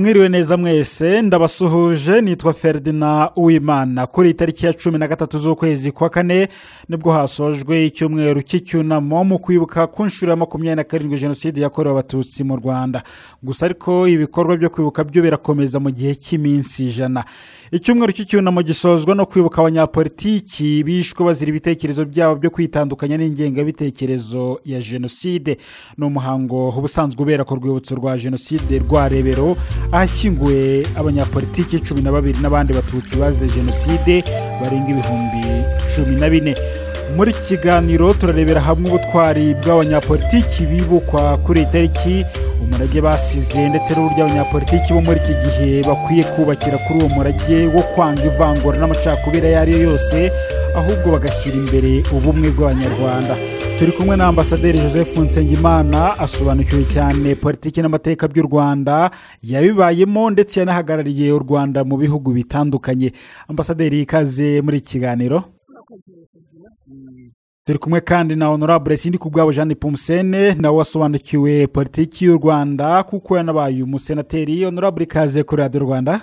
mwiriwe neza mwese ndabasuhuje nitwa feridina uwimana. Kuri itariki ya cumi na gatatu z'ukwezi kwa kane ni bwo hasojwe icyumweru cy'icyunamo mu kwibuka ku nshuro ya makumyabiri na karindwi jenoside yakorewe abatutsi mu rwanda. Gusa ariko ibikorwa byo kwibuka byo birakomeza mu gihe cy'iminsi ijana. Icyumweru cy'icyunamo gisozwa no kwibuka abanyapolitiki bishwe bazira ibitekerezo byabo byo kwitandukanya n'ingengabitekerezo ya jenoside. Ni umuhango ubusanzwe ubera ku rwibutso rwa jenoside rwa rebero ahashyinguwe abanyapolitiki cumi na babiri n'abandi batutsi bazize jenoside barenga ibihumbi cumi na bine. Muri iki kiganiro turarebera hamwe ubutwari bw'abanyapolitiki bibukwa kuri iyi tariki umurage basize ndetse n'uburyo abanyapolitiki bo muri iki gihe bakwiye kubakira kuri uwo murage wo kwanga ivangura n'amacakubiri ayo ari yo yose ahubwo bagashyira imbere ubumwe bw'abanyarwanda. Turi kumwe na ambasaderi joseph nsengimana asobanukiwe cyane politiki n'amateka by'u rwanda yabibayemo ndetse yanahagarariye u rwanda mu bihugu bitandukanye. Ambasaderi ikaze muri iki kiganiro? Turi kumwe kandi na honorable sindi ku bwabo jeanne pumusene nawe wasobanukiwe politiki y'u rwanda kuko yanabaye umusenateri honorable ikaze kuri radiyo rwanda.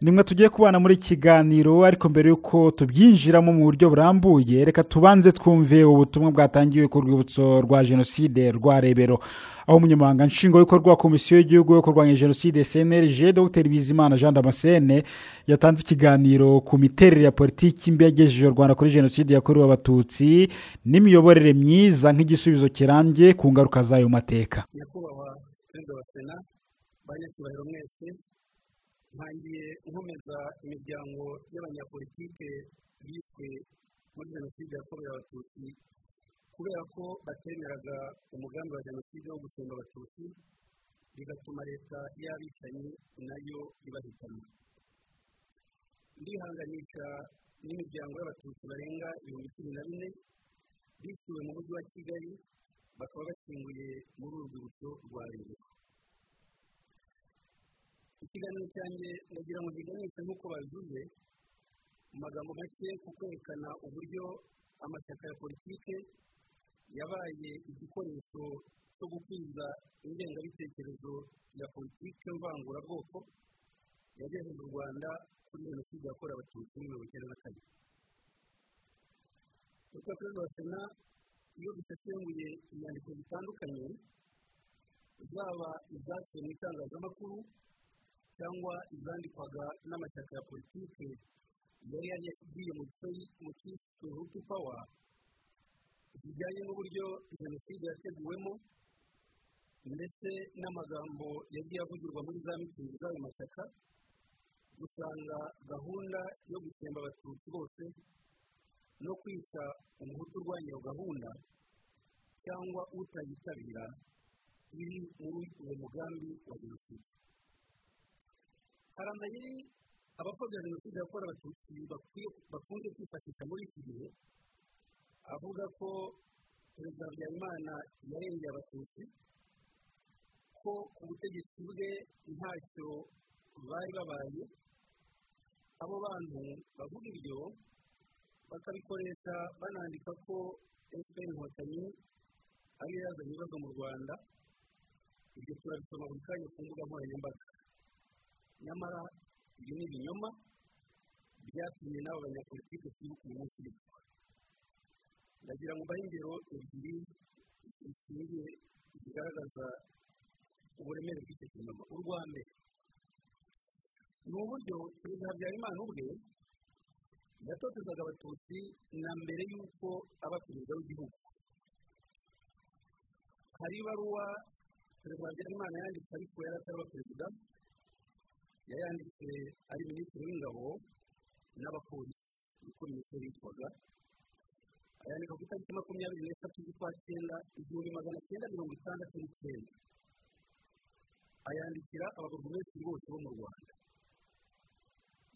Nimwe tugiye kubana muri kiganiro ariko mbere y'uko tubyinjiramo mu buryo burambuye reka tubanze twumve ubutumwa bwatangiwe ku rwibutso rwa jenoside rwa rebero. Aho umunyamahanga nshingwabikorwa wa komisiyo y'igihugu yo kurwanya jenoside cnlg dr. Bizimana jean damascene yatanze ikiganiro ku miterere ya politiki mbi yagejeje u rwanda kuri jenoside yakorewe abatutsi n'imiyoborere myiza nk'igisubizo kirambye ku ngaruka z'ayo mateka. Nyakubahwa perezida wa sena banyacyubahiro mwese ntangiye nkomeza imiryango y'abanyapolitike bishwe muri jenoside yakorewe abatutsi kubera ko batemeraga umugambi wa jenoside wo gucunga abatutsi bigatuma leta y'abicanyi na yo ibahitana. Ndihanganisha n'imiryango y'abatutsi barenga ibihumbi cumi na bine biciwe mu mujyi wa kigali bakaba bashyinguye muri uru rwibutso rwa leta. Ikiganiro cyanjye ndagira ngo kiganishe nk'uko babivuze mu magambo make ku kwerekana uburyo amashyaka ya politike yabaye igikoresho cyo gukwiza ingengabitekerezo ya politike mvangurabwoko yagejeje u rwanda kuri jenoside yakorewe abatutsi muri mirongo icyenda na kane dr. Perezida wa sena iyo bisesenguye inyandiko zitandukanye zaba izaciye mu itangazamakuru cyangwa izandikwaga n'amashyaka ya politiki. Yari yagiye mu cyiswe rutu pawa zijyanye n'uburyo jenoside yateguwemo ndetse n'amagambo yagiye avugirwa muri za mitingi z'ayo mashyaka. Usanga gahunda yo gutsemba abatutsi bose no kwica umuhutu urwanya iyo gahunda cyangwa utayitabira biri muri uwo mugambi wa jenoside. Hari amayeri abakobwa jenoside yakorewe abatutsi bakunze kwifashisha muri iki gihe avuga ko perezida habyarimana yarengeye abatutsi ko ku butegetsi bwe ntacyo bari babaye. Abo bantu bavuga ibyo bakabikoresha banandika ko efuperi inkotanyi ariyo yazanye ibibazo mu rwanda. Ibyo turabisoma buri kanya ku mbuga nkoranyambaga. Nyamara ibi ni ibinyoma byatumye n'abo banyapolitike twibuka uyu munsi ndagira ngo mbahe ingero ebyiri zishingiye zigaragaza uburemere bw'icyo kinyoma. Urwa mbere ni uburyo perezida habyarimana ubwe yatotezaga abatutsi na mbere y'uko aba perezida w'igihugu. Hari ibaruwa perezida habyarimana yanditse ariko yari ataraba perezida. Yayanditse ari minisitiri w'ingabo n'abapolisi uko minisiteri yitwaga ayandika ku itariki makumyabiri n'eshatu z'ukwa cyenda igihumbi magana cyenda mirongo itandatu n'icyenda. Ayandikira ababurugumesitiri bose bo mu rwanda.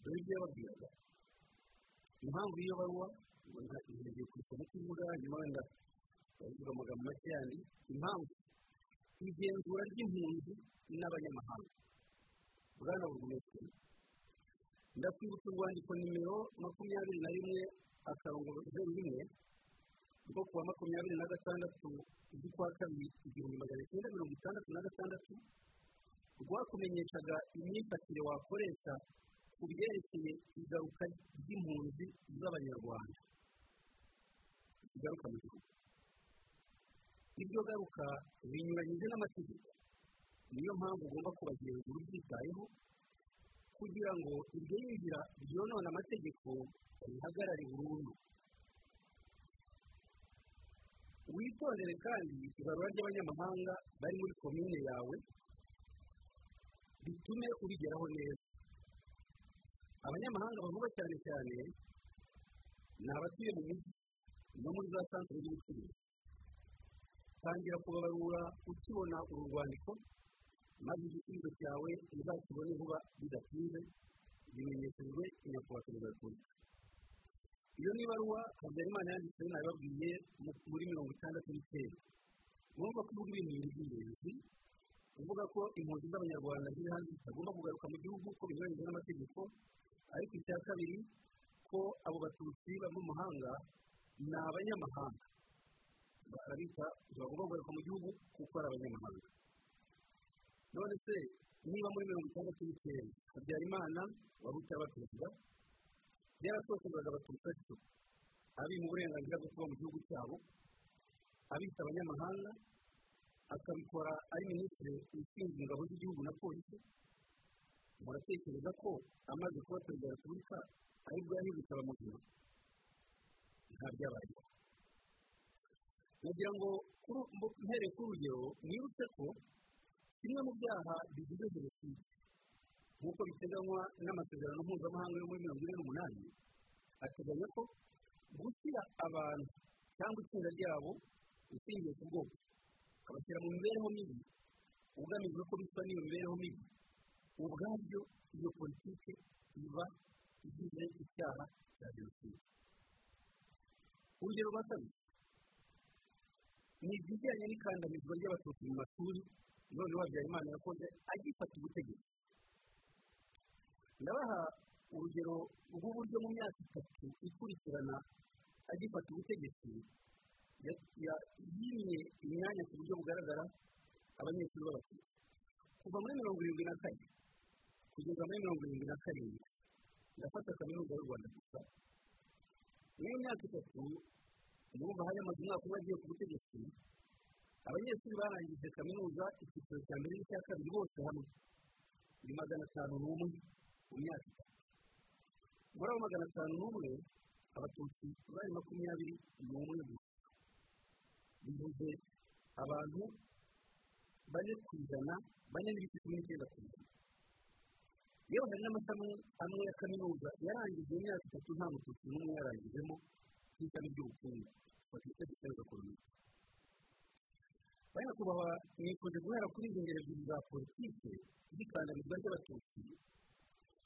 Dore ibyo yababwiraga impamvu y'iyo baruwa ngiye kuyisoma uko ivuga nyuma wenda bavuga amagambo make yandi. Impamvu igenzura ry'impunzi n'abanyamahanga. Bwana burugumesitiri ndakwibutsa urwandiko nimero makumyabiri na rimwe akarongo zeru rimwe rwo kuwa makumyabiri na gatandatu z'ukwa kabiri igihumbi magana cyenda mirongo itandatu na gatandatu rwakumenyeshaga imyifatire wakoresha ku byerekeye igaruka ry'impunzi z'abanyarwanda. Igaruka mu gihugu. Iryo garuka binyuranyije n'amategeko. Niyo mpamvu ugomba kubagenzura ubyitayeho kugira ngo iryo yinjira ryonona amategeko rihagarare burundu. Witondere kandi ibarura ry'abanyamahanga bari muri komine yawe bitume ubigeraho neza. Abanyamahanga bavuga cyane cyane ni abatuye mu mijyi no muri za santere z'ubucuruzi tangira kubabarura ukibona uru rwandiko maze igisubizo cyawe uzakibone vuba bidatinze bimenyeshejwe nyakubahwa perezida wa repubulika iyo ni ibaruwa habyarimana yanditse nabibabwiye muri mirongo itandatu n'icyenda mwumva ko ivuga ibintu by'ingenzi uvuga ko impunzi z'abanyarwanda ziri hanze zitagomba kugaruka mu gihugu ko binyuranyije n'amategeko? Ariko icya kabiri ko abo batutsi bava mu mahanga ni abanyamahanga. Barabita ntibagomba kugaruka mu gihugu kuko ari abanyamahanga. None se niba muri mirongo itandatu n'icyenda habyarimana wari utaba perezida yaratoteraga abatutsi atyo abima uburenganzira bwo kuba mu gihugu cyabo abita abanyamahanga akabikora ari minisitiri ushinzwe ingabo z'igihugu na polisi. Muratekereza ko amaze kuba perezida wa repubulika ari bwo yahindutse abamuzima nta byabayeho nagira ngo mpereye ku rugero mwibutse ko kimwe mu byaha bigize jenoside. Nk'uko biteganywa n'amasezerano mpuzamahanga yo muri mirongo ine n'umunani ateganya ko gushyira abantu cyangwa itsinda ryabo ushingiye ku bwoko ukabashyira mu mibereho mibi ugamijwe ko bisa n'iyo mibereho mibi ubwabyo iyo politiki iba igize icyaha cya jenoside. Urugero rwa kabiri ni ibijyanye n'ikandamizwa ry'abatutsi mu mashuri noneho habyarimana yakoze agifata ubutegetsi ndabaha urugero rw'uburyo mu myaka itatu ikurikirana agifata ubutegetsi yimye imyanya ku buryo bugaragara abanyeshuri b'abatutsi kuva muri mirongo irindwi na kane kugeza muri mirongo irindwi na karindwi ndafata kaminuza y'u rwanda gusa. Muri iyo myaka itatu numva hari amaze umwaka umwe agiye ku butegetsi. Abanyeshuri barangije kaminuza icyiciro cya mbere n'icya kabiri bose hamwe. Ni magana atanu n'umwe mu myaka itatu. Muri abo magana atanu n'umwe abatutsi bari makumyabiri n'umwe gusa. Bivuze abantu bane ku ijana bane n'ibice cumi n'icyenda ku ijana. Yewe hari n'amashami amwe ya kaminuza yarangije mu myaka itatu nta mututsi n'umwe yarangijemo nk'ishami ry'ubukungu bafite gukorerwa koroni bari nyakubahwa mwifuje guhera kuri izi ngero ebyiri za politiki z'ikandamizwa ry'abatutsi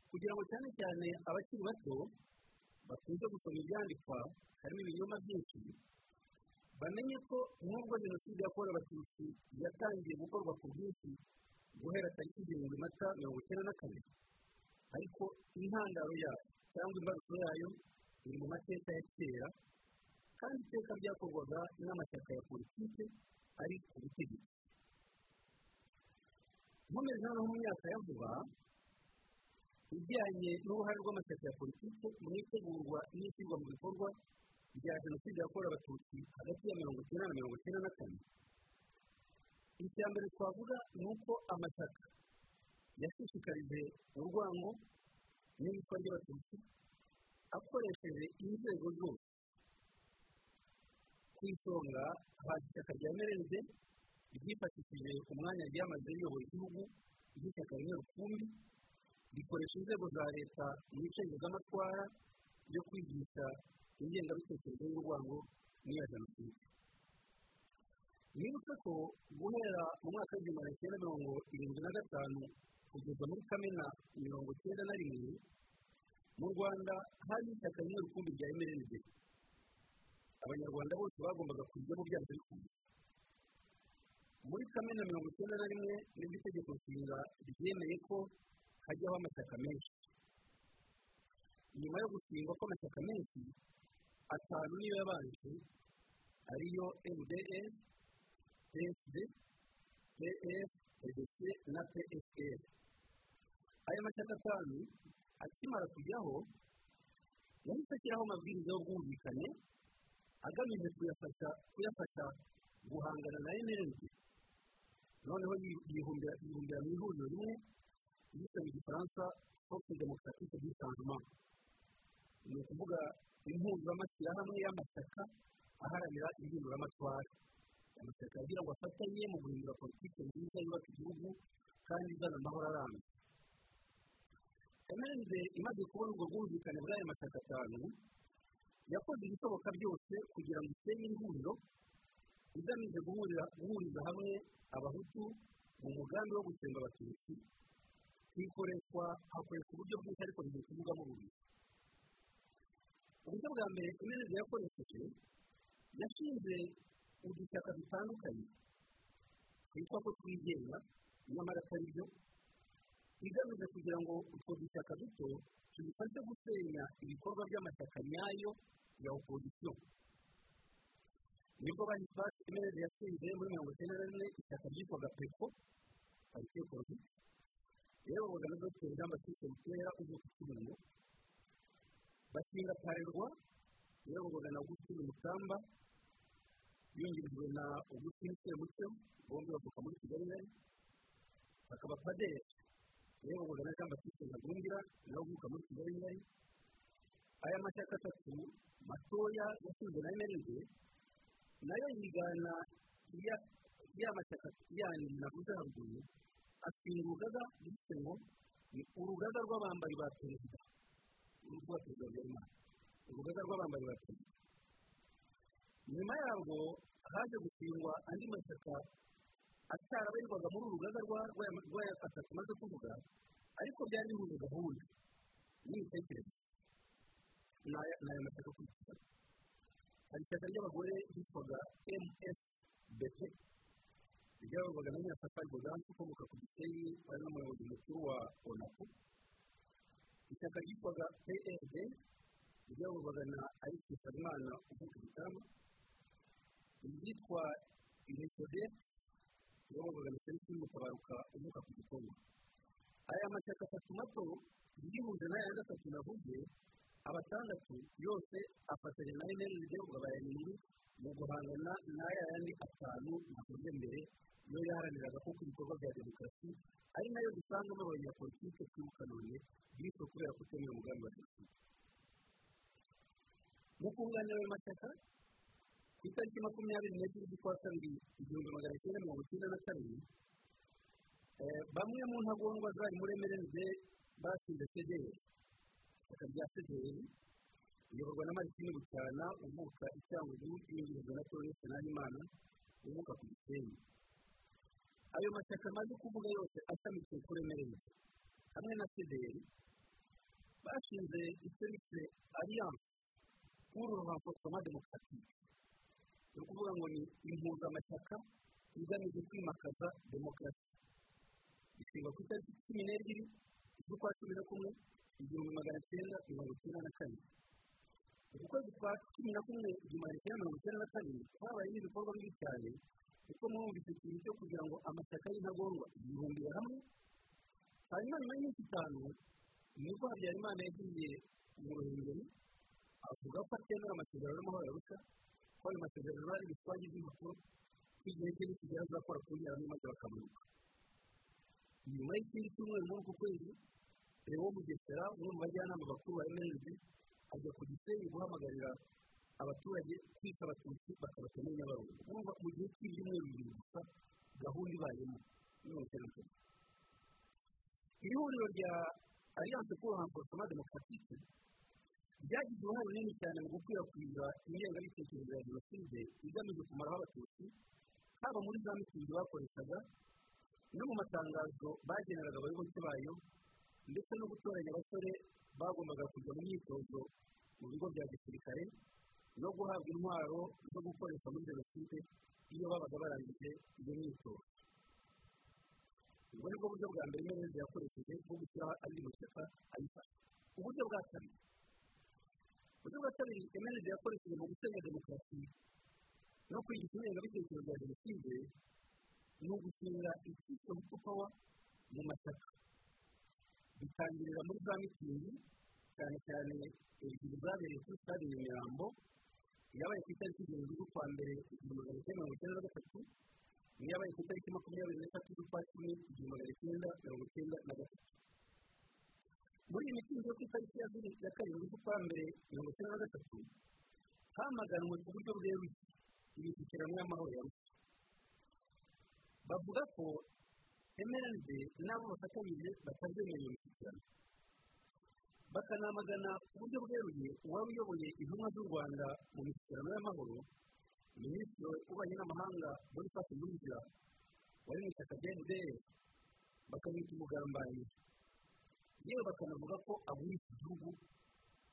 kugira ngo cyane cyane abakiri bato bakunze gusoma ibyandikwa harimo ibinyoma byinshi bamenye ko nubwo jenoside yakorewe abatutsi yatangiye gukorwa ku bwinshi guhera tariki zirindwi mata mirongo icyenda na kane ariko intandaro yayo cyangwa imbarutso yayo iri mu mateka ya kera kandi iteka byakorwaga n'amashyaka ya politiki ari ku butegetsi nkomeze noneho mu myaka ya vuba ijyanye n'uruhare rw'amashyaka ya politiki mu itegurwa n'ishyirwa mu bikorwa rya jenoside yakorewe abatutsi hagati ya mirongo icyenda na mirongo icyenda na kane icya mbere twavuga ni uko amashyaka yashishikarije urwango n'iyicwa ry'abatutsi akoresheje inzego zose ku isonga haza ishyaka rya merende ryifashishije umwanya ryamaze riyobora igihugu ry'ishyaka rimwe rukumbi rikoresha inzego za leta mu bice bizamatwara yo kwigisha ingengabitekerezo y'urwango n'iya jenoside. Nibutse ko guhera mu mwaka w'igihumbi magana cyenda mirongo irindwi na gatanu kugeza muri kamena mirongo icyenda na rimwe mu rwanda hari ishyaka rimwe rukumbi rya emerenide abanyarwanda bose bagombaga kujyamo byanze bikunze muri kamena mirongo icyenda na rimwe ni bwo itegeko nshinga ryemeye ko hajyaho amashyaka menshi. Nyuma yo gushingwa kw'amashyaka menshi atanu niyo yabanje ariyo mdr psd pf edc na pfr aya mashyaka atanu akimara kujyaho yahise ashyiraho amabwiriza y'ubwumvikane agamije kuyafasha guhangana na emerenzi noneho yihumbira mu ihuriro rimwe yise mu gifaransa foke demokaratike changement. Ni ukuvuga impuzamashyirahamwe y'amashyaka aharanira impinduramatwara amashyaka agira ngo afatanye mu guhindura politiki nziza yubaka igihugu kandi izana amahoro arambye. Emerenze imaze kubona ubwo bwumvikane bw'aya mashyaka atanu yakoze ibishoboka byose kugira ngo isenye ihuriro igamije guhuriza hamwe abahutu mu mugambi wo gutsemba abatutsi. Hikoreshwa hakoreshwa uburyo bwinshi ariko bigiye kuvugamo bubiri uburyo bwa mbere emerenze yakoresheje yashinze udushyaka dutandukanye twitwa ko twigenga nyamara atari byo. Igamije kugira ngo utwo dushyaka duto tubifashe gusenya ibikorwa by'amashyaka nyayo ya opozisiyo ni bwo bahita emerere yashinze muri mirongo icyenda na rimwe ishyaka ryitwaga peko parite politiki bavuga na dogiteri jean batiste butera uvuka ikirundo bashinga parerwa bavuga na augustin mutamba yungirijwe na augustin semucyo bombi bavuka muri kigali nari bakaba paderi rero bavuga na jean batiste ntagungira nawe uvuka muri kigali nari aya mashyaka atatu matoya yashinzwe na emerende na yo yigana ya mashyaka yandi navuze haruguru ashinga urugaga ndetse ngo ni urugaga rw'abambari ba perezida. Rwa perezida habyarimana urugaga rw'abambari ba perezida. Nyuma yarwo haje gushingwa andi mashyaka atarabarirwaga muri uru rugaga rw'aya atatu maze kuvuga ariko byari bihuje gahunda n'imitekerereze ni aya mashyaka akurikira hari ishyaka ry'abagore ryitwaga msbp ryayoborwaga na nyirasafari godanse ukomoka ku gisenyi ari n'umuyobozi mukuru wa onapu ishyaka ryitwaga prd ryayoborwaga na ayisi nsabimana uvuka igitambo iryitwa inisode ryayoborwaga na serivisi y'umutabaruka uvuka ku gikombe aya mashyaka atatu mato yihuje n'ayandi atatu navuze abatandatu yose afatanya na emeride ryayoborwaga bayarindwi mu guhangana n'aya yandi atanu navuze mbere yo yaharaniraga ko ibikorwa bya demokarasi ari na yo dusangamo abanyapolitike twibuka none bityo kubera kutemera umugambi wa jenoside mu kunganira ayo mashyaka ku itariki makumyabiri n'ebyiri z'ukwa kabiri igihumbi magana cyenda mirongo icyenda na kabiri bamwe mu ntagondwa zari muri emerende bashinze sederi ishyaka rya sederi riyoborwa na maritini bucyana uvuka icyangugu yinjirijwe na torese nahimana uvuka ku gisenyi ayo mashyaka amaze kuvuga yose ashamikiye kuri emerende hamwe na sederi bashinze iserivisi alliance. Pour le renforcement démocratique ni ukuvuga ngo ni impuzamashyaka igamije kwimakaza demokarasi ishingwa ku itariki cumi n'ebyiri z'ukwa cumi na kumwe igihumbi magana cyenda mirongo icyenda na kane uku kwezi kwa cumi na kumwe igihumbi magana cyenda mirongo icyenda na kane habayeho ibikorwa bibi cyane kuko mwumvise ikintu cyo kugira ngo amashyaka y'intagondwa yibumbire hamwe hanyuma nyuma y'iminsi itanu ni bwo habyarimana yagiye mu ruhengeri avuga ko atemera amasezerano y'amahoro yarusha ko ayo masezerano ari ibitwage by'impapuro ko igihe cye nikigera azakora ku nyaramo maze bakamanuka nyuma y'ikindi cyumweru muri uku kwezi rero mugesera umwe mu bajyanama bakuru ba emerende ajya ku gisenyi guhamagarira abaturage kwita abatutsi bakabatema nyabarongo urumva mu gihe cy'ibyumweru bibiri gusa gahunda ibayemo mirongo icyenda na iri huriro rya alliance pour renforcement démocratique byagize uruhare runini cyane mu gukwirakwiza ingengabitekerezo ya jenoside igamije kumaraho abatutsi haba muri za mitingi bakoreshaga no mu matangazo bageneraga abayobozi bayo ndetse no gutoranya abasore bagombaga kujya mu myitozo mu bigo bya gisirikare no guhabwa intwaro zo gukoresha muri jenoside iyo babaga barangije iyo myitozo. Ubwo ni bwo buryo bwa mbere imeneze yakoresheje bwo gushyiraho andi mashyaka ayifasha uburyo bwa kabiri uburyo bwa kabiri emeneze yakoresheje mu gusenya demokarasi no kwigisha ingengabitekerezo ya jenoside ni ugushinga ikipe power mu mashyaka bitangirira muri za mitingi cyane cyane ebyiri zabereye kuri stade nyamirambo yabaye ku itariki zirindwi z'ukwa mbere igihumbi magana cyenda mirongo icyenda na gatatu n'iyabaye ku itariki makumyabiri n'eshatu z'ukwa cumi igihumbi magana cyenda mirongo icyenda na gatatu muri iyi mitingi yo ku itariki ya karindwi z'ukwa mbere mirongo icyenda na gatatu hamaganwe ku buryo bweruye imishyikirano y'amahoro ya rusi bavuga ko mrnd n'abo bafatanyije batabyemeye iyo mishyikirano bakanamagana ku buryo bweruye uwari uyoboye intumwa z'u rwanda mu mishyikirano y'amahoro minisitiri w'ububanyi n'amahanga muri fasi wari mu ishyaka rya fdr bakamwita umugambanyi yewe bakanavuga ko agurisha igihugu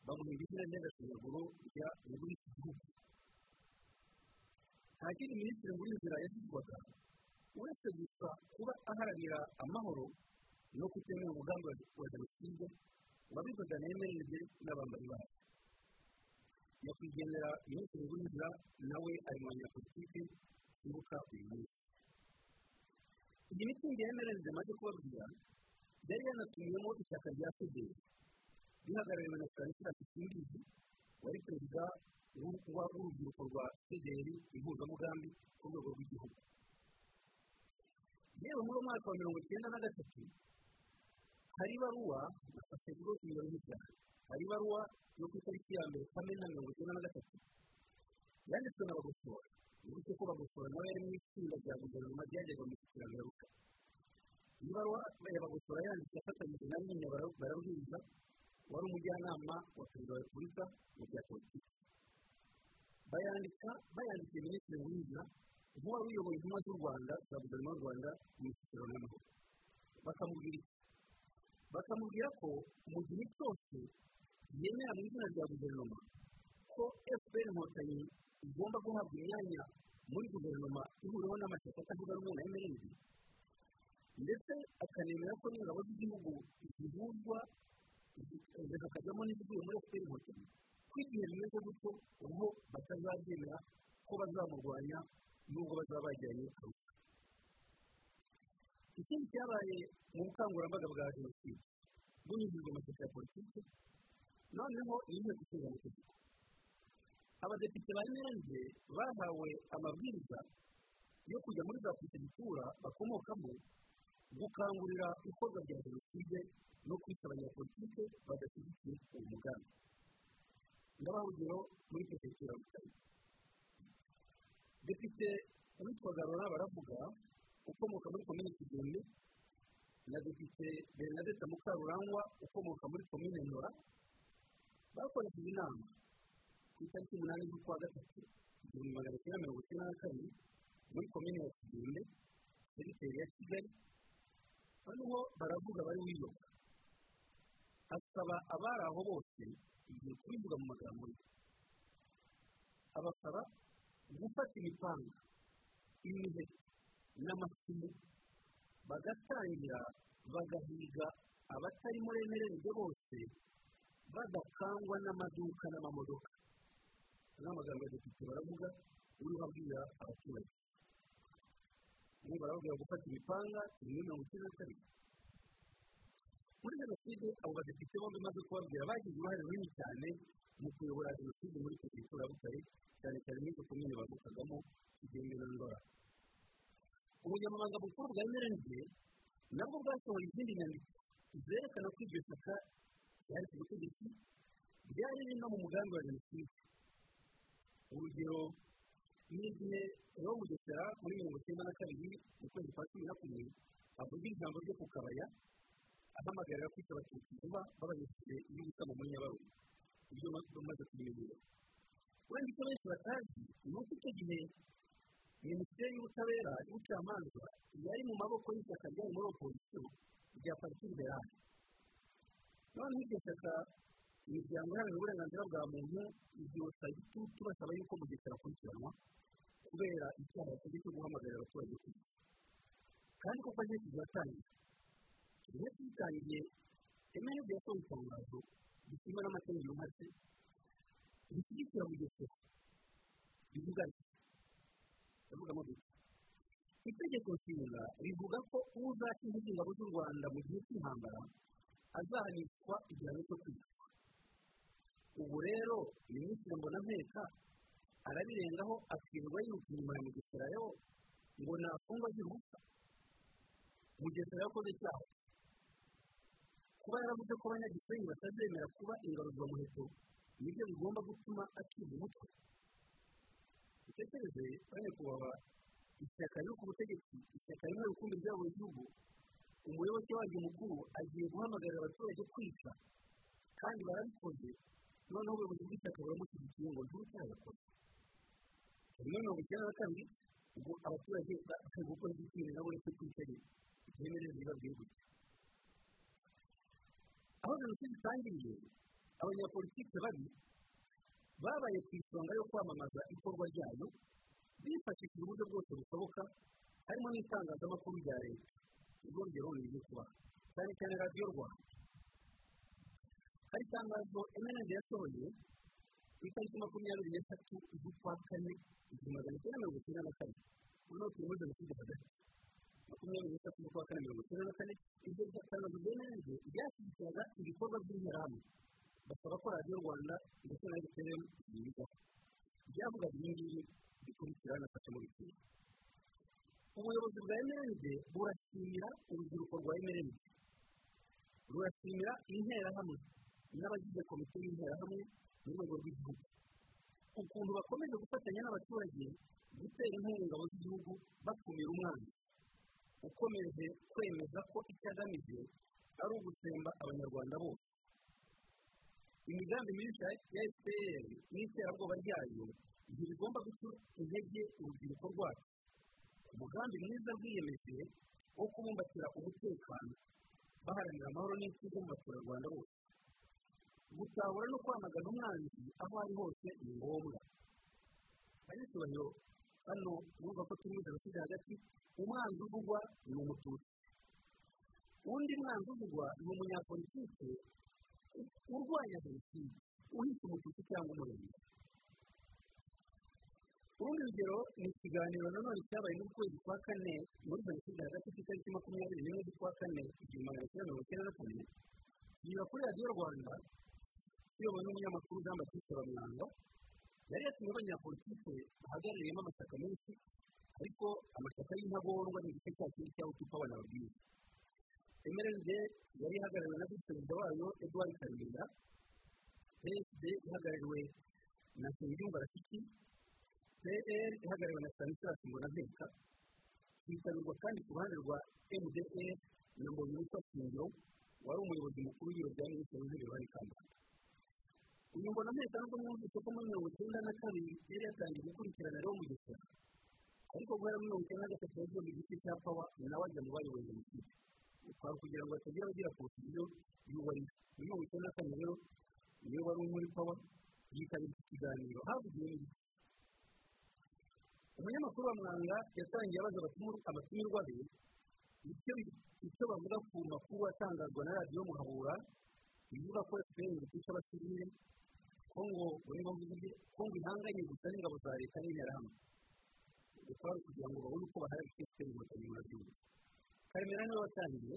bamuhinda izina ry'agashinyaguro rya ugurisha igihugu nta kindi minisitiri muri nzira yashyirwaga uretse gusa kuba aharanira amahoro no kutemera umugambi wa jenoside wabivuga na emeride n'abambari bayo. Nyakwigendera minisitiri w'inzira nawe ari mu banyapolitike bibuka uyu munsi. Iyi mitungo ya emeride maze kubabwira yari yanatumiyemo ishyaka rya federi rihagarariwe na stanislas simbizi wari perezida w'urubyiruko rwa federi impuzamugambi ku rwego rw'igihugu yewe muri uwo mwaka wa mirongo icyenda na gatatu hari ibaruwa nafashe rwose mirongo itanu hari ibaruwa yo ku itariki ya mbere kamena mirongo icyenda na gatatu yanditswe na bagosora uretse ko bagosora nawe yari mu itsinda rya guverinoma ryajyaga mu mishyikirano ya ruka iyi baruwa ya bagosora yanditse afatanyije na nyine barabwiriza wari umujyanama wa perezida wa repubulika mu bya politiki bayandika bayandikiye minisitiri w'inzira nk'uwari uyoboye intumwa z'u rwanda za guverinoma y'u rwanda mu mishyikirano y'amahoro bakamubwira iki bakamubwira ko mu gihe cyose yemera mu izina rya guverinoma ko fpr inkotanyi igomba guhabwa imyanya muri guverinoma ihuriweho n'amashyaka atavuga rumwe na mrnd ndetse akanemera ko n'ingabo z'igihugu zihuzwa zikakajyamo n'izivuye muri fpr inkotanyi ko igihe bimeze gutyo ubwo batazabyemera ko bazamurwanya nubwo bazaba bajyanye arusha ikindi cyabaye mu bukangurambaga bwa jenoside. Bunyujijwe amashyaka ya politiki noneho ni inteko ishinga amategeko abadepite ba emerende bahawe amabwiriza yo kujya muri za perefegitura bakomokamo gukangurira ikorwa rya jenoside no kwica abanyapolitike badashyigikiye uwo mugambi ndabaha urugero muri perefegitura butare depite witwaga rora baravuga ukomoka muri komine kigende na depite bernadette mukarurangwa ukomoka muri komine ntora bakoresheje inama ku itariki umunani z'ukwa gatatu igihumbi magana cyenda mirongo icyenda na kabiri muri komine ya kigende segiteri ya kigali noneho baravuga bari wiyoka asaba abari aho bose igihe kubivuga mu magambo ye. Abasaba gufata imipanga imiheto n'amacumu bagatangira bagahiga abatari muri emerende bose badakangwa n'amaduka n'amamodoka. N'amagambo ya depite baravuga uriho abwira abaturage. Ubu barababwira gufata imipanga rimwe mirongo icyenda na kabiri. Muri jenoside abo badepite bombi maze kubabwira bagize uruhare runini cyane mu kuyobora jenoside muri perefegitura ya butare cyane cyane muri komine bavukagamo kigenge na ndora ubunyamabanga bukuru bwa mrnd nabwo bwasohoye izindi nyandiko zerekana ko iryo shyaka ryari ku butegetsi ryari riri no mu mugambi wa jenoside. Urugero ni igihe rero bugesera muri mirongo icyenda na kabiri mu kwezi kwa cumi na kumwe avuga ijambo ryo ku kabaya ahamagarira kwica abatutsi vuba babanyujije y'ubusamo muri nyabarongo ibyo bamaze kubimenyera. Wenda icyo benshi batazi ni uko icyo gihe minisiteri y'ubutabera y'ubucamanza yari mu maboko y'ishyaka ryari muri opozisiyo rya pariti liberale noneho iryo shyaka imiryango iharanira uburenganzira bwa muntu ibyotsa igitutu basaba yuko mugesera akurikiranwa kubera icyaha yakoze cyo guhamagarira abaturage kwiga kandi koko agiye kujya atangira igihe tuyitangiye emewe yasohoye itangazo gishima n'amategeko make rishyigikira mugesera bivuga ati ndavugamo duke itegeko nshinga rivuga ko uzashinga ingabo z'u rwanda mu gihe cy'intambara azahanishwa igihano cyo kwicwa ubu rero minisitiri mbonampeka arabirengaho akirirwa yiruka inyuma ya mugesera yo ngo nafungwa ubusa mugesera yakoze icyaha. Kuba yaravuze ko abanyagisenyi batazemera kuba ingaruzwamuheto ni byo bigomba gutuma acibwa umutwe. Utekereze banyakubahwa ishyaka riri ku butegetsi ishyaka rimwe rukumbi ryabo igihugu umuyoboke waryo mukuru agiye guhamagarira abaturage kwica. Kandi barabikoze noneho ubuyobozi bw'ishyaka buramushyigikiye ngo ntube cyarakoze rimwe mirongo icyenda na kabiri ubwo abaturage bari gukora igitsina nabo uretse kwica byemerera bibabwiye gutya aho jenoside itangiriye abanyapolitike babi babaye ku isonga yo kwamamaza ikorwa ryayo bifashishije uburyo bwose bushoboka harimo n'itangazamakuru rya leta urwo rugero ruri kuba cyane cyane radiyo rwanda hari itangazo emenende yasohoye ku itariki makumyabiri n'eshatu z'ukwa kane igihumbi magana cyenda mirongo icyenda na kane noneho turi muri jenoside hagati makumyabiri n'eshatu z'ukwa kane mirongo icyenda na kane iryo tangazo ryemerejwe ryashyigikiraga ibikorwa by'interahamwe basaba ko radiyo rwanda ndetse na efuperi zibigaho byavuga ibi ngibi bikurikira na muri kimwe ubuyobozi bwa emerende burashimira urubyiruko rwa emerende rurashimira interahamwe n'abagize komite y'interahamwe mu rwego rw'igihugu ukuntu bakomeje gufatanya n'abaturage gutera inkunga ingabo z'igihugu bakumira umwanzi. Ukomeje kwemeza ko icyo agamije ari ugutsemba abanyarwanda bose. Imigambi myinshi ya fpr n'iterabwoba ryayo ntibigomba guca intege urubyiruko rwacu. Umugambi mwiza rwiyemeje wo kubumbatira umutekano. Baharanira amahoro n'ituze mu baturarwanda bose. Gutahura no kwamagana umwanzi aho ari hose ni ngombwa abanyacyubahiro hano urumva ko turi muri jenoside hagati umwanzi uvugwa ni umututsi undi mwanzi uvugwa ni umunyapolitike urwanya jenoside uhita umututsi cyangwa umurenge urundi rugero ni ikiganiro nanone cyabaye mu kwezi kwa kane muri jenoside hagati ku itariki makumyabiri n'imwe z'ukwa kane igihumbi magana cyenda mirongo icyenda na kane kinyura kuri radiyo rwanda kiyobowe n'umunyamakuru jean batiste bamwanga yari yatumye abanyapolitike bahagarariyemo amashyaka menshi ariko amashyaka y'intagondwa ni igice cya kindi cy'aho tupa banababwira mrnd yari ihagarariwe na perezida wayo edouard karinda psd ihagarariwe na nsengiyumva rafiki pr ihagarariwe na stanislas mbonabeka hitabirwa kandi ku ruhande rwa mdr na mbonyumutwa shingiro wari umuyobozi mukuru w'ibiro bya minisitiri w'intebe bari kambanda uyu mbonameka nubwo mwumvise ko muri mirongo icyenda na kabiri yari yatangiye gukurikirana rero mugesera ariko guhera mirongo icyenda na gatatu yagiye mu gice cya pawa nawe ajya mu bayoboye jenoside ukaba kugira ngo hatagira abagira ku buryo y'uwari muri mirongo icyenda na kane rero niyo wari uri muri pawa yitabira iki kiganiro havugiwe n'igiti umunyamakuru wa mwanga yatangiye abaza abatumirwa be icyo bavuga ku makuru atangazwa na radiyo muhabura bivuga ko efuperi ngo kwica abasivile ko ngo ihanganye gusa n'ingabo za leta n'interahamwe ari kugira ngo babone uko baharira efuperi inkotanyi mu gihugu karemera ni we watangiye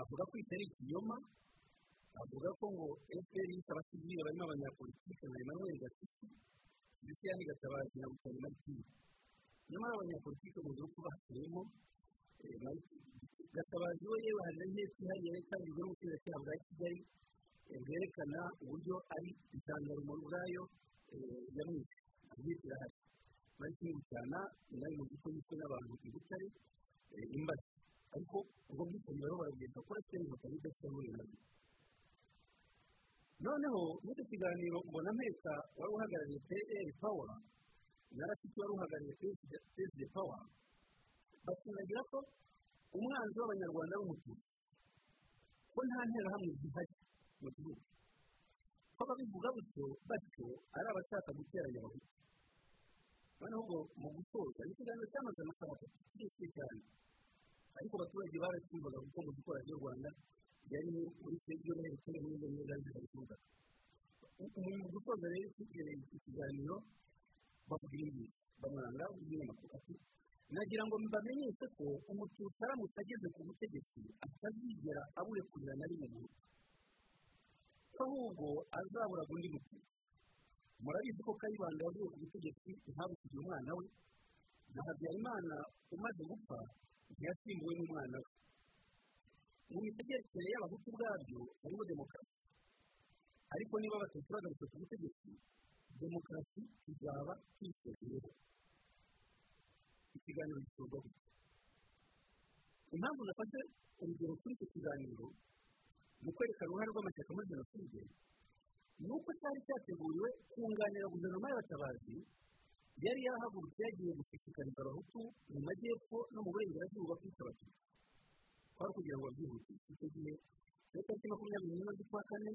avuga ko itari ikinyoma avuga ko ngo efuperi yise abasivile barimo abanyapolitike na emmanuel gatisi ndetse yani gatabazi na butari martine nyamara abanyapolitike mu gihugu bahashyiremo gatabazi we yewe hari na nkesi ihariye itangijwe n'ubutegetsi bwa kigali bwerekana uburyo ari intangarugero ubwayo yamwishe. Amwishe irahari bari inari mu gice yishwe n'abantu i butare imbaga. Ariko ubwo bwicanyi bariho barabwira ko efuperi inkotanyi idafite muri na byo noneho muri icyo kiganiro mbona mpeka wari uhagarariye peyeri pawa na rafiki wari uhagarariye peyeri pawa basindagira ko umwanzi w'abanyarwanda ari umututsi. Ko nta nterahamwe zihari. Mu gihugu ko ababivuga gutyo batyo ari abashaka guteranya abahutu noneho ubwo mu gusoza ni ikiganiro cyamaze amasaha atatu kirekire cyane ariko abaturage baracyumvaga kuko mu gikora cy'u rwanda yari muri serivisi y'uruhererekane n'izo neza z'ibikorwa mu gusoza rero iki kiganiro bavuga ibi bamuranga umunyamakuru ati nagira ngo mbamenyeshe ko umututsi aramutse ageze ku butegetsi atazigera aburekurira na rimwe mu ko ahubwo azaburaga undi mututsi murabizi ko kayibanda yavuye ku butegetsi ntabukije umwana we. Na habyarimana umaze gupfa ntiyasimbuwe n'umwana we. Mu mitegerekere y'abahutu ubwabyo harimo demokarasi. Ariko niba abatutsi bagarutse ku butegetsi demokarasi izaba twisezeyeho ikiganiro gikorwa gutya impamvu nafashe urugero kuri icyo kiganiro mu kwerekana uruhare rw'amashyaka muri jenoside ni uko cyari cyateguriwe kunganira guverinoma y'abatabazi yari yahagurutse yagiye gushishikariza abahutu mu majyepfo no mu burengerazuba kwica abatutsi kwari kugira ngo babyihutishe icyo gihe tariki makumyabiri n'imwe z'ukwa kane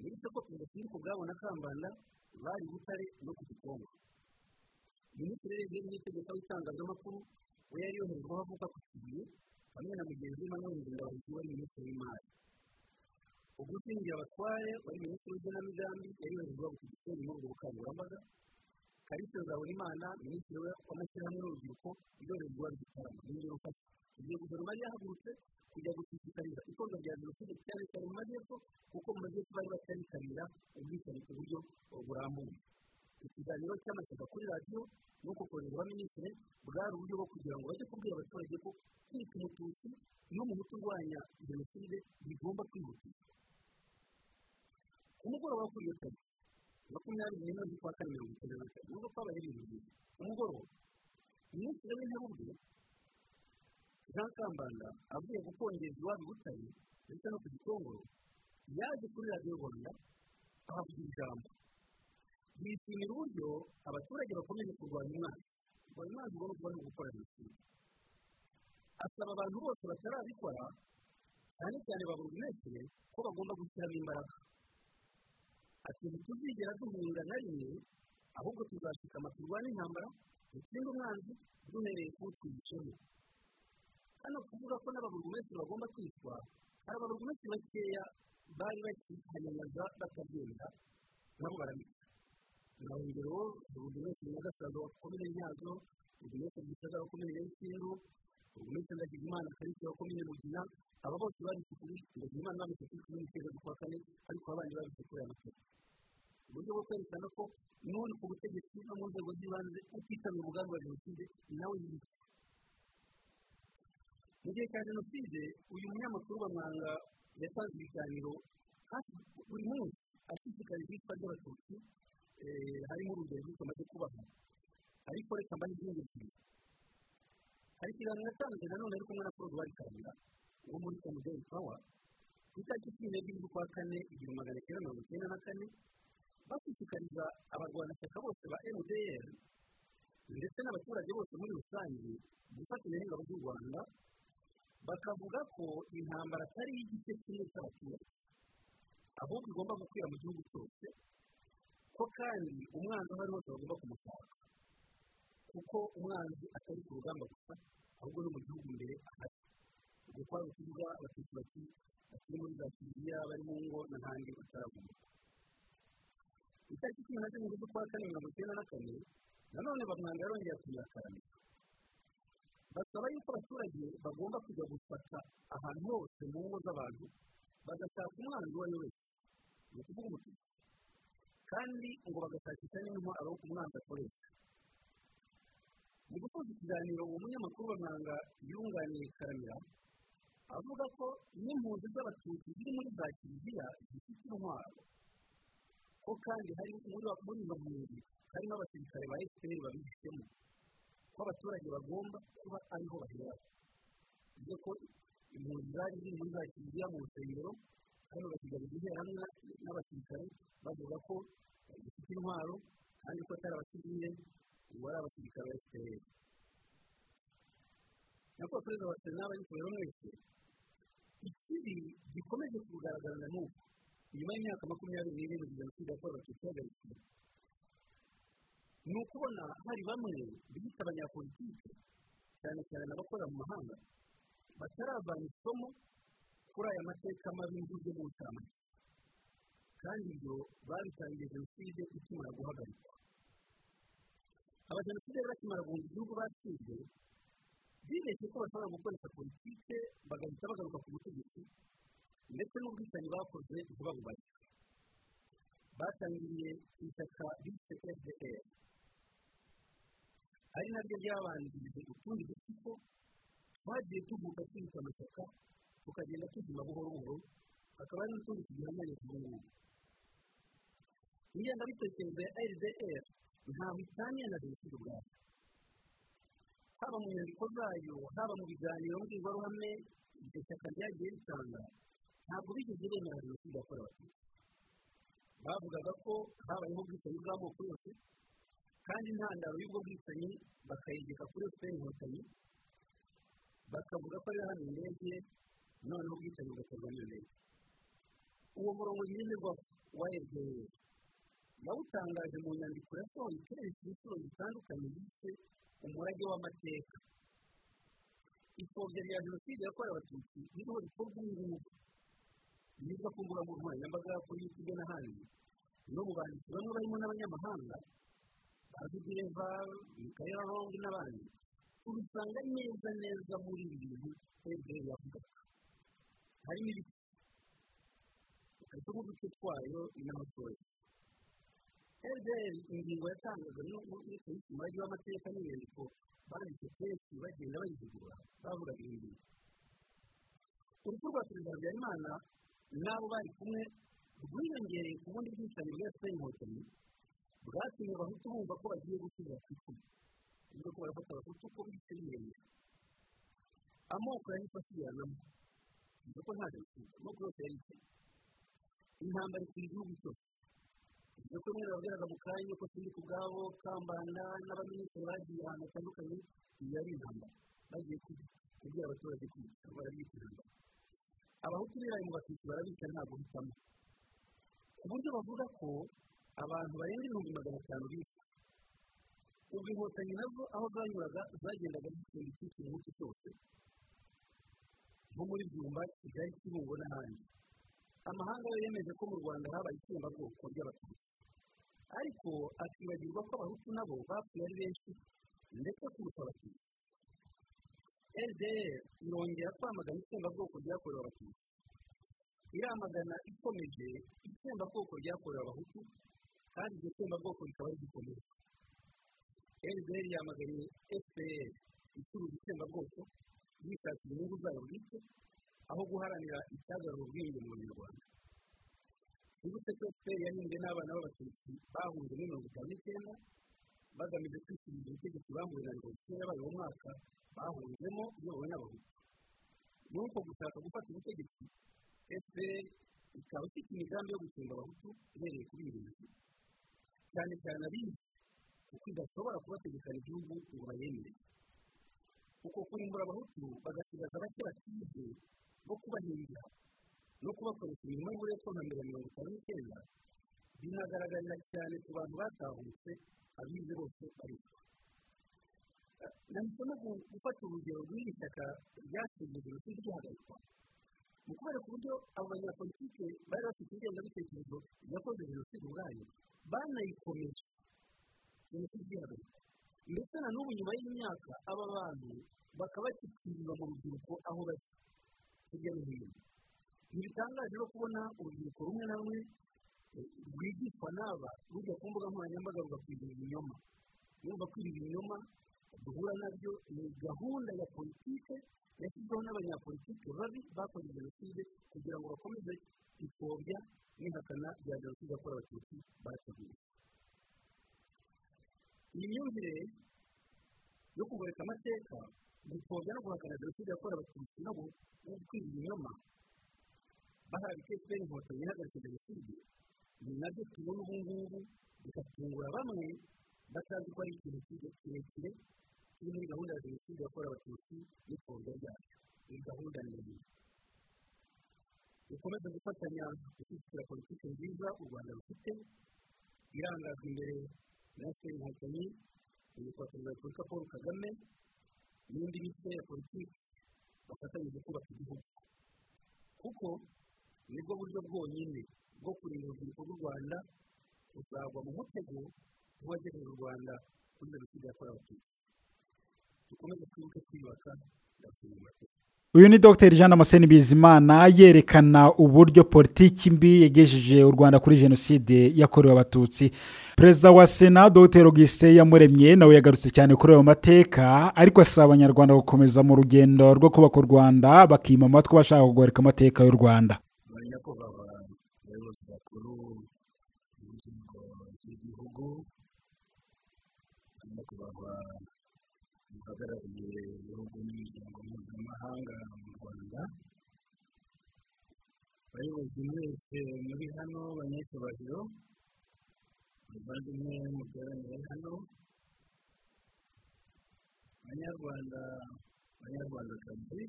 muri soko perezida filipo bwabo na kambanda bari butare no ku gikongo minisitiri w'intebe n'itegeko w'itangazamakuru we yari yoherejweho avuga ku kibuye hamwe na mugenzi we manuel ngendabahizi wari minisitiri w'imari ubwo ushingiye abatware wari minisitiri w'igenamigambi yari ku gisenyi muri ubwo bukangurambaga kalisa nzabonimana minisitiri w'amashyirahamwe n'urubyiruko yoherejweho igitaramo ni ingero mfasha igihe guverinoma yahagurutse kujya gushishikariza ikorwa rya jenoside cyane cyane mu majyepfo kuko mu majyepfo bari bataritabira ubwicanyi ku buryo burambuye. Ikiganiro cy'amashyaka kuri radiyo nuko koherezwa minisitiri bwari uburyo bwo kugira ngo bajye kubwira abaturage ko kwita umututsi n'umuhutu urwanya jenoside bigomba kwihutishwa ku mugoroba wo kuri iyo tariki makumyabiri n'imwe z'ukwa kane mirongo icyenda na kane nubwo twabaye ibintu byiza ku mugoroba minisitiri w'intebe ubwe jean kambanda avuye gukongeza iwabo butare ndetse no ku gikongoro yaje kuri radiyo rwanda ahavuga ijambo bishimira uburyo abaturage bakomeje kurwanya umwana kurwanya umwana ugomba kuba ari gukora jenoside asaba abantu bose batarabikora cyane cyane ba buri wese ko bagomba gushyiramo imbaraga ati ntituzigera duhunga na rimwe ahubwo tuzashikama turwane intambara dutsinde umwanzi duhereye ku twicemo hano kuvuga ko n'ababurugumesitiri bagomba kwitwa. Hari ababurugumesitiri bakeya bari bakihanyamaza batabyenda nabo barabika na urugero burugumesitiri nyagasaza wa komine nyazo burugumesitiri gisagara wa komine nyabisindu burugumesitiri ndagijimana karisi wa komine mugina aba bose babise kuri ndagijimana babise kuri cumi n'icyenda z'ukwa kane ariko abandi babise kuri aya matora uburyo bwo kwerekana ko n'ubundi ku butegetsi no mu nzego z'ibanze utitabira umugambi wa jenoside nawe yica mu gihe cya jenoside uyu munyamakuru bamwanga yatanze ibiganiro buri munsi ashishikariza iyicwa ry'abatutsi harimo urugero rw'uko amaze kubaha ariko reka mbahe izindi ebyiri hari ikiganiro yatanze nanone ari kumwe na paul rwarikanira wo muri komudeli pawa ku itariki cumi n'ebyiri z'ukwa kane igihumbi magana cyenda mirongo icyenda na kane bashishikariza abarwanashyaka bose ba mdr ndetse n'abaturage bose muri rusange gufatanya n'ingabo z'u rwanda bakavuga ko intambara atari igice kimwe cy'abaturage ahubwo igomba gukwira mu gihugu cyose ko kandi umwanzi aho ari hose bagomba kumushaka kuko umwanzi atari ku rugamba gusa ahubwo no mu gihugu imbere ahari. Ubwo kwari ukuvuga abatutsi bakiri muri za kiliziya bari mu ngo n'ahandi bataragomba itariki cumi na zirindwi z'ukwa kane mirongo icyenda na kane nanone bamwanga yarongera kuyakarana basaba yuko abaturage bagomba kujya gufata ahantu hose mu ngo z'abantu bagashaka umwanzi uwo ari we wese. Ni ukuvuga umutuku kandi ngo bagashakisha n'intwaro umwanzi akoresha. Mu gusoza ikiganiro uwo munyamakuru bamwanga yunganiye karamira avuga ko n'impunzi z'abatutsi ziri muri za kiliziya zifite intwaro. Ko kandi hari muri izo mpunzi harimo abasirikare ba efuperi babifitemo ko abaturage bagomba kuba ariho bahera. Bivuze ko impunzi zari ziri muri za kiliziya mu rusengero hano basigaye interahamwe n'abasirikare bavuga ko bafite intwaro kandi ko atari abasivile ubu ari abasirikare ba efuperi nyakubahwa perezida wa sena bari kureba mwese ikibi gikomeje kugaragara na n'ubu nyuma y'imyaka makumyabiri n'irindwi jenoside yakorewe abatutsi ihagarikiwe ni ukubona hari bamwe biyita abanyapolitike cyane cyane abakorera mu mahanga bataravana isomo kuri aya mateka mabi mu ncamake kandi ibyo babitangiye jenoside ikimara guhagarikwa abajenoside bakimara guhunga igihugu batsinzwe bibeshye ko bashobora gukoresha politike bagahita bagaruka ku butegetsi ndetse n'ubwicanyi bakoze ntibabubare batangiriye ku ishyaka bise fdr. Ari naryo ryabanjirije utundi dutsiko twagiye tuvuka twita amashyaka tukagenda tuzima buhoro buhoro hakaba hari n'utundi tugihamanye ku ngubu ingengabitekerezo ya rdr ntaho itaniye na jenoside ubwayo haba mu nyandiko zayo haba mu biganiro mbwirwaruhame iryo shyaka ryagiye ritanga ntabwo bigeze bemera jenoside yakorewe abatutsi. Bavugaga ko habayeho ubwicanyi bw'amoko yose kandi intandaro y'ubwo bwicanyi bakayegeka kuri efuperi inkotanyi. Bakavuga ko ari hano indege noneho ubwicanyi bugakorwa n'iyo ndege uwo murongo ngenderwaho wa fpr yawutangaje mu nyandiko yasohoye kenshi inshuro zitandukanye yise umurage w'amateka ipfobya rya jenoside yakorewe abatutsi ririho rikorwa ubu ngubu binyuze ku mbuga nkoranyambaga kuri yutube n'ahandi no mu banditsi bamwe barimo n'abanyamahanga bazigireva mikayira rongi n'abandi ubisanga neza neza muri ibi bintu fpr yavuga harimo ibiti ukareka uduce twayo n'amasoya fpr ingingo yatangaga n'umurage w'amateka n'inyandiko kenshi bagenda bayivugurura bavugaga ibi bintu urupfu rwa perezida habyarimana n'abo bari kumwe rwiyongereye ku bundi bwicanyi bwa efuperi inkotanyi bwatumye abahutu bumva ko bagiye gusubira ku icumi bivuga ko barafata abahutu ko bice birebire amoko yahise asubiranamo bivuga ko nta jenoside amoko yose yahise intambara ikwira igihugu cyose bivuga ko mwere babwiraga mu kanya ko turi ku bwabo kambanda n'abaminisitiri bagiye ahantu hatandukanye iyi yari intambara. Bagiye kubwira abaturage kwica barabyita intambara. Abahutu birayi mu batutsi barabica nta guhitamo ku buryo bavuga ko abantu barenga ibihumbi magana atanu bishwe ubwo inkotanyi na zo aho zanyuraga zagendaga zitsinda icyitwa igihugu cyose. Nko muri byumba kigali kibungo n'ahandi. Amahanga yo yemeje ko mu rwanda habaye itsembabwoko ry'abatutsi. Ariko akibagirwa ko abahutu nabo bapfuye ari benshi ndetse kurusha abatutsi ldr irongera kwamagana itsembabwoko ryakorewe abatutsi. Iramagana ikomeje itsembabwoko ryakorewe abahutu kandi iryo tsembabwoko rikaba rigikomeye ldr yamaganye fpr icuruza itsembabwoko yishakira inyungu zayo bwite aho guharanira icyagarura ubwenge mu banyarwanda. Ko fpr yahimbwe n'abana b'abatutsi bahunze muri mirongo itanu n'icyenda bagamije kwisubiza ubutegetsi bambuwe na mirongo icyenda yabaye mu mwaka bahunzemo iyobowe n'abahutu ni uko gushaka gufata ubutegetsi fpr ikaba ifite imigambi yo gucunga abahutu ihereye kuri bintu cyane cyane abizi kuko idashobora kubategekana igihugu ngo bayemere. Uko kurimbura abahutu bagasigaza bake batize bo kubahingira no kubakoresha imirimo y'uburetwa mbere mirongo itanu n'icyenda binagaragarira cyane ku bantu batahutse abize bose baricwa nahisemo gufata urugero rw'iri shyaka ryashinzwe jenoside igihagarikwa mu kubereka uburyo abo banyapolitike bari bafite ingengabitekerezo yakoze jenoside ubwayo banayikomeje jenoside igihagarikwa ndetse na n'ubu nyuma y'imyaka aba bantu bakaba bakikirira mu rubyiruko aho bari hirya no hino ntibitangaje no kubona urubyiruko rumwe na rumwe rwigishwa n'aba rujya ku mbuga nkoranyambaga rugakwigira ibinyoma. Yumva ko ibi binyoma duhura na byo ni gahunda ya politike yashyizweho n'abanyapolitike babi bakoze jenoside kugira ngo bakomeze ipfobya n'ihakana rya jenoside yakorewe abatutsi bateguye. Iyi myumvire yo kugoreka amateka gupfobya no guhakana jenoside yakorewe abatutsi nabo no gukwiza ibinyoma. Bahawe efuperi inkotanyi ihagaritse jenoside ni na byo tubona ubu ngubu bigatungura bamwe batazi ko ari ikintu kirekire kiri muri gahunda ya jenoside yakorewe abatutsi n'ipfobya ryayo iyi gahunda ni iyi dukomeze gufatanya gushyigikira politiki nziza u rwanda rufite irangajwe imbere na efuperi inkotanyi perezida wa paul kagame n'indi mitwe ya politiki bafatanyije kubaka igihugu kuko ni bwo buryo bwonyine bwo kurinda urubyiruko rw'u rwanda ruzagwa mu mutego w'uwagejeje u rwanda kuri jenoside yakorewe abatutsi. Dukomeze twibuke twiyubaka uyu ni dr. Jean damascene bizimana yerekana uburyo politiki mbi yagejeje u rwanda kuri jenoside yakorewe abatutsi. Perezida wa sena dr. Augustin yamuremye nawe yagarutse cyane kuri ayo mateka ariko asaba abanyarwanda gukomeza mu rugendo rwo kubaka u rwanda bakima amatwi bashaka kugoreka amateka y'u rwanda. Nyakubahwa abayobozi bakuru b'inzego z'igihugu nyakubahwa muhagarariye ibihugu n'imiryango mpuzamahanga mu rwanda abayobozi mwese muri hano banyacyubahiro abavandimwe muteraniye hano. Banyarwanda banyarwandakazi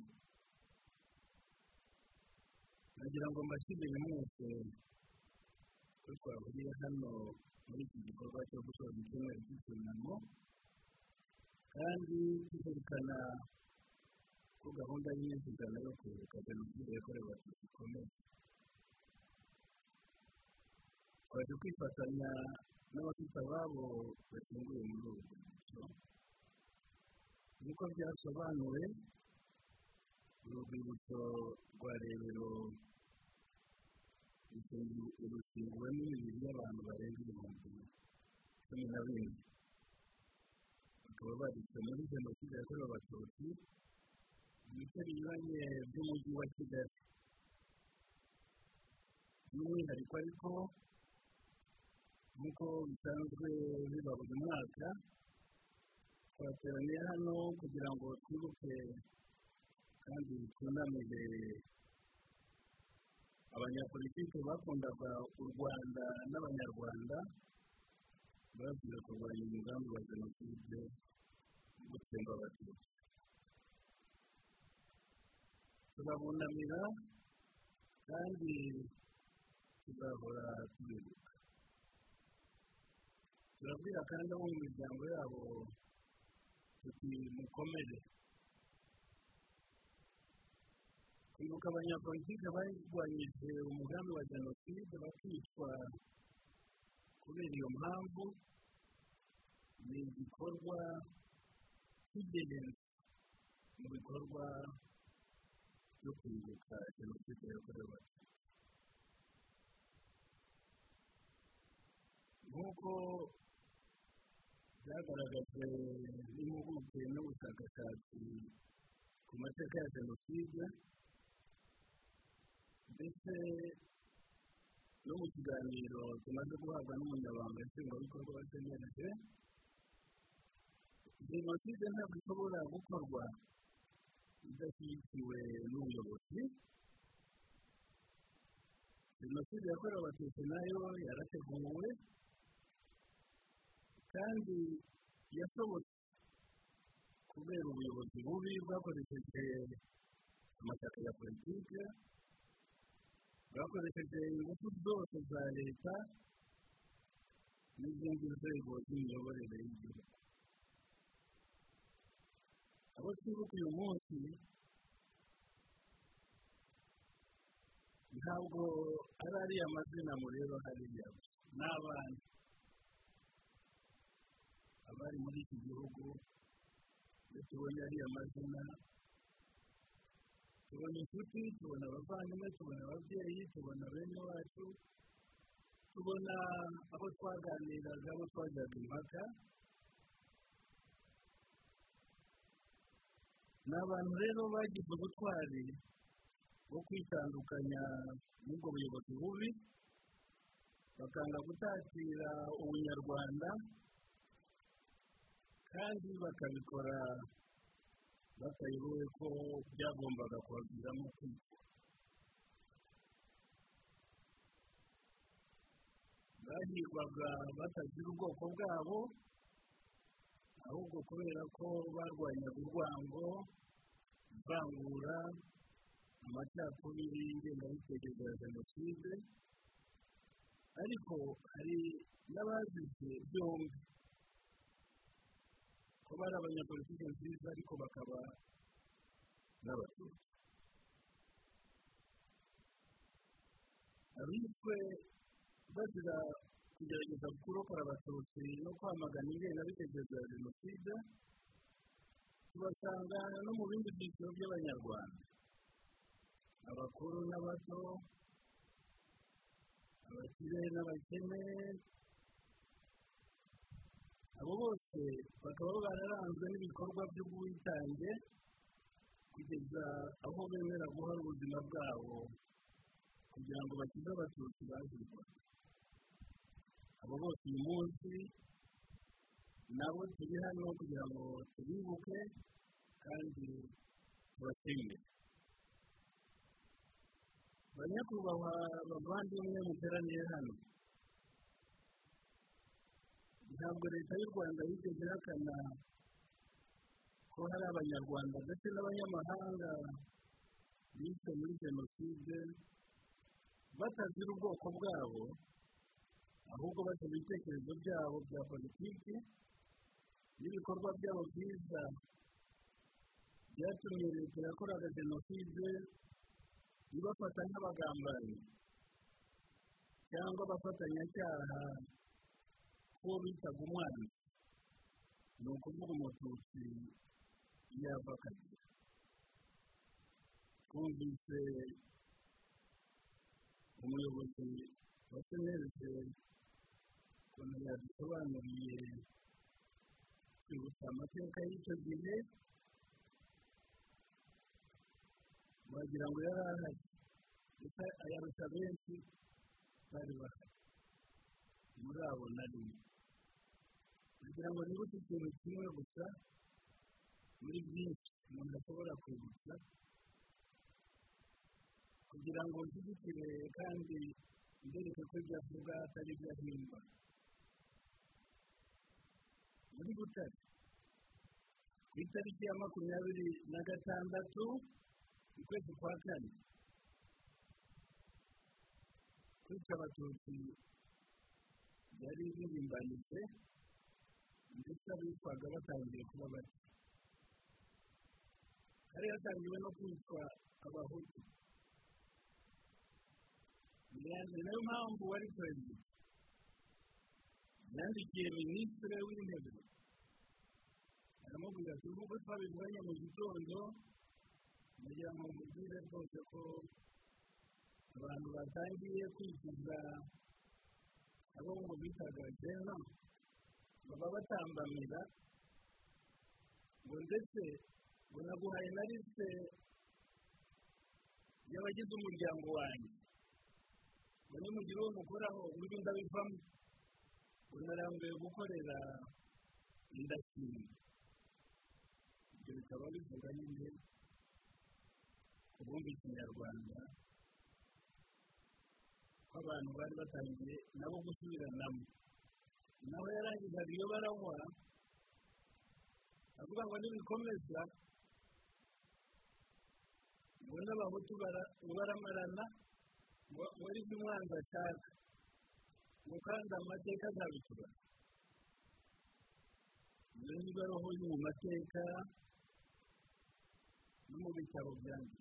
nagira ngo mbashimire mwese ko twahuriye hano muri iki gikorwa cyo gusoza icyumweru cy'icyunamo kandi tuzirikana ko gahunda y'imyizigano yo kwibuka jenoside yakorewe abatutsi ikomeye. Twaje kwifatanya n'abafite ababo bashyinguye muri ubu rwibutso. Nk'uko byasobanuwe uru rwibutso rwa rebero rushyinguwemo imibiri y'abantu barenga ibihumbi cumi na bine bakaba barishwe muri jenoside yakorewe abatutsi mu bice binyuranye by'umujyi wa kigali by'umwihariko ariko nk'uko bisanzwe biba buri mwaka twateraniye hano kugira ngo twibuke kandi twunamire abanyapolitiki bakundaga u rwanda n'abanyarwanda baziye kurwanya umugambi wa jenoside gutsemba abatutsi. Turabunamira kandi tuzahora tubibuka turabwira kandi abo mu miryango yabo tuti mukomere. Kwibuka abanyapolitike barwanyije umugambi wa jenoside bakicwa kubera iyo mpamvu ni igikorwa cy'ingenzi mu bikorwa byo kwibuka jenoside yakorewe abatutsi nk'uko byagaragajwe n'impuguke n'ubushakashatsi ku mateka ya jenoside ndetse no mu kiganiro tumaze guhabwa n'umunyabanga nshingwabikorwa wa cnlg jenoside ntabwo ishobora gukorwa idashyigikiwe n'ubuyobozi. Jenoside yakorewe abatutsi na yo yarateguwe kandi yashobotse kubera ubuyobozi bubi bwakoresheje amashyaka ya politiki. Bwakoresheje ingufu zose za leta n'izindi nzego z'imiyoborere y'igihugu. Abo twibuka uyu munsi ntabwo ari ariya mazina mureba hariya ni abana abari muri iki gihugu iyo tubonye ariya mazina tubona inshuti tubona abavandimwe tubona ababyeyi tubona bene wacu tubona abo twaganiraga abo twajyaga impaka ni abantu rero bagize ubutwari bwo kwitandukanya n'ubwo buyobozi bubi bakanga gutatira ubunyarwanda kandi bakabikora batayoboye ko byagombaga kubaviramo kwita bahirwaga batagira ubwoko bwabo ahubwo kubera ko barwanyaga urwango ivangura amacakubiri y'ingengabitekerezo ya jenoside ariko hari n'abazize byombi ko bari abanyapolitiki nziza ariko bakaba n'abatutsi abishwe bazira kugerageza kurokora abatutsi no kwamagana ingengabitekerezo ya jenoside tubasanga no mu bindi byiciro by'abanyarwanda abakuru n'abato abakire n'abakene abo bose bakaba bararanzwe n'ibikorwa by'ubwitange kugeza aho bemera guha ubuzima bwabo kugira ngo bakize abatutsi bazirwa abo bose uyu munsi nabo turi hano kugira ngo tubibuke kandi tubashimire. Banyakubahwa bavandimwe muteraniye hano. Ntabwo leta y'u rwanda yigeze ihakana ko hari abanyarwanda ndetse n'abanyamahanga bishwe muri jenoside batazira ubwoko bwabo ahubwo bafite ibitekerezo byabo bya politiki n'ibikorwa byabo byiza byatumye leta yakoraga jenoside ibafata nk'abagambanyi cyangwa abafatanyacyaha ko bitaga umwana ni ukuvuga umututsi yava akagira twumvise umuyobozi wa senerite ukuntu yadusobanuriye kwibutsa amateka y'icyo gihe wagira ngo yari ahari gusa ayarusha benshi bari bahari muri abo na rimwe kugira ngo nibutse ikintu kimwe gusa muri byinshi umuntu ashobora kwibutsa kugira ngo nshyigikire kandi mbereke ko ibyo avuga atari ibyo ahimba. Muri butare ku itariki ya makumyabiri na gatandatu ukwezi kwa kane kwica abatutsi byari birimbanije ndetse abitwaga batangiye kuba bake hari hatangiwe no kwitwa abahutu ni na yo mpamvu wari perezida yandikiye minisitiri w'intebe aramubwira ati nk'uko twabivanye mu gitondo kugira ngo mubwire rwose ko abantu batangiye kwikiza abo ngo bitaga jena baba batambamira ngo ndetse ngo naguhaye na lisite y'abagize umuryango wanjye. Ngo nimugire uwo mukoraho undi ndabivamo. Ngo narambuye gukorera indashima ibyo bikaba bivuga nyine ubundi ikinyarwanda ko abantu bari batangiye nabo gusubiranamo nawe yarangizaga iyo baranywa avuga ngo nibikomeza ngo n'abahutu baramarana ngo ari byo umwanzi ashaka ngo kandi amateka azabitubara niba roho iri mu mateka no mu bitabo byanditse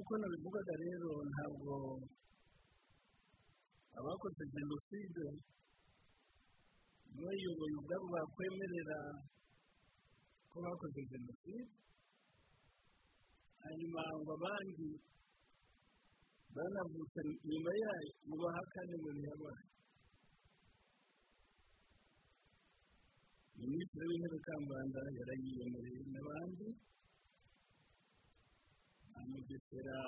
nk'uko nabivugaga rero ntabwo abakoze jenoside bayoboye ubwabo bakwemerera ko bakoze jenoside hanyuma ngo abandi banavutse nyuma yayo ngo bahakane ngo ntiyabaye minisitiri w'intebe kambanda yarayiyemereye n'abandi. Amugesera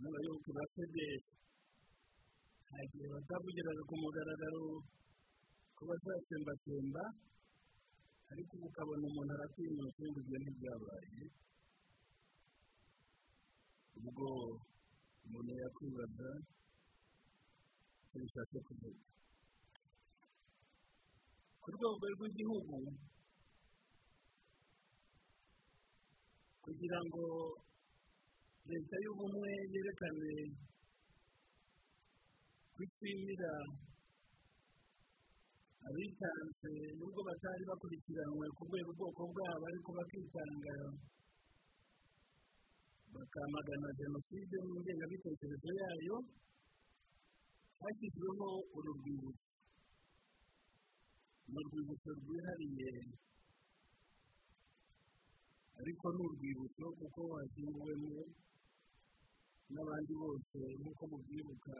n'abayoboke ba federi nta gihe batavugiraga ku mugaragaro ko bazatsembatsemba ariko ubu ukabona umuntu aratinyutse ngo ibyo ntibyabaye ni bwo umuntu yakwibaza icyo bishatse kuvuga ku rwego rw'igihugu kugira ngo leta y'ubumwe yerekane kwishimira abitanze nubwo batari bakurikiranwe kubera ubwoko bwabo ariko bakitanga bakamagana jenoside n'ingengabitekerezo yayo hashyizweho uru rwibutso ni urwibutso rwihariye. Ariko ni urwibutso kuko hashyinguwemo n'abandi bose nk'uko mubyibuka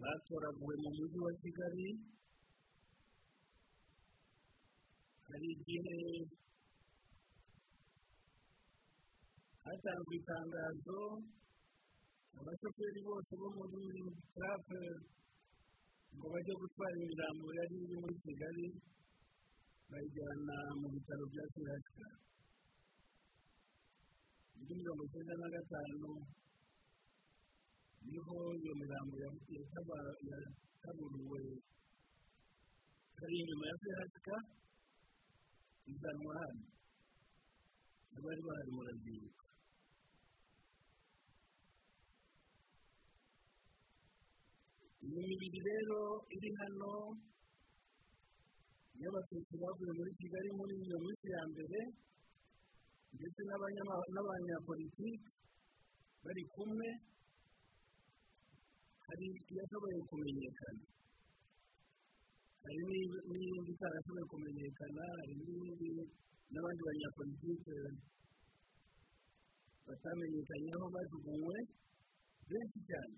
batoraguwe mu mujyi wa kigali hari igihe hatanzwe itangazo abashoferi bose bo muri tarafe ngo bajye gutwara imirambo yari iri muri kigali bayijyana mu bitaro bya sehashika muri mirongo icyenda na gatanu ni ho iyo mirambo yataburiwe hari inyuma ya sehashika izanwa hano abari bahari murabyibuka iyi mibiri rero iri hano y'abatutsi bavuye muri kigali muri iyo minsi ya mbere ndetse n'abanyapolitiki bari kumwe hari iyashoboye kumenyekana. Hari n'iyindi itarashoboye kumenyekana hari n'iyindi n'abandi banyapolitike batamenyekanye aho bajugunywe benshi cyane.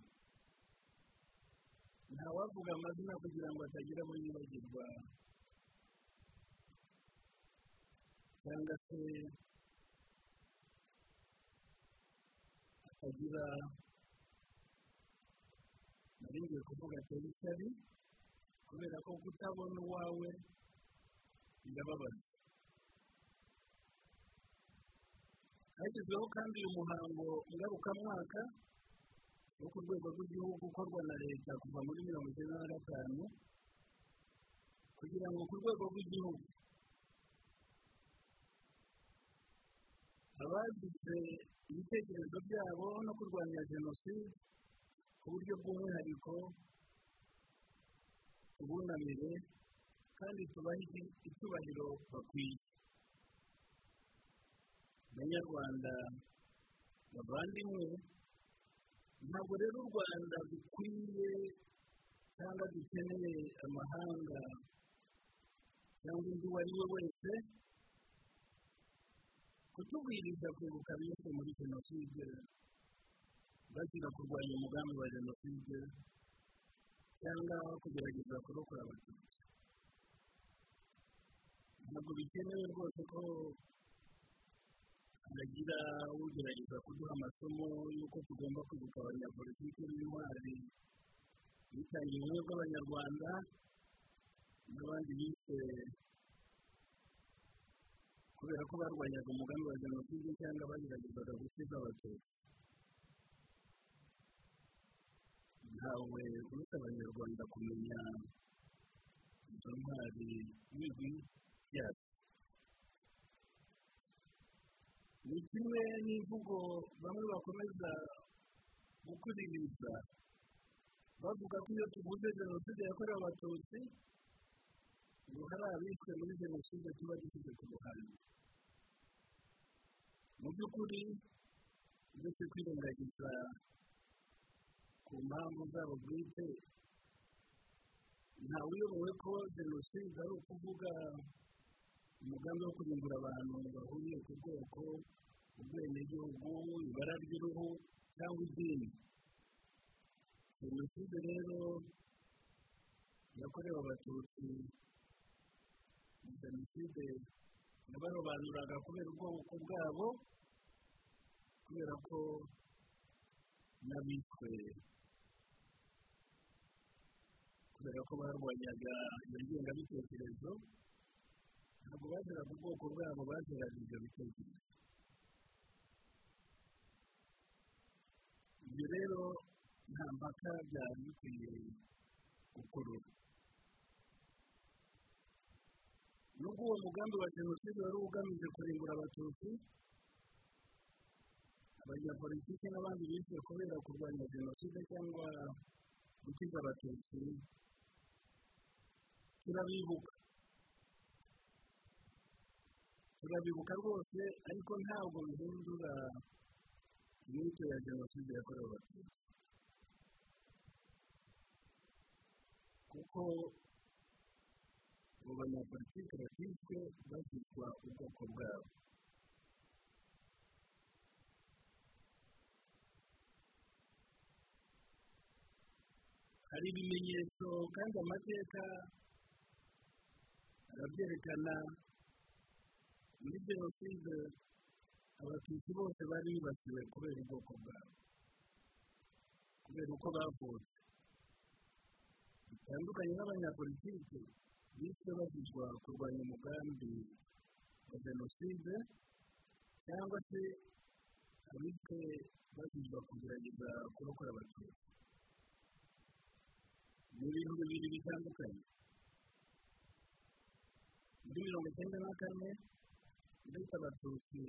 Ntawavuga amazina kugira ngo atagira abo yibagirwa. Cyangwa se atagira nari ngiye kuvuga atera ishyari kubera ko kutabona uwawe birababaza hashyizweho kandi uyu muhango ngarukamwaka wo ku rwego rw'igihugu ukorwa na leta kuva muri mirongo icyenda na gatanu kugira ngo ku rwego rw'igihugu abagize ibitekerezo byabo no kurwanya jenoside ku buryo bw'umwihariko tubunamire kandi tubahe icyubahiro bakwiye. Banyarwanda bavandimwe ntabwo rero u rwanda dukwiye cyangwa dukeneye amahanga cyangwa undi uwo ari we wese kutubwiriza kwibuka bishwe muri jenoside bazira kurwanya umugambi wa jenoside cyangwa kugerageza kurokora abatutsi. Ntabwo bikenewe rwose ko hagira ugerageza kuduha amasomo y'uko tugomba kwibuka abanyapolitiki b'intwari bitangiye ubumwe bw'abanyarwanda n'abandi bise kubera ko barwanyaga umugambi wa jenoside cyangwa bageragezaga gukiza abatutsi ntawe uretse abanyarwanda kumenya izo ntwari n'ibigwi byacu ni kimwe n'imvugo bamwe bakomeza gukuririza. Bavuga ko iyo tuvuze jenoside yakorewe abatutsi ngo hari abishwe muri jenoside tuba dushyize ku ruhande mu by'ukuri uretse kwirengagiza ku mpamvu zabo bwite ntawe uyobowe ko jenoside ari ukuvuga umugambi wo kurimbura abantu bahuriye ku bwoko ubwenegihugu ibara ry'uruhu cyangwa idini jenoside rero yakorewe abatutsi jenoside yabarobanuraga kubera ubwoko bwabo kubera ko n'abishwe kubera ko barwanyaga iyo ngengabitekerezo ntabwo baziraga ubwoko bwabo baziraga ibyo bitekerezo. Ibyo rero nta mpaka byari bikwiye gukurura nubwo uwo mugambi wa jenoside wari ugamije kurimbura abatutsi abanyapolitiki n'abandi bishwe kubera kurwanya jenoside cyangwa gukiza abatutsi turabibuka turabibuka rwose ariko ntabwo bihindura inyito ya jenoside yakorewe abatutsi kuko abo banyapolitiki bakizwe bazitwa ubwoko bwabo hari ibimenyetso kandi amateka arabyerekana muri jenoside abatutsi bose bari bibasiwe kubera ubwoko bwabo kubera uko bavutse bitandukanye n'abanyapolitiki bishwe bazizwa kurwanya umugambi wa jenoside cyangwa se abishwe bazizwa kugerageza kurokora abatutsi ni ibintu bibiri bitandukanye muri mirongo icyenda na kane uretse abatutsi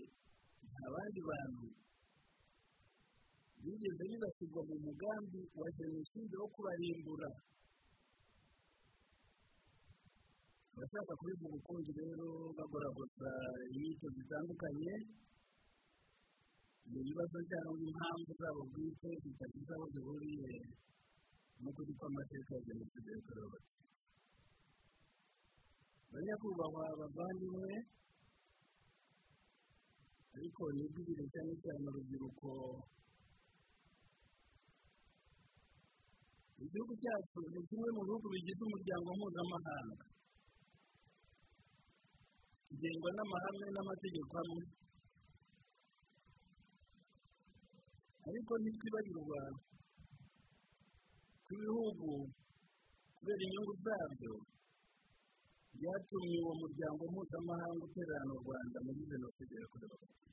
nta bandi bantu bigeze bibasirwa mu mugambi wa jenoside wo kubarimbura abashaka kubivuga ukundi rero bagoragoza inyito zitandukanye ni ibibazo cyangwa impamvu zabo bwite zitagize aho zihuriye n'ukuri kw'amateka ya jenoside yakorewe. Abatutsi banyakubahwa bavandimwe ariko nibwire cyane cyane urubyiruko. Igihugu cyacu ni kimwe mu bihugu bigize umuryango mpuzamahanga. Kigengwa n'amahame n'amategeko amwe ariko ntitwibagirwa ko ibihugu kubera inyungu zabyo byatumye uwo muryango mpuzamahanga utererana u rwanda muri jenoside yakorewe abatutsi.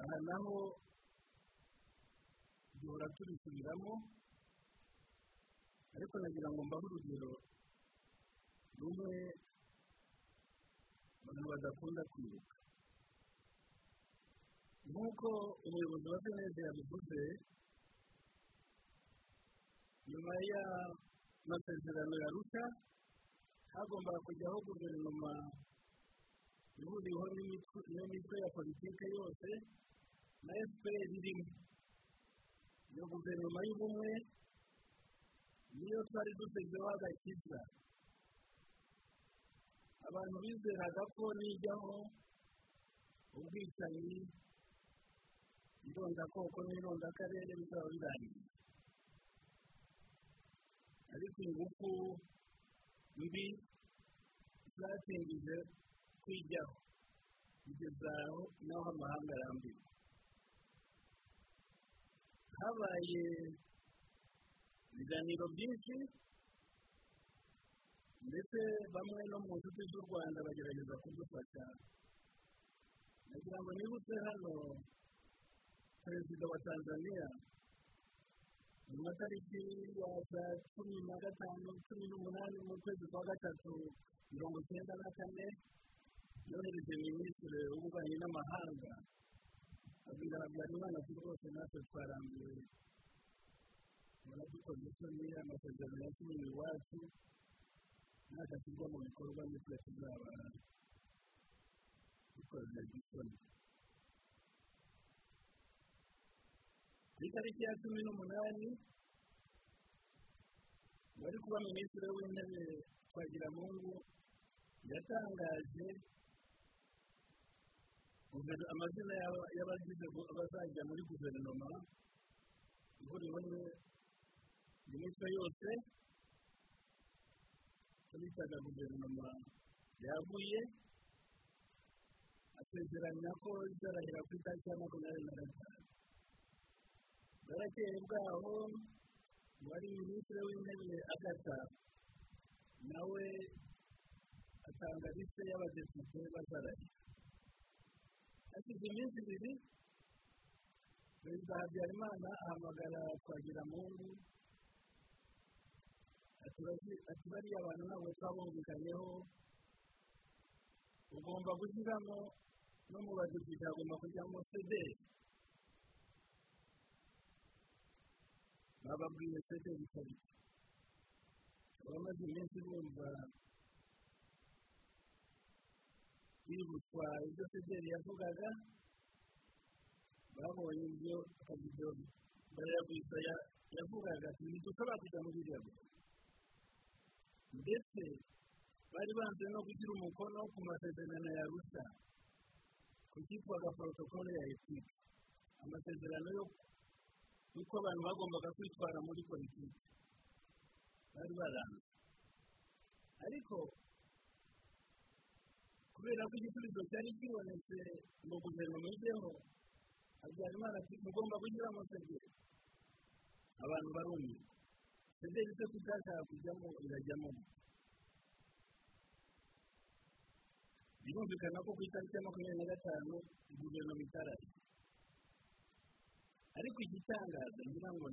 Aha naho duhora tubisubiramo. Ariko nagira ngo mbahe urugero. Rumwe abantu badakunda kwibuka nk'uko umuyobozi wa senede yabivuze nyuma y'amasezerano ya rusha hagombaga kujyaho guverinoma ihuriweho n'imitwe ya politiki yose na fpr irimo. Iyo guverinoma y'ubumwe niyo twari dutezeho agakiza abantu bizeraga ko nijyaho ubwicanyi indondakoko n'irondakarere bizaba birangiye. Ariko ingufu mbi zatindije kwijyaho. Kugeza aho naho amahanga arambirwa habaye ibiganiro byinshi ndetse bamwe no mu nshuti z'u rwanda bagerageza kudufasha. Nagira ngo nibutse hano perezida wa tanzania mu matariki ya saa cumi na gatanu cumi n'umunani mu kwezi kwa gatatu mirongo icyenda na kane yohereje minisitiri w'ububanyi n'amahanga. Abwira habyarimana ati rwose natwe twarambiwe. Baradukoze isoni amasezerano yasinyiwe iwacu ntagashyirwa mu bikorwa nitwe tuzaba dukoze isoni ku itariki ya cumi n'umunani wari kuba minisitiri w'intebe twagiramungu yatangaje amazina y'abagize abazajya muri guverinoma ihuriweho imitwe yose bitaga guverinoma yaguye asezeranya ko izarahira ku itariki ya makumyabiri na gatanu bwarakeye bwaho wari minisitiri w'intebe agata nawe atanga lisite y'abadepite bazaranye hashize iminsi ibiri perezida habyarimana ahamagara twagiramungu ati bariya abantu ntabwo twabumvikanyeho ugomba gushyiramo no mu badepite hagomba kujyamo sederi bababwiye sederi kabiri abamaze iminsi bumva bibutswa ibyo sederi yavugaga babonye ibyo akabido barayagwisa yavugaga ati ntidushobora kujya muri iriya gusa ndetse bari banze no gushyira umukono ku masezerano ya rusa ku cyitwaga porotokole ya etike amasezerano y'uko abantu bagombaga kwitwara muri politiki bari baranze. Ariko kubera ko igisubizo cyari kibonetse ngo guverinoma ijyeho habyarimana ati mugomba gushyiramo sederi abantu barumiwe sederi se tutashaka kujyamo irajyamo birumvikana ko ku itariki ya makumyabiri na gatanu guverinoma itarari ariko igitangaza ngira ngo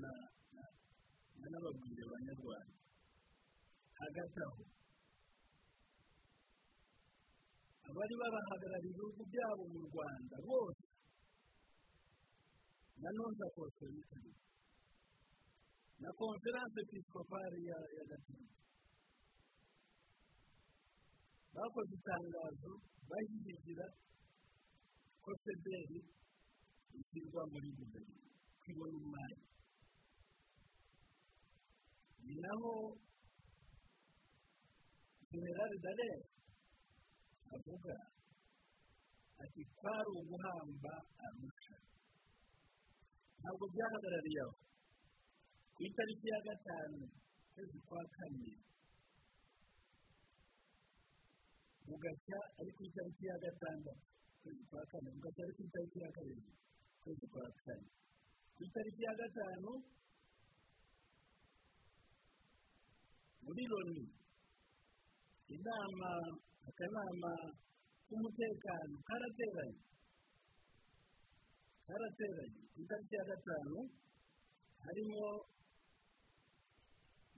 n'ababwire abanyarwanda hagati aho abari babahagarariye ibihugu byabo mu rwanda bose na nonza kositari na konferanse episikopari ya gatatu bakoze itangazo bashyigikira ko sederi ishyirwa muri guverinoma kwibona umwanya ni naho generale dare avuga ati kwari uguhamba arusha ntabwo byahagarariye aho ku itariki ya gatanu ukwezi kwa kane. Bugacya ari ku itariki ya gatandatu ukwezi kwa kane. Bugacya ari ku itariki ya karindwi ukwezi kwa kane. Ku itariki ya gatanu muri loni inama akanama k'umutekano karateranye karateranye ku itariki ya gatanu harimo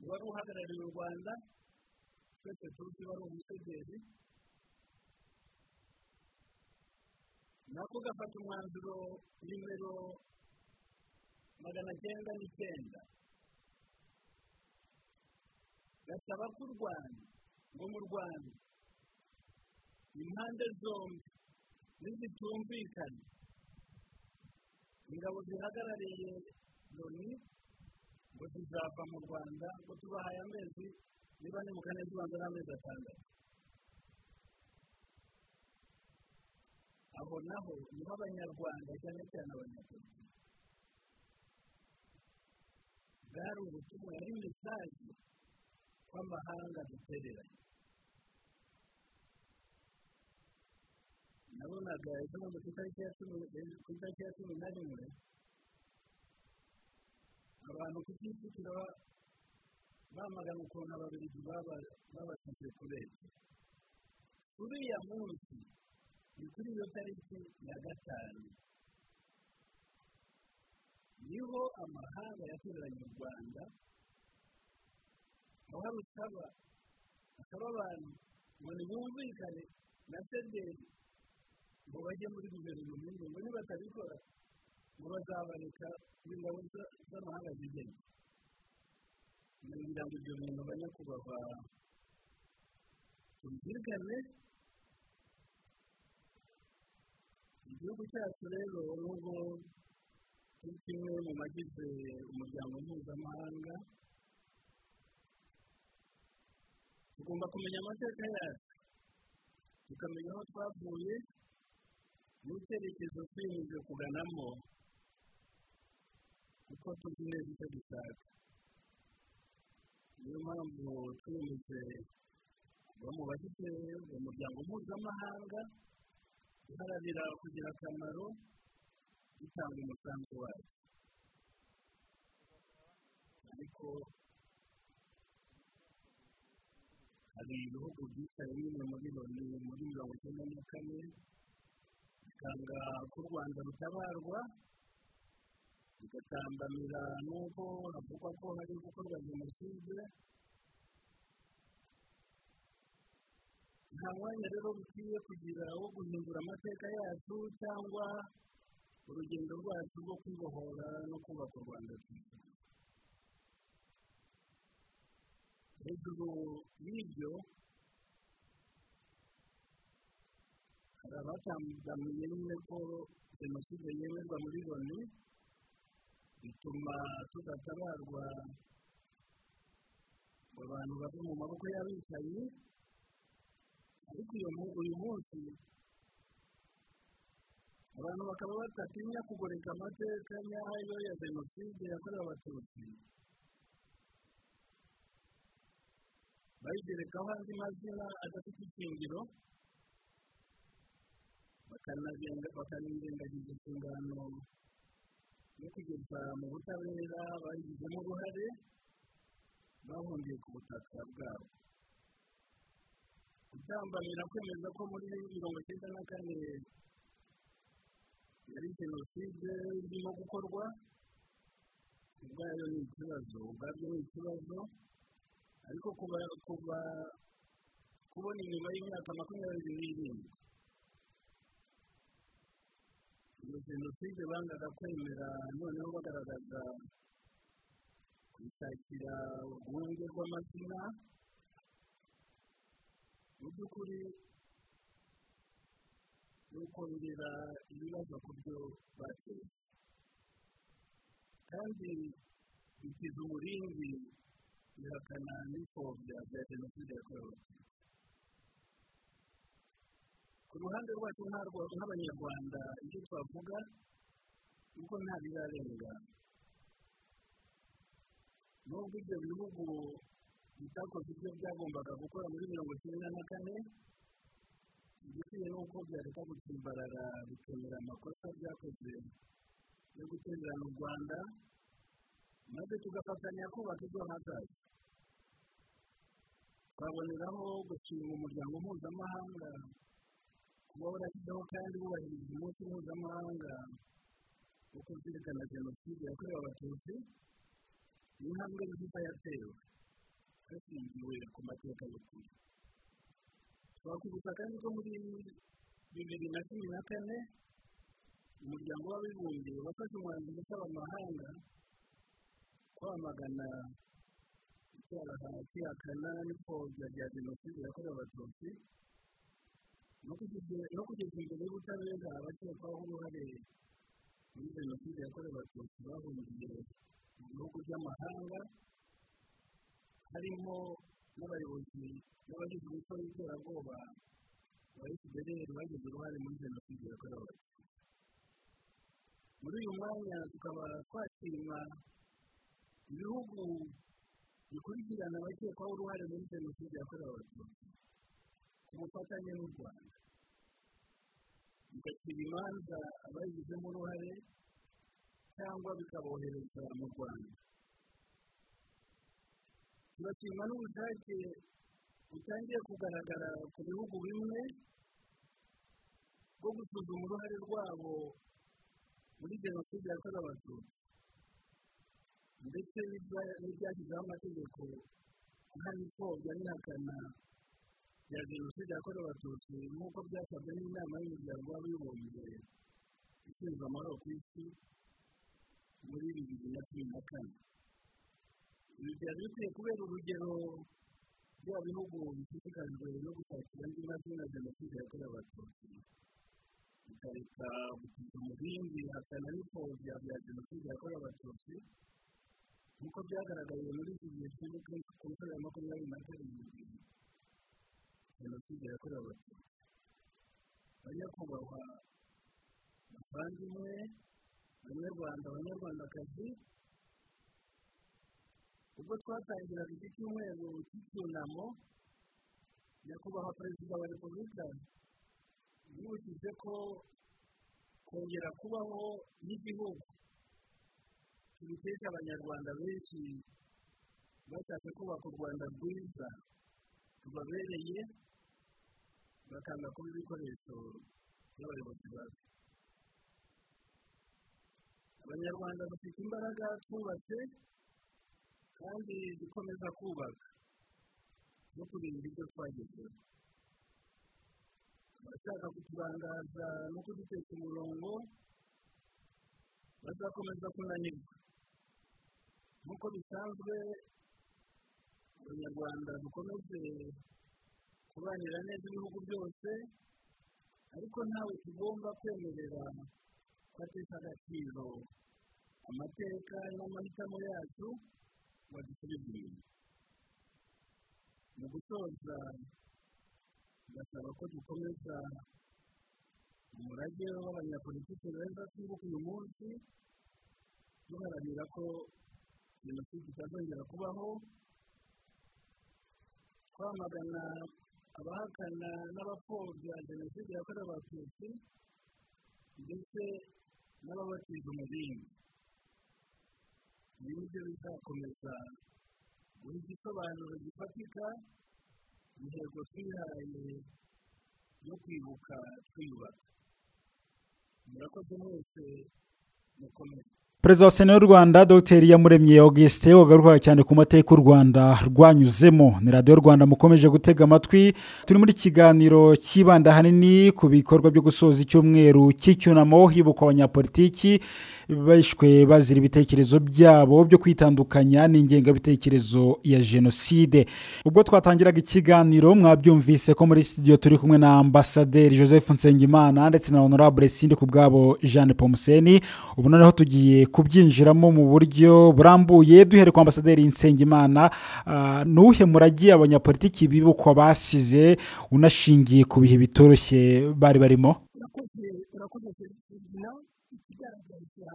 uwari uhagarariye u rwanda twese tuzi wari umusederi nako gafata umwanzuro nimero magana cyenda n'icyenda. Gasaba ko u rwanda ngo mu rwanda impande zombi nizitumvikana ingabo zihagarariye loni ngo zizava mu rwanda ngo tubahaye amezi niba ni mu kane tubanza n'amezi atandatu. Aho naho ni ho abanyarwanda cyane cyane abanyapolitiki bwari ubutumwa yari mesaje kw'amahanga dutereranye. Nabonaga ejo bundi ku itariki ya cumi ku itariki ya cumi na rimwe abantu ku kicukiro bamagana ukuntu ababiligi babashyize kurebye uriya munsi ni kuri iyo tariki ya gatanu ni ho amahanga yatereranye u rwanda aho rusaba asaba abantu ngo ntibumvikane na sederi ngo bajye muri guverinoma ngo nibatabikora ngo bazabareka ingabo z'amahanga zigenda kugira ngo ibyo bintu banyakubahwa tubizirikane igihugu cyacu rero nubwo turi kimwe mu? Bagize umuryango mpuzamahanga tugomba kumenya amateka yacu tukamenya aho twavuye n'icyerekezo twiyemeje kuganamo kuko tuzi neza icyo dushaka niyo mpamvu kuba mu bagize umuryango mpuzamahanga duharanira kugira akamaro dutanga umusanzu wacu ariko hari ibihugu byicaye nyine muri mirongo icyenda na kane bikanga ko u rwanda rutabarwa bigatambamira n'uko havugwa ko hari gukorwa jenoside. Nta mwanya rero bikwiye kugira wo guhindura amateka yacu cyangwa urugendo rwacu rwo kwibohora no kubaka u rwanda rwiza. Hejuru y'ibyo hari abatambamiye nyine ko jenoside yemerwa muri loni. Bituma tudatabarwa ngo abantu bave mu maboko y'abicanyi ariko uyu munsi abantu bakaba badatinya kugoreka amateka nyayo ya jenoside yakorewe abatutsi. Bayigerekaho andi mazina adafite ishingiro bakanirengagiza inshingano yo kugeza mu butabera bayigizemo uruhare bahungiye ku butaka bwabo. Gutambamira kwemeza ko muri mirongo icyenda na kane yari jenoside irimo gukorwa ubwayo ni ikibazo ubwabyo ni ikibazo. Ariko kuba kubona inyuma y'imyaka makumyabiri n'irindwi iyo jenoside bangaga kwemera noneho bagaragaza kwishakira urwunge rw'amazina mu by'ukuri ni ukongera ibibazo ku byo bateye kandi bikiza umurindi bihakana n'ipfobya bya jenoside yakorewe abatutsi ku ruhande rwacu nk'abanyarwanda ibyo twavuga nuko nta birarenga. Nubwo ibyo bihugu bitakoze ibyo byagombaga gukora muri mirongo icyenda na kane igikwiye ni uko byareka gutsimbarara bikemera amakosa byakoze yo gutererana u rwanda maze tugafatanya kubaka ejo hazaza. Twaboneraho gushinga umuryango mpuzamahanga kuba warashyizeho kandi wubahiriza umunsi mpuzamahanga wo kuzirikana jenoside yakorewe abatutsi ni intambwe nziza yatewe hashingiwe ku mateka y'ukuri twakwibutsa kandi ko muri bibiri na cumi na kane umuryango w'abibumbye wafashe umwanzuro usaba amahanga kwamagana icyaha kwihakana n'ipfobya rya jenoside yakorewe abatutsi no kugeza imbere y'ubutabera abakekwaho uruhare muri jenoside yakorewe abatutsi bahungiye mu bihugu by'amahanga harimo n'abayobozi n'abagize umutwe w'iterabwoba wa fpr bagize uruhare muri jenoside yakorewe abatutsi muri uyu mwanya tukaba twashima ibihugu bikurikirana abakekwaho uruhare muri jenoside yakorewe abatutsi ku bufatanye n'u rwanda bigacira imanza abayigizemo uruhare cyangwa bikabohereza mu rwanda turashima n'ubushake butangiye kugaragara ku bihugu bimwe bwo gusuzuma uruhare rwabo muri jenoside yakorewe abatutsi ndetse n'ibyashyizeho amategeko ahana ipfobya n'ihakana rya jenoside yakorewe abatutsi nk'uko byasabwe n'inama y'umuryango w'abibumbye ishinzwe amahoro ku isi muri bibiri na cumi na kane ibi byari bikwiye kubera urugero bya bihugu bishishikajwe no gushakira andi mazina jenoside yakorewe abatutsi bikareka gukiza umurindi ihakana n'ipfobya bya jenoside yakorewe abatutsi nk'uko byagaragaye muri iki gihe twibuke ku nshuro ya makumyabiri na karindwi jenoside yakorewe abatutsi banyakubahwa bavandimwe banyarwanda banyarwandakazi ubwo twatangiraga iki cyumweru cy'icyunamo nyakubahwa perezida wa repubulika yibukije ko kongera kubaho n'igihugu tubikesha abanyarwanda benshi bashatse kubaka u rwanda rwiza rubabereye bakanga kuba ibikoresho by'abayobozi bazo abanyarwanda bafite imbaraga twubatse kandi dukomeza kubaka no kurinda ibyo twagezeho abashaka kuturangaza no kuduteka umurongo bazakomeza kunanirwa nk'uko bisanzwe abanyarwanda dukomeze kubanira neza ibihugu byose ariko ntawe tugomba kwemerera kwatesha agaciro amateka n'amahitamo yacu ngo adusubize inyuma. Mu gusoza ndasaba ko dukomeza umurage w'abanyapolitiki beza twibuka uyu munsi duharanira ko jenoside itazongera kubaho twamagana abahakana n'abapfobya jenoside yakorewe abatutsi ndetse n'ababatiza umubindi ibi ni byo bizakomeza guha igisobanuro gifatika intego twihaye yo kwibuka twiyubaka. Murakoze mwese mukomeze. Perezida wa sena y'u rwanda dr. Yamuremye augustin wagaruka cyane ku mateka u rwanda rwanyuzemo. Ni radiyo rwanda mukomeje gutega amatwi. Turi muri kiganiro cyibanda ahanini ku bikorwa byo gusoza icyumweru cy'icyunamo hibukwa abanyapolitiki bishwe bazira ibitekerezo byabo byo kwitandukanya n'ingengabitekerezo ya jenoside. Ubwo twatangiraga ikiganiro mwabyumvise ko muri studio turi kumwe na ambasaderi joseph nsengimana ndetse na honorable sindi ku bwabo jeanne pomuseni. Ubu noneho tugiye kubyinjiramo mu buryo burambuye. Duhere kwa ambasaderi nsengimana nuhe muragi abanyapolitiki bibukwa basize unashingiye ku bihe bitoroshye bari barimo? Ikigaragaza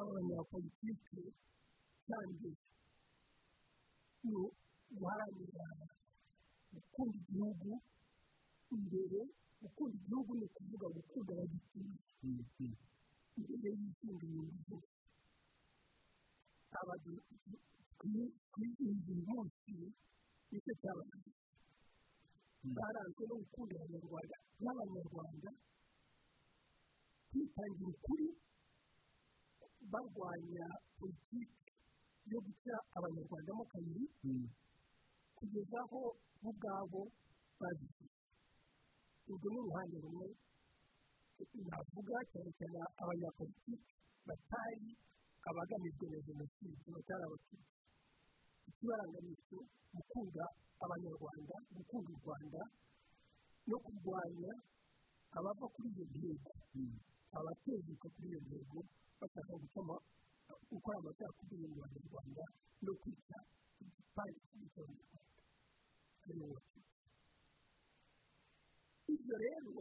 abanyapolitiki kandi ni guharanira gukunda igihugu imbere gukunda igihugu ni ukuvuga gukunda abagituye imbere y'izindi nyungu zose kwizihiza uyu munsi ni cyo cyabaye baranzwe no gukunda abanyarwanda n'abanyarwanda kwitangira ukuri barwanya politiki yo guca abanyarwandamo kabiri kugeza aho bo ubwabo babishyize urwo ni uruhande rumwe navuga cyane cyane abanyapolitiki batari abagamijwe na jenoside batari abakiriya ikibaranganisho gukunda abanyarwanda gukunda u rwanda no kurwanya abava kuri iyo ntego. Abatezuka kuri iyo ntego bashaka gutuma gukora amacakubiri mu banyarwanda no kwica igipande cy'abanyarwanda ariyo wakiriye ibyo rero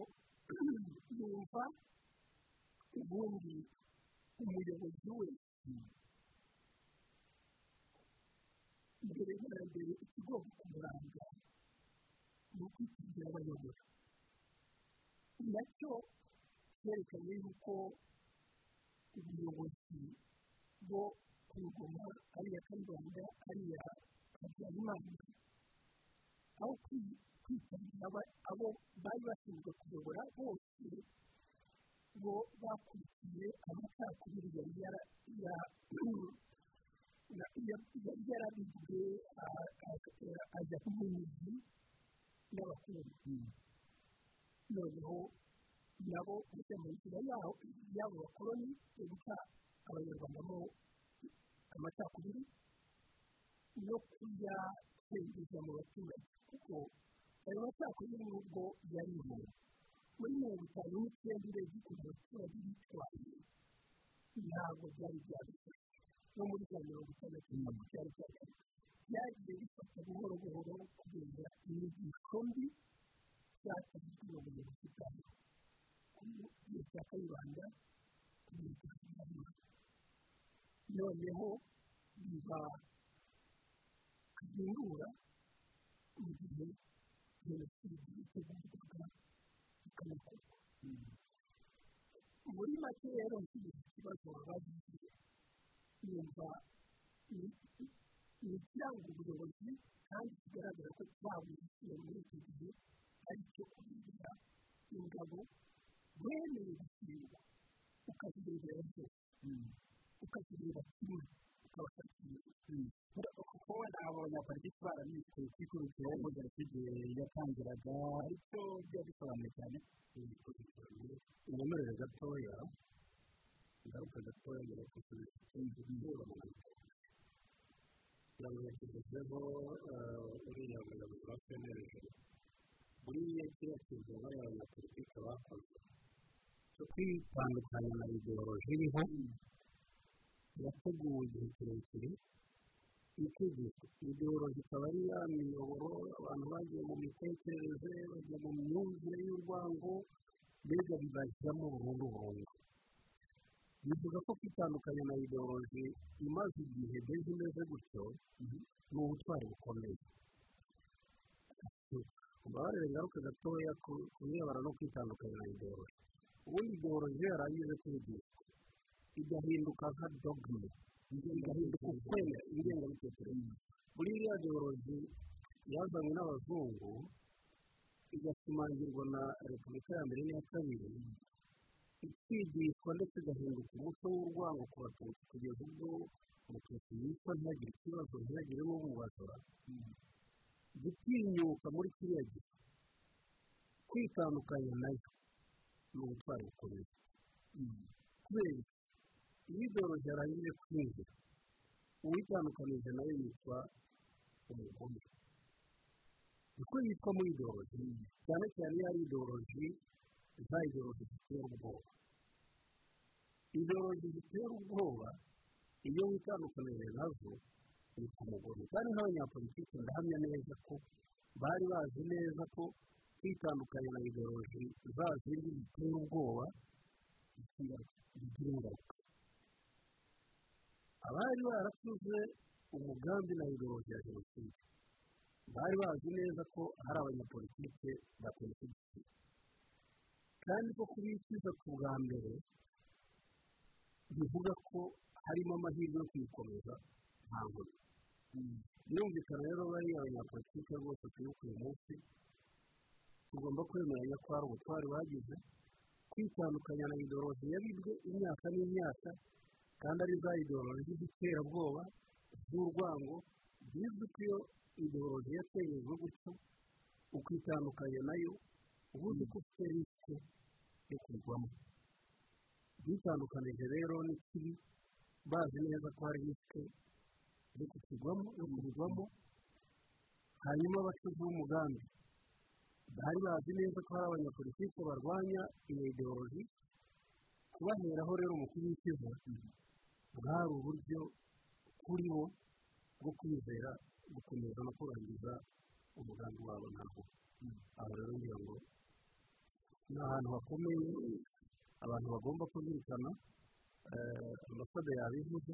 yumva ubundi umuyobozi wese mbere na mbere ikigomba kumuranga ni ukwitabira abayobora na cyo cyerekanye yuko ubuyobozi bwo ku ngoma ari iya kayibanda ari iya habyarimana aho kwitabira abo bari bashinzwe kuyobora bose bo bakurikiye amacakubiri yari yarabizwe ajya ku muyobozi n'abaturage noneho nabo bajya mu nzira y'abo bakoroni yo guca abanyarwanda mo amacakubiri no kuyatengeza mu baturage kuko ayo macakubiri nubwo yariho muri mirongo itanu n'icyenda urebye ukuntu abaturage bitwaye ntabwo byari byabifashe no muri za mirongo itandatu ntabwo byari byabifashe byagiye bifata buhoro buhoro kugenda inyigisho mbi zatanzwe mu buyobozi bwayo ku gihe cya kayibanda ku gihe noneho biba kazindura mu gihe jenoside itegurwaga ikanakorwa muri make rero nk'iyo ikibazo bagize yumva ni ikiranga ubuyobozi kandi kigaragara ko cyabuze muri iki gihe ari cyo kugira ingabo wemeye gutsindwa ukazirebera byose ukazireba kimwe ukabasha kumenya kuko wenda abo banyapolitiki barabitse kwikurikiraho muri jenoside yatangiraga ari cyo byari bisobanuye cyane umemerere gatoya ingaruka gatoya mbere ikindi guhura mu ntoki kugira ngo yakigezeho uriya muyobozi wa cnlg buriya kiriya kintu bariya banyapolitiki bakoze cyo kwitandukanya na ideoloji iriho yateguwe igihe kirekire. Itegeko. Ideoloji ikaba ari ya miyoboro abantu bagiye mu mitekerereze bajya mu myumvire y'urwango mbega bibashyiramo burundu burundu bivuga ko kwitandukanya na ideoloji imaze igihe mbese imeze gutyo ni ubutwari bukomeye. Ubabarire ngaruka gatoya ku birebana no kwitandukanya na ideoloji ubundi ideoloji yarangiza kwigishwa igahinduka nka dogme igahinduka ukwemera ingengabitekerezo muri iriya ideoloji yazanywe n'abazungu igashimangirwa na repubulika ya mbere n'iya kabiri ikigishwa ndetse igahinduka umuco w'urwango ku batutsi kugeza ubwo umututsi yitwa ntihagire ikibazo ntihagire n'umubajura gutinyuka muri kiriya gihe. Kwitandukanya na yo ni ubutwari bukomeye kubera idoroji yarangije kwinjira uwitandukanije na yo yitwa umugome niko yitwa muri idoroji cyane cyane iyo ari idoroji za idoroji zitera ubwoba idoroji zitera ubwoba iyo witandukanije na zo yitwa umugome kandi nk'abanyapolitiki ndahamya neza ko bari bazi neza ko kwitandukanya na idoroji za zindi zitera ubwoba zigira ingaruka abari barakuze umugambi na idoroji ya jenoside. Bari bazi neza ko hari abanyapolitike bapolitiki kandi ko kubikiza ku bwa mbere bivuga ko harimo amahirwe yo kuyikomeza nta nkomyi. Birumvikana rero bariya abanyapolitike rwose uyu munsi tugomba kwemeranya ko hari ubutwari bagize kwitandukanya na idoroji yabibwe imyaka n'imyaka kandi ari za idoroji z'iterabwoba z'urwango bizwi ko iyo idoroji yatejejwe gutyo ukitandukanya na yo uba uzi ko ufite risike yo kugwamo bitandukanije rero n'ikibi bazi neza ko hari risike yo kukigwamo yo kubigwamo hanyuma abacuzi b'umugambi bari bazi neza ko hari abanyapolitike barwanya iyo idoroji kubaheraho rero mu kubikiza bwari uburyo kuri bo bwo kwizera gukomeza no kurangiza umugambi wabo ntabwo aho rero ngira ngo ni ahantu hakomeye abantu bagomba kuzirikana ambasade yabivuze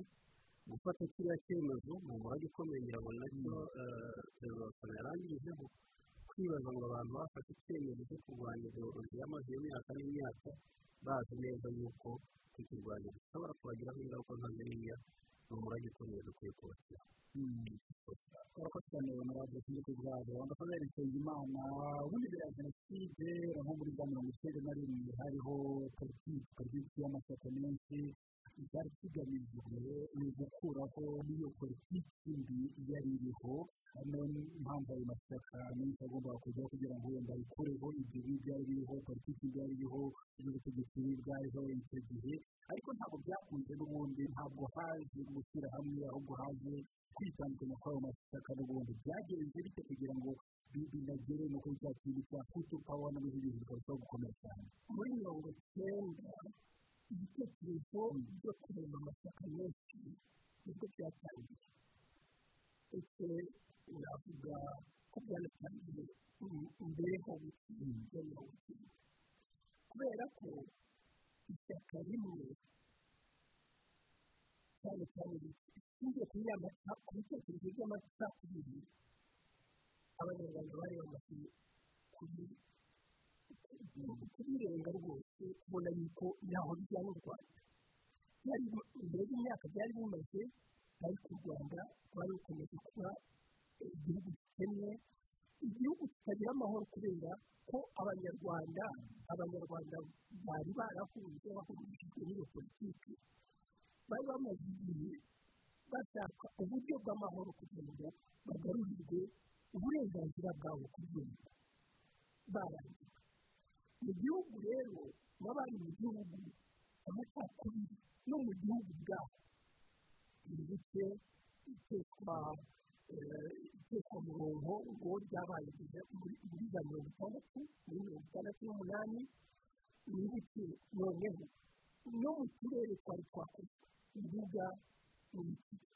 gufata kiriya cyemezo ni umurage ukomeye ngira ngo na cyo perezida wa sena yarangirijeho kwibaza ngo abantu bafashe icyemezo cyo kurwanya ideoloji yamaze iyo myaka n'imyaka bazi neza yuko kukirwanya bishobora kubagiraho ingaruka nka ziriya ni umurage ukomeye dukwiye kubakira urakoze cyane murage turi kubwabo ambasaderi nsengimana ubundi mbere ya jenoside nko muri za mirongo icyenda na rimwe hariho politiki politiki y'amashyaka menshi cyari kigamijwe ni ugukuraho n'iyo politiki mbi yari iriho hano impamvu ayo mashyaka menshi agomba kujyaho kugira ngo wenda bikureho ibyo byari biriho politiki byari iriho n'ubutegetsi bwariho icyo gihe ariko ntabwo byakunze n'ubundi ntabwo haje gushyira hamwe ahubwo haje kwitandukanya kw'ayo mashyaka n'ubundi byagenze bityo kugira ngo binagere no kuri cya kintu cya putu pawa n'ibindi bintu bikarushaho gukomera cyane muri mirongo icyenda ibitekerezo byo kureba amashyaka menshi ni bwo byatangiye ndetse navuga ko byanatangiye mbere ho ya mirongo icyenda kubera ko ishyaka rimwe cyane cyane rishingiye kuri ya mata ku bitekerezo by'amacakubiri abanyarwanda bari bamaze kubirenga rwose kubona yuko ntaho bijyana u rwanda mbere y'imyaka byari bimaze ariko u rwanda rwari rukomeje kuba igihugu gikennye igihugu kitagira amahoro kubera ko abanyarwanda abanyarwanda bari barahunze bahurishijwe n'iyo politiki bari bamaze igihe bashaka uburyo bw'amahoro kugira ngo bagarurirwe uburenganzira bwabo ku bwenge barangiza mu gihugu rero n'abari mu gihugu amacakubiri no mu gihugu bwabo ibice itekwa itekwa murongo ngo ryabaye muri za mirongo itandatu muri mirongo itandatu n'umunani n'ibice noneho no mu turere twari twakoze imbuga mu rukiga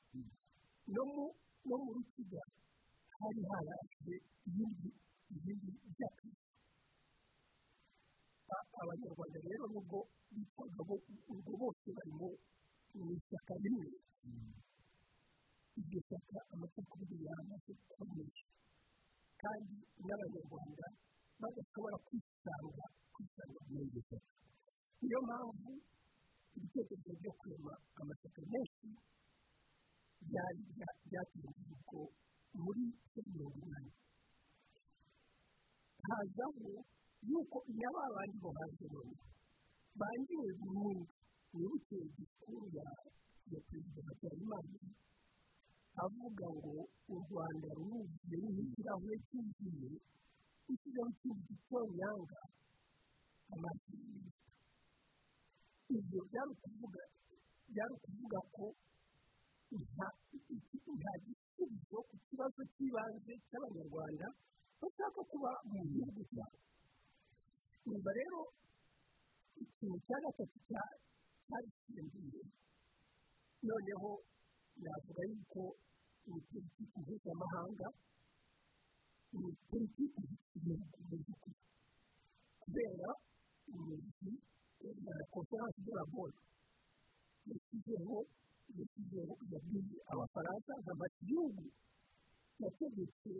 no mu rukiga hari ibindi ibindi by'akazi abanyarwanda rero nubwo ubwo bose barimo mu ishyaka rimwe iryo shyaka amacakubiri yamaze kuba menshi kandi n'abanyarwanda badashobora kwisanga kwisanga muri iryo shyaka niyo mpamvu ibitekerezo byo kurema amashyaka menshi byatewe ubwo muri mirongo inani hazaho yuko iyo aba bandi bo none bangiwe burundu wibuke disikuru ya perezida habyarimana. Avuga ngo u rwanda ruruzuye nk'ikirahure cyuzuye ikirahure cyuzuye cyonyanga y'ibiryo ibyo byari ukuvuga byari ukuvuga ko nta gisubizo ku kibazo cy'ibanze cy'abanyarwanda bashaka kuba mu gihugu cyabo nyuma rero ikintu cya gatatu cyarisimbuye noneho navuga yuko ni politiki mpuzamahanga ni politiki y'igihugu by'ukuri kubera umuyobozi wa konferanse de la bone yashyizeho yashyizeho yabwiye abafaransa nka gihugu yategetse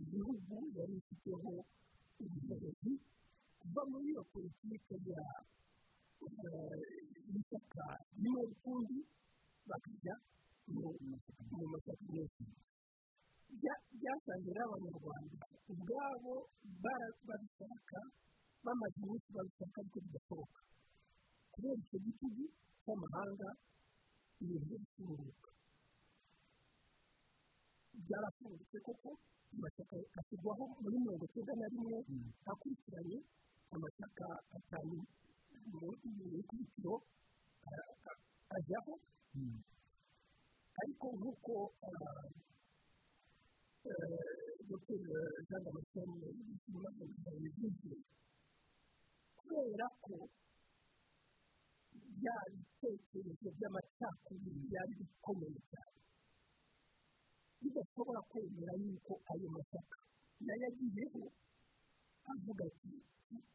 igihugu yari ifiteho ubushobozi kuva muri iyo politiki ya y'ishyaka rimwe rukumbi bakajya mu mashyaka menshi byasanze n'abanyarwanda ubwabo babishaka bamaze iminsi babishaka ariko bidashoboka kubera icyo gitugu cy'amahanga ibintu byo gufunguka byarafungutse koko amashyaka ashyirwaho muri mirongo icyenda na rimwe akurikiranye amashyaka atanu mu ikubitiro ajyaho ariko nk'uko dr jean damascene yabivuze kubera ko bya bitekerezo by'amacakubiri byari bikomeye cyane bidashobora kwemera yuko ayo mashyaka na yo agiyeho avuga ati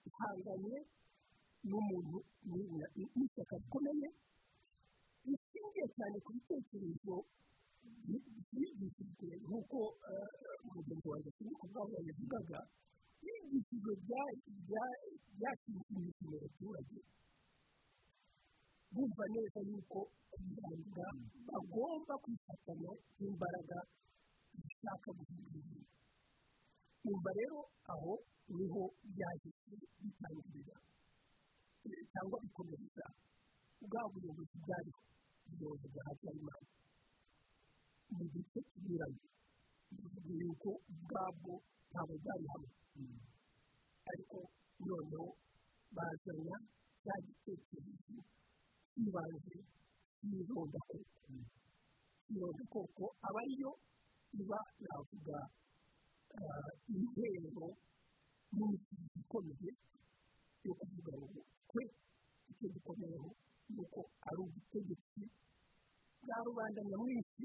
ihanganye n'umuntu n'ishyaka rikomeye. Rishingiye cyane ku bitekerezo bigishijwe nk'uko umugenzi wanjye turi kuvuga yabivugaga bigishijwe byashimishije abaturage. Bumva neza yuko kubirangira bagomba kwifatanya n'imbaraga zishaka guhindura. ibintu nyuma rero aho ni ho byahise bitangirira cyangwa bikomereza bwa buyobozi bwariho ubuyobozi bwa habyarimana. Mu gice kinyuranye bivuga yuko ubwabwo ntabwo bwari hamwe. Ariko noneho bazana cya gitekerezo cy'ibanze cy'irondakoko irondakoko aba ariyo iba navuga intero n'umusingi ikomeye yo kuvuga ngo twe icyo dukomeyeho ni uko ari ubutegetsi bwa rubanda nyamwinshi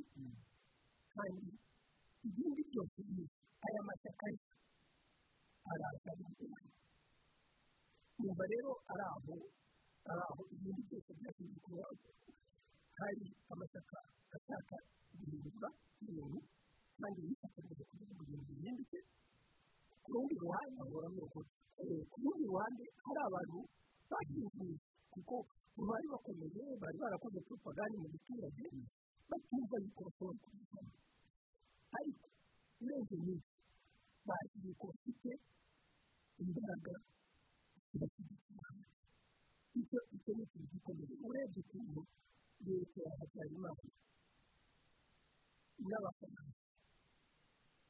kandi byose bizi aya mashyaka araza bigenga nyuma rero ari aho ari aho ibindi byose byagiye kuba hari amashyaka ashaka guhindura ibintu kandi yifatanyije kugira ngo ibintu bihinduke ku rundi ruhande ahora mu rugo ku rundi ruhande hari abantu bahinduye kuko bari bakomeye bari barakoze propaganda mu giturage batumva kubivamo ariko urebye n'iki bazi yuko bafite imbaraga zibashyigikira icyo icyo ni ikintu gikomeye urebye ukuntu leta ya habyarimana n'abafaransa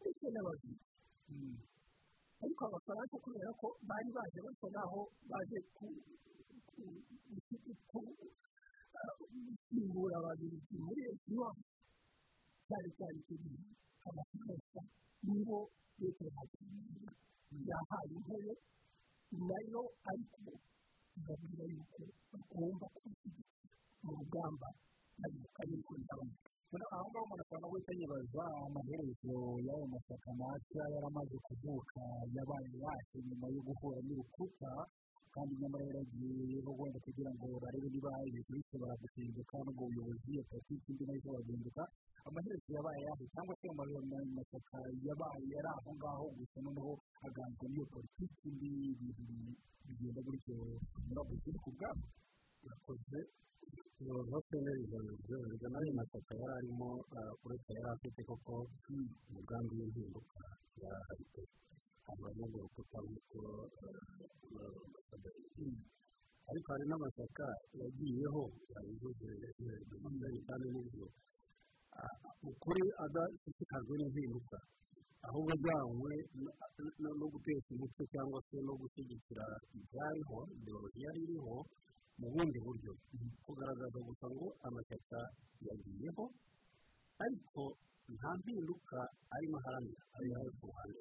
ndetse n'abazungu ariko abafaransa kubera ko bari baje basa naho baje gusimbura ababiligi muri egiwani cyane cyane icyo gihe abafaransa nibo leta yahaye intebe na yo ariko irabwira yuko bagomba kubashyigikira mu rugamba bari mu karere aho ngaho umuntu ashobora guhita yibaza amaherezo y'ayo mashyaka mashya yaramaze kuvuka yabaye yacu nyuma yo guhura n'urukuta kandi nyamara yaragiye wenda kugira ngo barebe niba ibintu bishobora guhinduka n'ubwo buyobozi iyo politiki indi na yo ishobora guhinduka amaherezo yabaye yaje cyangwa se mu mashyaka yabaye yari aho ngaho gusa noneho haganzwa n'iyo politiki indi bintu bigenda gutyo muri ako kuri ku bwabo yakoze iyobozi neza bigaragaza n'ayo mashyaka yari arimo uretse yari afite koko umugambi w'impinduka yari ahari pe havamo ngo urukuta nk'uko ariko hari n'amashyaka yagiyeho yabivuze bimaze kandi n'ibyo ukuri adashishikajwe n'impinduka ahubwo ajyanywe no gutesha umutwe cyangwa se no gushyigikira ibyariho ideologi yari iriho mu bundi buryo. Kugaragaza gusa ngo amashyaka yagiyeho ariko nta mpinduka arimo aharanira ari ayo ku ruhande.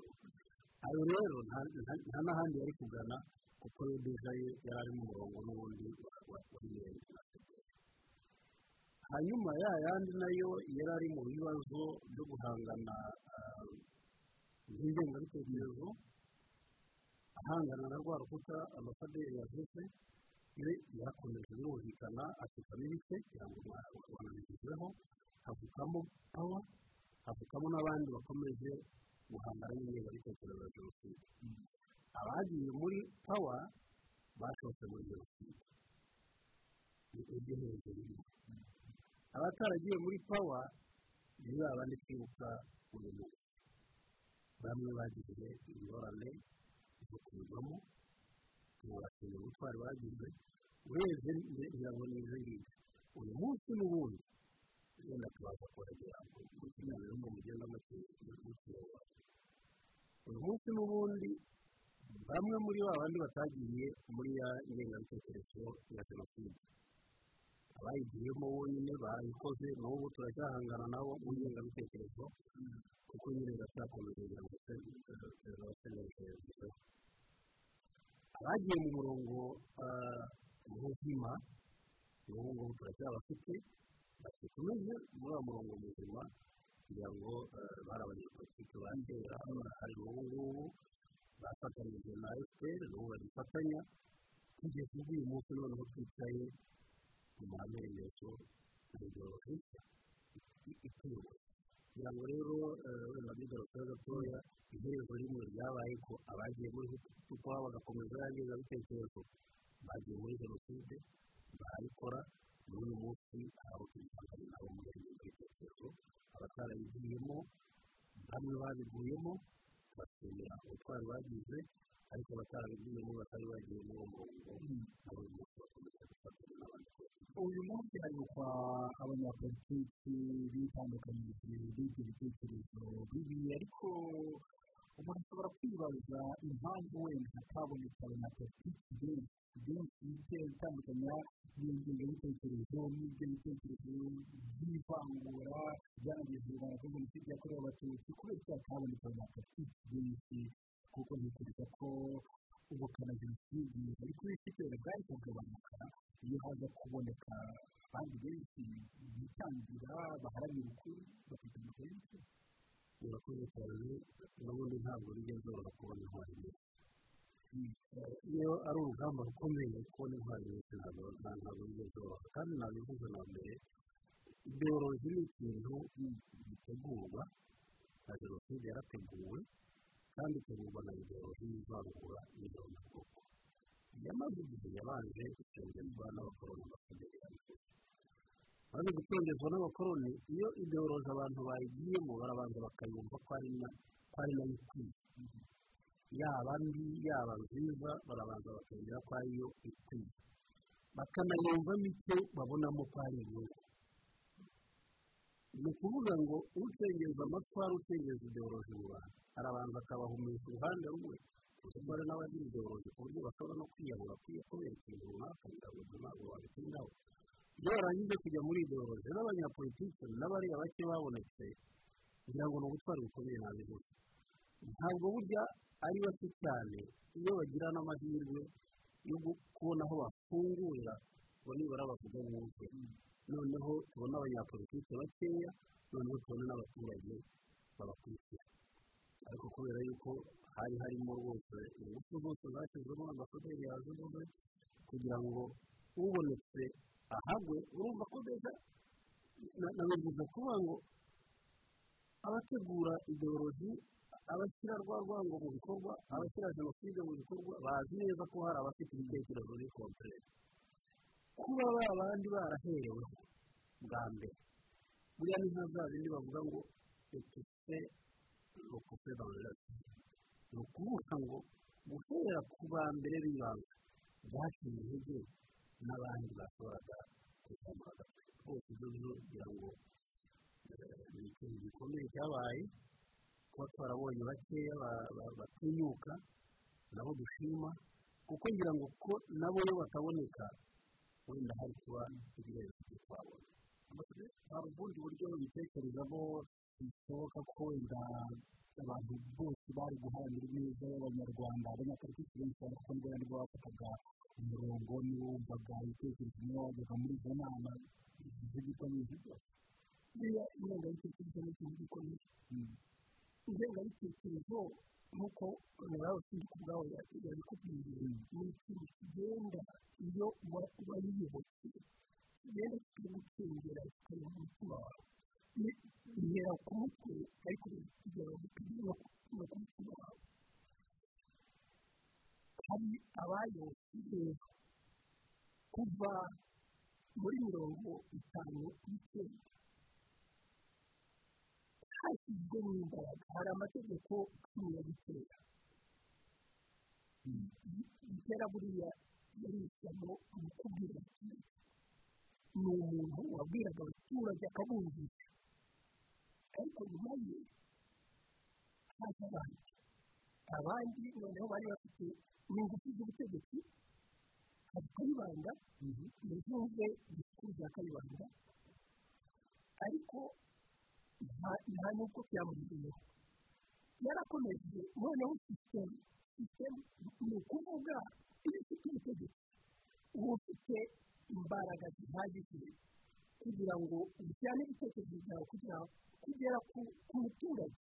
Ayo rero nta n'ahandi yari kugana kuko yo deja ye yari ari mu murongo n'ubundi w'ingenzi hanyuma ya yandi na yo yari ari mu bibazo byo guhangana n'ingengabitekerezo ahangana na rwa rukuta amasaderi yavuze we yakomeje birumvikana afitamo ibice kugira ngo wanabigezeho havukamo pawa havukamo n'abandi bakomeje guhangana n'ingengabitekerezo ya jenoside. Abagiye muri pawa bashotse muri jenoside. Ni ibyo hejuru. Abataragiye muri pawa ni za bandi twibuka uyu munsi. Bamwe bagize ingorane zo kubivamo tubashimira ubutwari bagize urebye ni izo ngibyo uyu munsi n'ubundi wenda tubaza kuhagera mu kiganiro ngo mugenda mukiyobora uyu munsi n'ubundi bamwe muri ba bandi batagiye muri ya ngengabitekerezo ya jenoside abayigiyemo bonyine bayikoze n'ubu turacyahangana nabo mu ngengabitekerezo kuko nyine biracyakomeza kugira ngo se baseneje abagiye mu murongo muzima n'ubu ngubu turacyabafite bakomeze muri uwo murongo muzima kugira ngo bari abanyapolitiki ba kera hari ubu ngubu bafatanyije na efuperi n'ubu bagifatanya kugeza ubu uyu munsi noneho twicaye mu mahamenyesho na ideologi ituyoboye kugira ngo rero wenda bigarukira gatoya iherezo rimwe ryabaye ko abagiye muri kuko bagakomeza yageza bitekerezo bagiye muri jenoside barabikora muri uyu munsi hari tubitandukanye nabo muri iyo bitekerezo abatarabigiyemo bamwe babiguyemo bashimira ubutwari bagize ariko abatarabigiyemo batari bagiye muri uwo murongo uyu munsi haribukwa abanyapolitiki bitandukanyije b'ibyo bitekerezo bibi ariko umuntu ashobora kwibaza impamvu wenda hataboneka abanyapolitiki benshi benshi bitewe bitandukanya n'ingengabitekerezo n'ibyo bitekerezo by'ivangura byanageze ku jenoside yakorewe abatutsi kubera ko hataboneka abanyapolitiki benshi kuko ntekereza ko ubukana jenoside buri kuri cyose bwari kugabanuka iyo haza kuboneka abandi benshi bitangira baharanira ukuri bafite amakenshi birakoze cyane n'ubundi ntabwo bijya byoroha kubona intwari nyinshi iyo ari urugamba rukomeye kubona intwari nyinshi ntabwo bijya byoroha kandi nabivuze na mbere ideologi ni ikintu gitegurwa na jenoside yarateguwe kandi itegurwa na ideologi y'ivangura n'irondabwoko yamaze igihe yabanje gusengerwa n'abakoroni bakomeye maze gucengezwa n'abakoroni iyo ideoloji abantu bayigiyemo barabanza bakayumva ko ari na yo ikwiye yaba mbi yaba nziza barabanza bakemera ko ariyo ikwiye bakanayumvamo icyo babonamo ko ari inyungu ni ukuvuga ngo ucengeza amatwara ucengeza ideoloji mu bantu arabanza akabahumisha uruhande rumwe kuko hari n'abagira ideoloji ku buryo bashobora no kwiyahura kubera ikintu runaka ntabwo ntabwo babitindaho iyo barangije kujya muri ideoloji n'abanyapolitiki n'abariya bake babonetse kugira ngo ni ubutwari bukomeye nabivuze ntabwo burya ari bake cyane iyo bagira n'amahirwe yo kubona aho bafungurira ngo nibura bavuga mwuke noneho tubona abanyapolitiki bakeya noneho tubona n'abaturage babakurikira. Ariko kubera yuko hari harimo rwose ingufu zose zashyizwemo amakoderi yazemo kugira ngo ubonetse ahagwe urumva ko mbese nabivuze kuvuga ngo abategura ideoloji abashyira rwa rwango mu bikorwa abashyira jenoside mu bikorwa bazi neza ko hari abafite ibitekerezo bikontorere kuba ba bandi barahereweho bwa mbere. Buriya ni nka za zindi bavuga ngo etuse rokope banjati ni ukuvuga ngo guhera ku ba mbere b'ibanze byaciye intege n'abandi bashoboraga kuzamura agapira rwose ibyo byo kugira ngo ni ikintu gikomeye cyabaye kuba twarabonye bakeya batinyuka nabo dushima kuko ngira ngo ko nabo iyo bataboneka wenda hari kuba ibirenze ibyo twabona. Hari ubundi buryo bitekerezamo bishoboka ko wenda abantu bose bari guharanira ineza y'abanyarwanda abanyapolitiki benshi kuko nibo bari bafataga umurongo niwo wumvaga ibitekerezo niyo wajyaga muri izo nama n'ibyo byose buriya ingengabitekerezo ni ikintu gikomeye ingengabitekerezo nk'uko nawe ushinzwe ku bwawe yabikubwiye ni ikintu kigenda iyo wayiyobotse kigenda kikagucengera kikareba umutima wawe ku mutwe ariko kigera no ku mutima wawe hari abayose rero kuva muri mirongo itanu n'icyenda hashyizwemo imbaraga hari amategeko cumi ya gitera gitera buriya yarishyamo mu kubwira ni umuntu wabwiraga abaturage akabumvisha ariko nyuma ye haza abandi abandi noneho bari bafite n'ingufu z'ubutegetsi hari kayibanda yuzuje disikuru za kayibanda ariko nta n'uko byamugezeho yarakomeje noneho sisitemu sisitemu ni ukuvuga iyo ufite ubutegetsi uba ufite imbaraga zihagije. Kugira ngo ujyane ibitekerezo byawe kugira kugera ku muturage.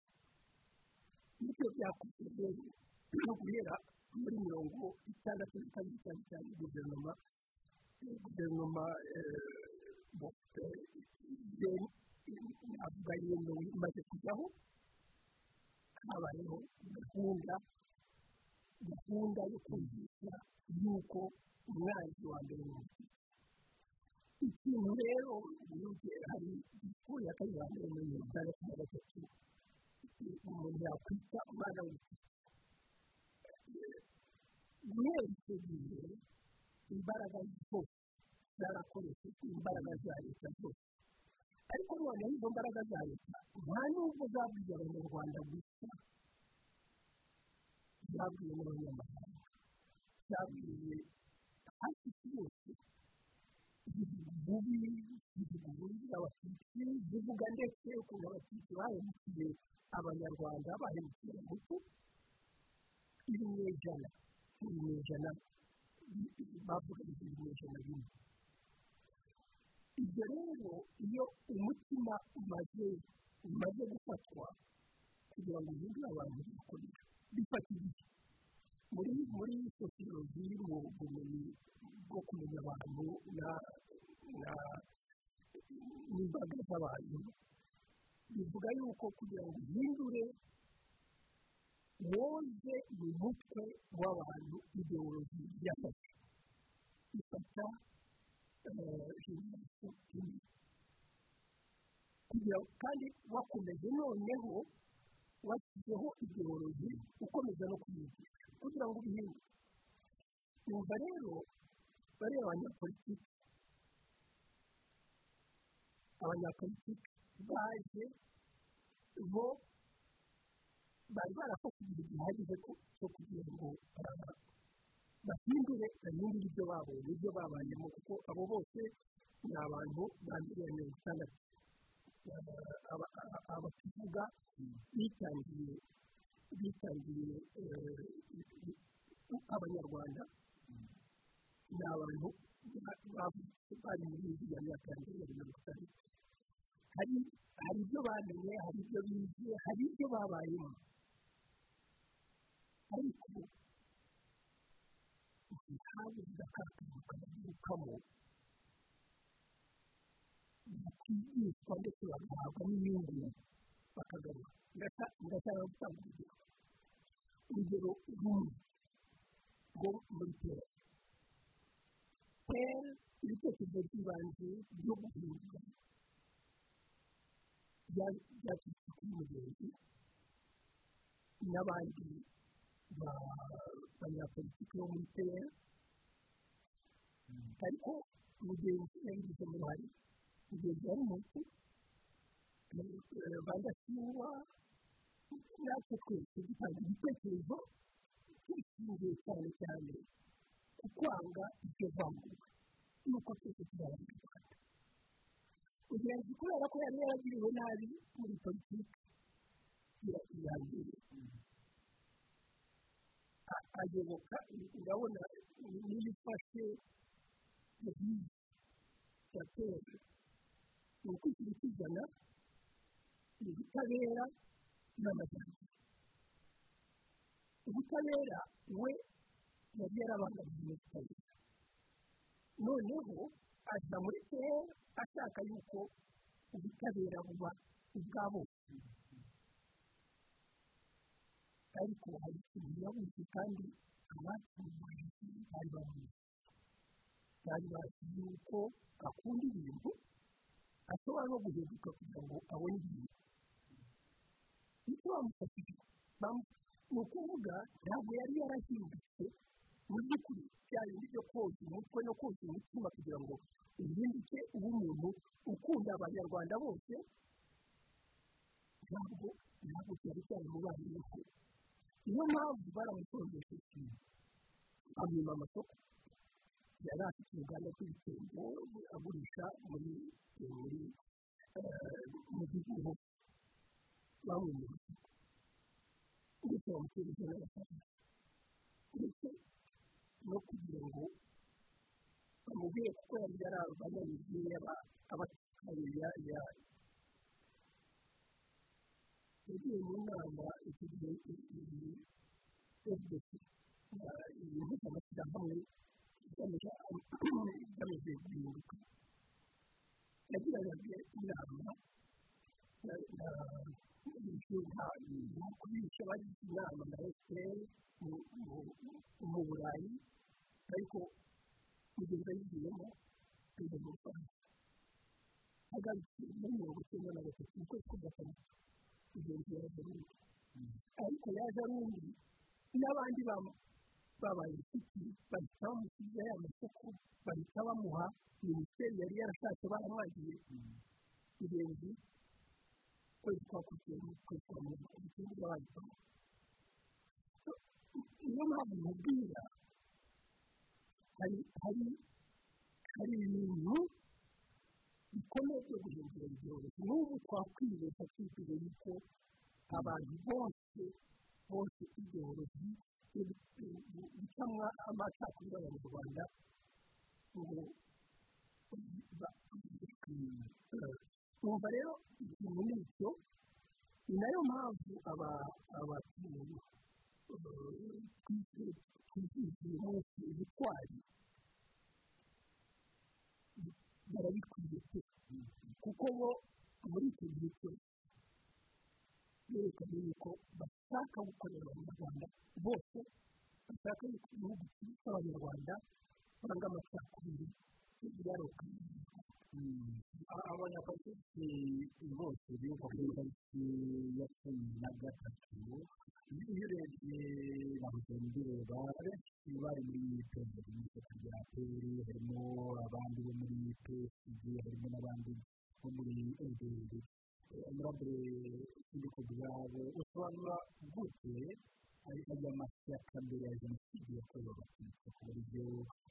Bityo byakozwe rero no guhera muri mirongo itandatu na kabiri cyane cyane guverinoma guverinoma avuga yemewe imaze kujyaho. Habayeho gahunda gahunda yo kumvisha yuko umwanzi wa mbere ni ikintu rero hari disikuru ya kayibanda ya mirongo itandatu na gatatu umuntu yakwita umwana guhera icyo gihe imbaraga zose zarakoreshejwe imbaraga za leta zose ariko noneho izo mbaraga za leta nta nubwo zabwiye abanyarwanda gusa zabwiye n'abanyamahanga zabwiye hafi yose zivuga ububi abatutsi zivuga ndetse ukuntu abatutsi bahemukiye abanyarwanda bahemukiye abahutu ibinyejana ibinyejana bavuga ibinyejana bimwe ibyo rero iyo umutima umaze umaze gufatwa kugira ngo uhindure abantu bikomeye bifata igihe muri muri sosiyoloji mu bumenyi bwo kumenya abantu n'imbaga z'abantu bivuga yuko kugira ngo uhindure woze mu mutwe w'abantu ideoloji yafashe ifata jenoside imwe ukomeje noneho washyizeho ideologi ukomeza no kuyigisha kugira ngo ubihinde yumva rero bariya abanyapolitiki abanyapolitiki baje bo bari barafashe igihe gihagije cyo kugira ngo bahindure bahindure ibyo babonye ibyo babayemo kuko abo bose ni abantu banduriye mirongo itandatu abatuvuga bitangiye bitangiye abanyarwanda ni abantu bari muri myaka ya mbere ya mirongo itandatu hari hari ibyo bamenye hari ibyo bize hari ibyo babayemo ariko ntabuze akakantu kabagurukamo bakigishwa ndetse bagahabwa n'inyungu bakagaruka ndashaka gutanga urugero urugero rumwe rwo muri pera pera ibitekerezo by'ibanze byo guhindura byaturutse kuri mugenzi n'abandi banyapolitiki bo muri pera ariko mugenzi yabigizemo uruhare mugenzi yari munsi badashyirwa natwe twese dutanga igitekerezo twishingiye cyane cyane ku kwanga iryo vangura nuko twese tuzarangira rwanda mugenzi kubera ko yari yaragiriwe nabi muri politiki irangiriye ayoboka urabona niyo ufashe yateye ni ukwishyura ukizana ubutabera n'amajyambere ubutabera we yari yarabangamiye ubutabera noneho aza muri kera ashaka yuko ubutabera buba ubwa bose. Ariko hari ikintu yabuze kandi abatumye bari bamuzi bari bazi yuko akunda ibintu ashobora no guhinduka kugira ngo abone ibintu icyo bamufashije ni ukuvuga ntabwo yari yarahindutse. Mu by'ukuri bya bindi byo koza umutwe no koza umutima kugira ngo uhinduke ube umuntu ukunda abanyarwanda bose. Ntabwo ntabwo cyari cyaramubayeho niyo mpamvu baramutongesheje amwima amasoko. Yari afite uruganda rw'ibitenge agurisha muri muri mu gihugu bamwemereye ndetse bamutereje n'amafaranga ndetse no kugira ngo bamubwire kuko yari yarabanyamidini abatwaye ya yagiye mu nama icyo gihe fdc ibintu by'amashyirahamwe igamije guhinduka yagiranaga inama kubica bagize inama na efuperi mu burayi ariko kugeza yigiyemo kujya mu rwanda agarutse muri mirongo icyenda na gatatu mu kwezi kwa gatandatu ari undi ariko yaje ari undi n'abandi babaye inshuti bahita bamusiga ya masoko bahita bamuha minisiteri yari yarashatse baramwagiye ingenzi kwezi twakurikiye mu kwezi kwa mirongo itatu bw'abahitamo niyo mpamvu mubwira hari ibintu bikomeye byo guhindura ibyorezo n'ubu twakwibeshya twiteze yuko abantu bose bose ibyorezo bicamwa amacakubiri y'abanyarwanda ngo twumva rero ikintu ni icyo ni na yo mpamvu abatuye twizihiza uyu munsi ubutwari barabikwiye pe kuko bo muri icyo gihe cyose berekanye yuko bashaka gukorera abanyarwanda bose bashaka yuko igihugu cy'abanyarwanda banga amacakubiri yaroka abanyapolitiki bose bibuka ku itariki ya cumi na gatatu iyo urebye bahoze bireba benshi bari muri peyeri y'ishyaka rya peyeri harimo abandi bo muri pesidi harimo n'abandi bo muri ederi murabure sindiko byabo usobanura gute aya mashyaka mbere ya jenoside yakorewe abatutsi ku buryo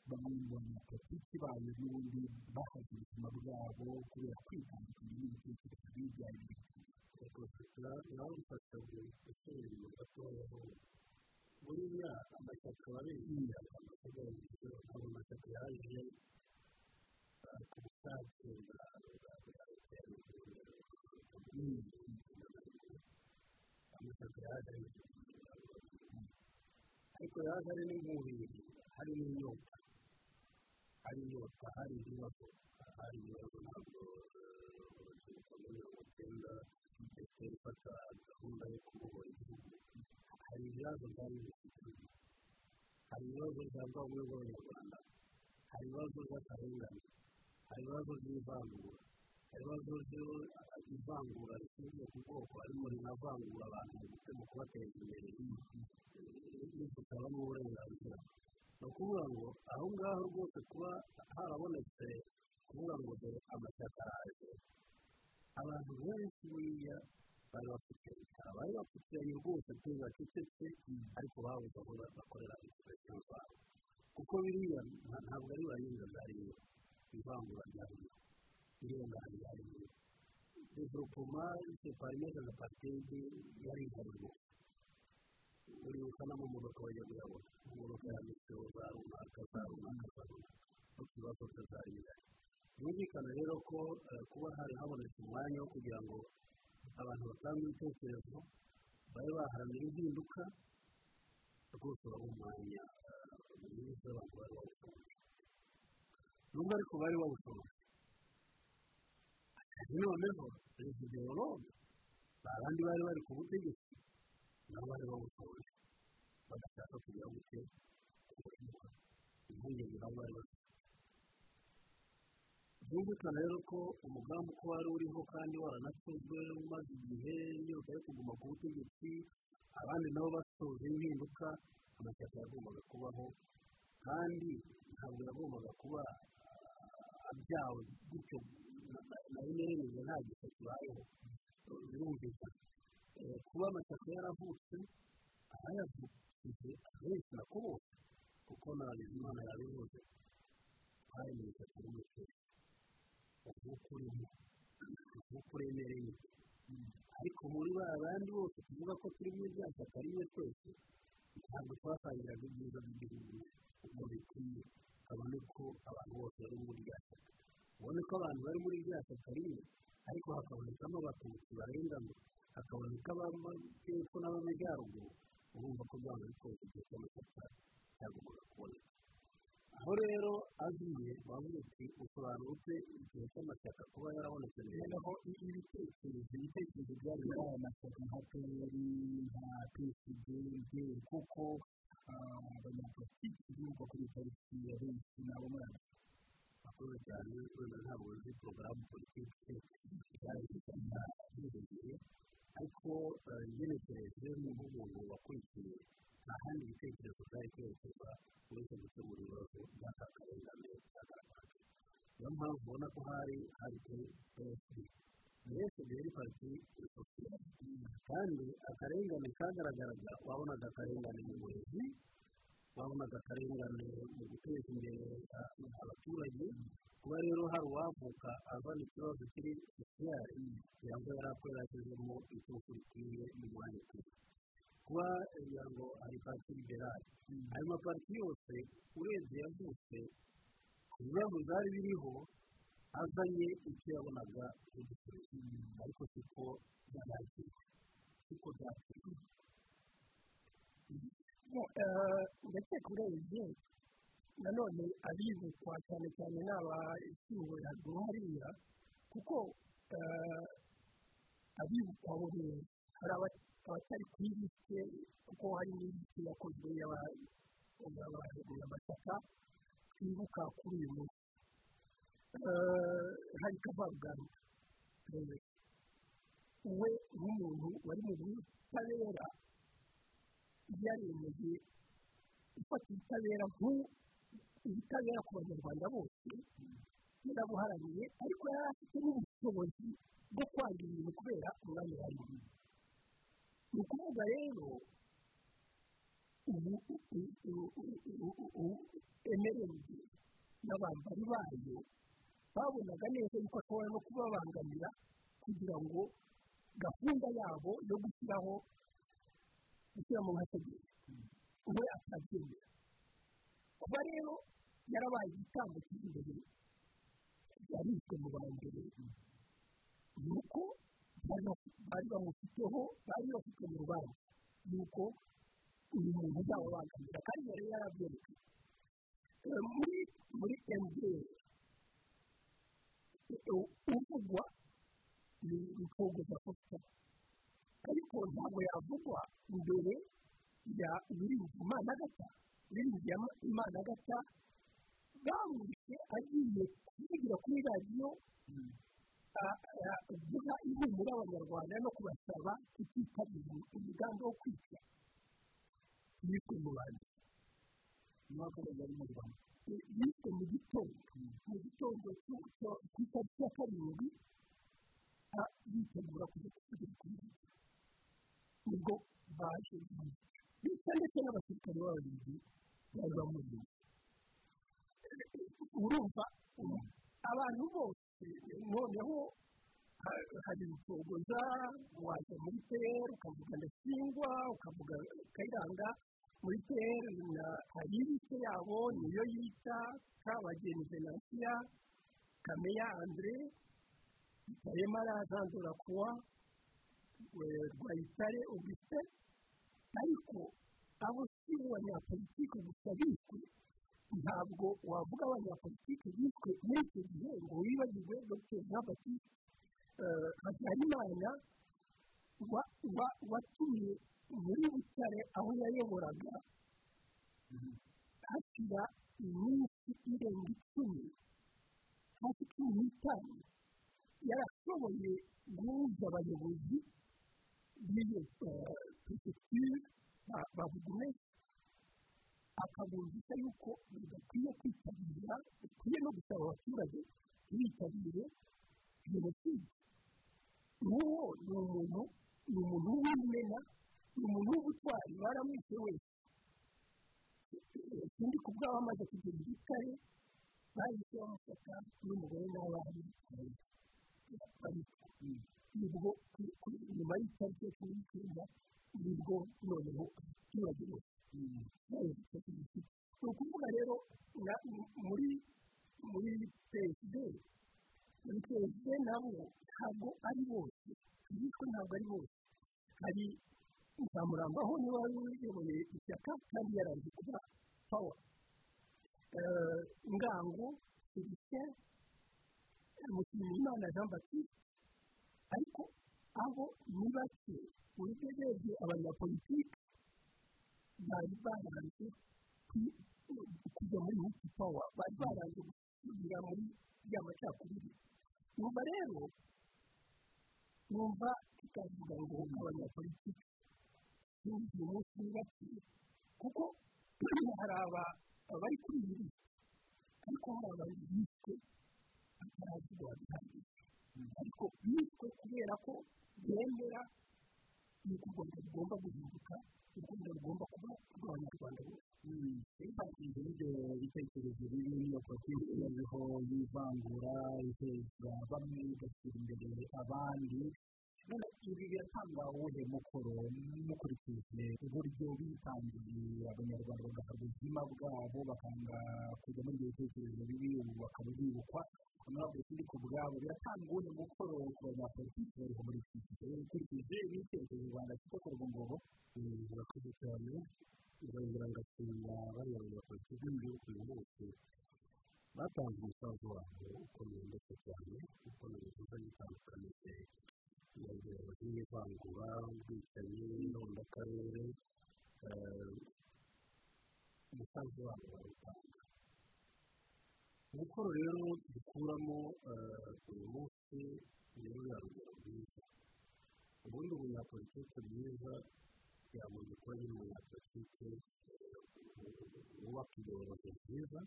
bamwe mu banyapolitiki bayo n'ubundi bahaze ubuzima bwabo kubera kwitandukanya n'ibitekerezo bijyanye nawe ufasha inyuma gatoya buriya amashyaka amashyaka ntabwo amashyaka yaje leta amashyaka yaje ariko yaje ari n'umubiri hari n'inyota hari inyota hari ibibazo hari ibibazo ntabwo urubyiruko mirongo icyenda ndetse rufata gahunda yo kubohora igihugu hari ibibazo byari bifite hari ibibazo bya bwa bumwe bw'abanyarwanda hari ibibazo by'akarengane hari ibibazo by'ivangura hari ibibazo by'ivangura rishingiye ku bwoko harimo rinavangura abantu mu gutema kubateza imbere bifutabamo uburenganzira ni ukuvuga ngo aho ngaho rwose kuba harabonetse kuvuga ngo dore amashyaka araje abantu benshi buriya bari bapfukiranye bari bapfukiranye rwose pe bacecetse ariko babuze aho bakorera inspeksiyo zabo kuko biriya ntabwo ari baringa byariyo ivangura ryariyo irengana ryariyo developoma separimeze na patege yari ihari rwose uribuka n'amamodoka bajya kuyabona imodoka yanditseho za runaka za runaka za runaka n'ikibazo cyo zari bihari byumvikana rero ko kuba hari habonetse umwanya wo kugira ngo abantu batange ibitekerezo babe baharanira impinduka rwose baba umwanya mwiza abantu bari bawushoboye nubwo ariko bari bawushoboye noneho perezida yorome abandi bari bari ku butegetsi nabo bari bawushoboye badashaka kugira ngo ute impungenge nabo bari bafite byumvikana rero ko umugambi uko wari uriho kandi waranatuzwe umaze igihe yose yo kuguma ku butegetsi abandi nabo basoje impinduka amashyaka yagombaga kubaho kandi ntabwo yagombaga kuba abyawe gutyo na rimwe rimwe nta gisa kibayeho birumvikana kuba amashyaka yaravutse ayavukije abenshi na ko bose kuko na bizimana yabivuze. Hari mu ishyaka ry'umutekano nk'uko urimo nk'uko uremereye ariko muri ba bandi bose tuvuga ko turi muri rya shyaka rimwe twese ntabwo twasangiraga ibyiza by'igihugu uko bikwiye. Kabone ko abantu bose bari muri rya shyaka. Ubone ko abantu bari muri rya shyaka rimwe ariko hakabonekamo abatutsi barengana. Hakaboneka ab'amajyepfo n'ab'amajyaruguru. Urumva ko byaba bikoze igihe cy'amashyaka cyagombaga kuboneka. Aho rero aziye wavuga uti usobanura ute igihe cy'amashyaka kuba yarabonetse noneho ibitekerezo ibitekerezo byari muri aya mashyaka nka peyeri nka pesidenke kuko abanyapolitiki bumva kuri tariki ya benshi nabo aya akoze cyane wenda ntabwo uzi porogaramu politiki yarabishyira yiregeye ariko ngenekereje nk'umuntu wakurikiye nta handi ibitekerezo byari kwerekeza uretse gukemura ibibazo by'aka karengane byagaragaraga niyo mpamvu ubona ko hari hari yari pariti sosiyete kandi akarengane kagaragaraga wabonaga akarengane mu burezi wabonaga akarengane mu guteza imbere abaturage. Kuba rero hari uwavuka azana ikibazo kiri sosiyare kugira ngo yari akoreragezemo iturufu rikwiye mu mwanya ukwiye kuba kugira ngo ari pariti liberale. Ayo mapariti yose urebye yavutse ku bibazo byari biriho azanye icyo yabonaga nk'igisubizo ariko siko byakirwa siko byakirwa ndakeka urebye nanone abibukwa cyane cyane ni abashyinguwe haruguru hariya kuko abibukwa bo hari abatari ku lisite kuko hari n'lisite yakozwe y'amashyaka twibuka kuri uyu munsi eh, hari kavaruganda we nk'umuntu wari mu butabera yaremeye gufata ubutabera ubutabera ku banyarwanda bose yarabuharaniye ariko yari afite n'ubushobozi bwo kwangira ibintu kubera umwanya yarimo ni ukuvuga rero emerende n'abambari bayo babonaga neza yuko ashobora no kubabangamira kugira ngo gahunda yabo yo gushyiraho gushyira mu mategeko we atabyemera kuba rero yarabaye igitambo cy'imbere yarishwe mu ba mbere ni uko bari bamufiteho bari bafite mu rubanza yuko uyu muntu uzababangamira kandi yari yarabyerekanye muri emutiyeni uvugwa ni imfungwa za fosta ariko ntabwo yavugwa mbere ya wiringi imana gata wiringi imana gata bamwishe agiye kuvugira kuri radiyo guha ihumura abanyarwanda no kubasaba kutitabira umugambi wo kwica yishwe mu bantu ntabwo bari mu rwanda yishwe mu gitondo mu gitondo ku itariki ya karindwi bitegura kujya kuvugira kuri radiyo ni bwo baje bica ndetse n'abasirikare b'abarinzi bari bamurinze urumva abantu bose noneho hari urutogoza wajya muri peyeri ukavuga ndasingwa ukavuga kayiranga muri peyeri hari ibice yabo niyo yita kabageni venansiya kameya andre itaremara zandura kuwa rwayitare ubise ariko abo si abanyapolitiki gusa bishwe ntabwo wavuga abanyapolitiki bishwe muri icyo gihe ngo wibagirwe dr. Jean baptiste habyarimana watumye muri butare aho yayoboraga hashyira iminsi irenga icumi. Hafi cumi n'itanu. Yarashoboye guhuza abayobozi b'iyo perefegitura bavugumesi akabumvisha yuko badakwiye kwitabira bakwiye no gusaba abaturage bitabire jenoside. N'uwo ni umuntu ni umuntu w'imena umuntu w'ubutwari baramwishe wese ikindi ku bwabo amaze kugera igitare bahise bamufata n'umugore n'abana ni bwo nyuma y'itariki ya cumi n'icyenda ni bwo noneho abaturage bose ni ukuvuga rero muri muri perezida muri perezida nabo ntabwo ari bose. Abishwe ntabwo ari bose. Hari nzamurambaho niba uyoboye ishyaka kandi yaranze kuba pawa ngango felicien mushimiyimana jean baptiste ariko abo ni bake uburyo urebye abanyapolitiki bari barangije kujya muri huti pawa bari barangije gusubira muri ya macakubiri. Numva rero numva tutavuga ngo abanyapolitiki ni bake kuko hari abari lisi ariko hari abantu bishwe batarazigwa bihagije ariko bishwe kubera ko bemera yuko u rwanda rugomba guhinduka u rwanda rugomba kuba rw'abanyarwanda bose niba ibyo bitekerezo bibi iyo politiki iriho y'ivangura iteza bamwe igashyira imbere abandi ibi biratanga uwuhe mukoro mukurikije uburyo bitangiye abanyarwanda bagahabwa ubuzima bwabo bakanga kujya muri ibyo bitekerezo bibi ubu bakaba bibukwa ntabwo ikindi ku bwabo biratanga uwuhe mukoro ku banyapolitiki bariho muri iki gihe ukurikije ibitekerezo u rwanda kiko kurwa ngobo birakoze cyane nzongera ngashimira bariya banyapolitiki b'igihugu bose batanze umusanzu wabo ukomeye ndetse cyane kuko ni ibikorwa bitandukanye ingero z'ivangura ubwicanyi n'ubudakarere umusanzu wabo barawutanga umukoro rero dukuramo uyu munsi ni ruriya rugero rwiza ubundi umunyapolitike mwiza yagombye kuba ari umunyapolitike wubaka ideologi nziza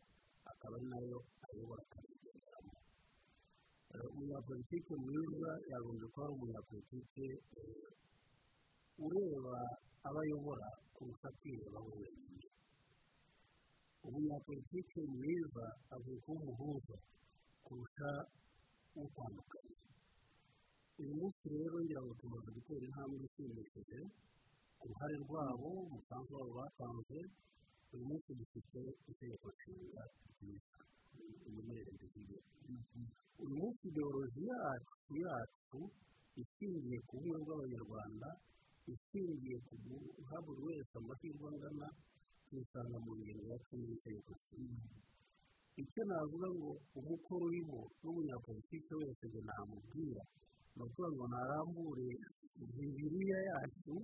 akaba na yo ayobora akabigenderamo umunyapolitike mwiza yagombye kuba ari umunyapolitike ureba abo ayobora kurusha kwireba we wenyine umunyapolitike mwiza avuye kuba umuhuza kurusha utandukanye uyu munsi rero ngira ngo tumaze gutera intambwe ishimishije ku ruhare rwabo umusanzu wabo batanze uyu munsi dufite itegeko nshinga ryiza umenyere nziza uyu munsi ideologi yacu yacu ishingiye ku bumwe bw'abanyarwanda ishingiye ku guha buri wese amahirwe angana tuyisanga mu ngingo ya cumi nshinga icyo navuga ngo umukoro urimo n'umunyapolitike wese ngo namubwira ni ukuvuga ngo narambure bibiriya yacu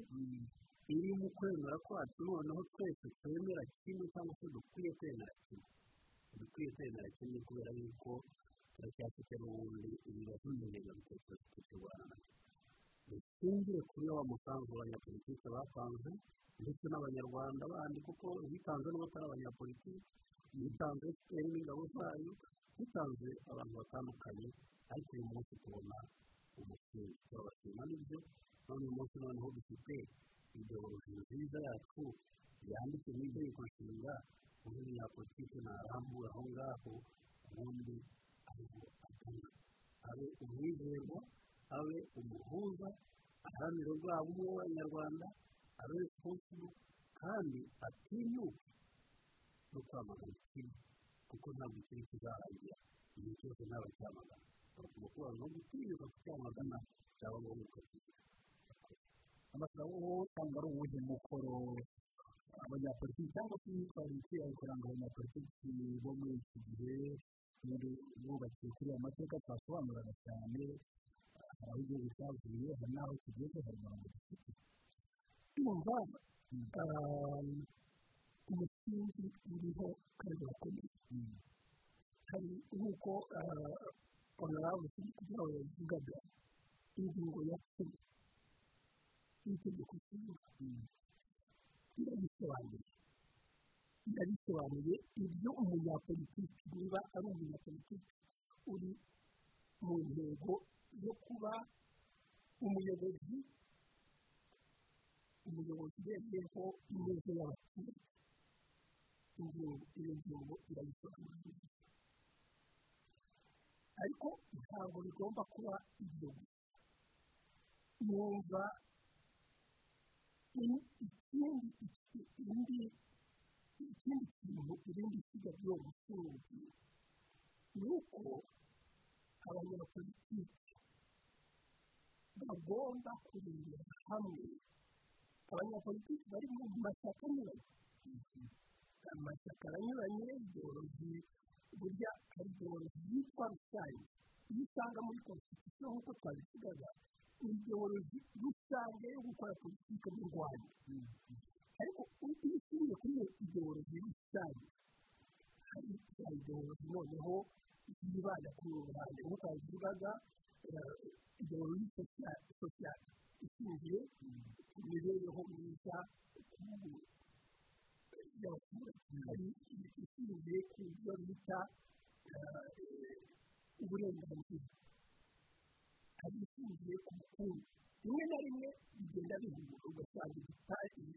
iri mu kwemera kwacu noneho twese twemera kimwe cyangwa se dukwiye kwemera kimwe dukwiye kwemera kimwe kubera yuko turacyafite n'ubundi ibibazo by'ingengabitekerezo tukirwana dushingiye kuri wa musanzu abanyapolitike batanze ndetse n'abanyarwanda bandi kuko bitanze n'abatari abanyapolitike bitanze efuperi n'ingabo zayo bitanze abantu batandukanye ariko uyu munsi tubona umusingi turabashima n'ibyo none uyu munsi noneho dufite ideologi nziza yacu yanditse mu itegeko nshinga uyu munyapolitike ntarambura aho ngaho ubundi ariho agana abe umwizerwa abe umuhuza aharanira bwa bumwe bw'abanyarwanda abe responsible kandi atinyuke. No kwamagana kimwe kuko ntabwo ikiri kizarangira igihe cyose ntabwo cyamagana bagomba kuba no gutinyuka kucyamagana cyangwa ngombwa ukakigira amasabo cyangwa ari uwuhe mukoro? Abanyapolitiki cyangwa se imyitwarire ikwiye kuranga abanyapolitiki bo muri iki gihe bubakiye kuri aya mateka twasobanuraga cyane hari aho igihugu cyavuye hari n'aho kigeze hari abantu dufite yumva umusingi uriho kandi urakomeye hari nk'uko honorable kugira ngo yavugaga ingingo ya cumi y'itegeko nshinga irabisobanuye irabisobanuye ibyo umunyapolitiki niba ari umunyapolitiki uri mu ntego yo kuba umuyobozi umuyobozi urebyeho ineza y'abaturage iyo ngingo irabisobanuye ariko ntabwo bigomba kuba ibyo gusa. Numva ikindi ikindi ikindi kintu irindi siga ry'uwo mutunzi ni uko abanyapolitiki bagomba kurebera hamwe abanyapolitiki bari mu mashyaka anyuranye amashyaka aranyuranye ideologi burya hari ideologi yitwa rusange iyo usanga muri konstitusiyo nk'uko twabivugaga ideologi rusange yo gukora politiki mu rwanda ariko usubiye kuri iyo ideologi rusange hari za ideologi noneho yibanda kuri uwo ruhande nk'uko yabivugaga ideologi sosiyali ishingiye ku mibereho myiza y'abaturage hari ishingiye ku byo bita uburenganzira hari ishingiye ku bukungu rimwe na rimwe bigenda bihura ugasanga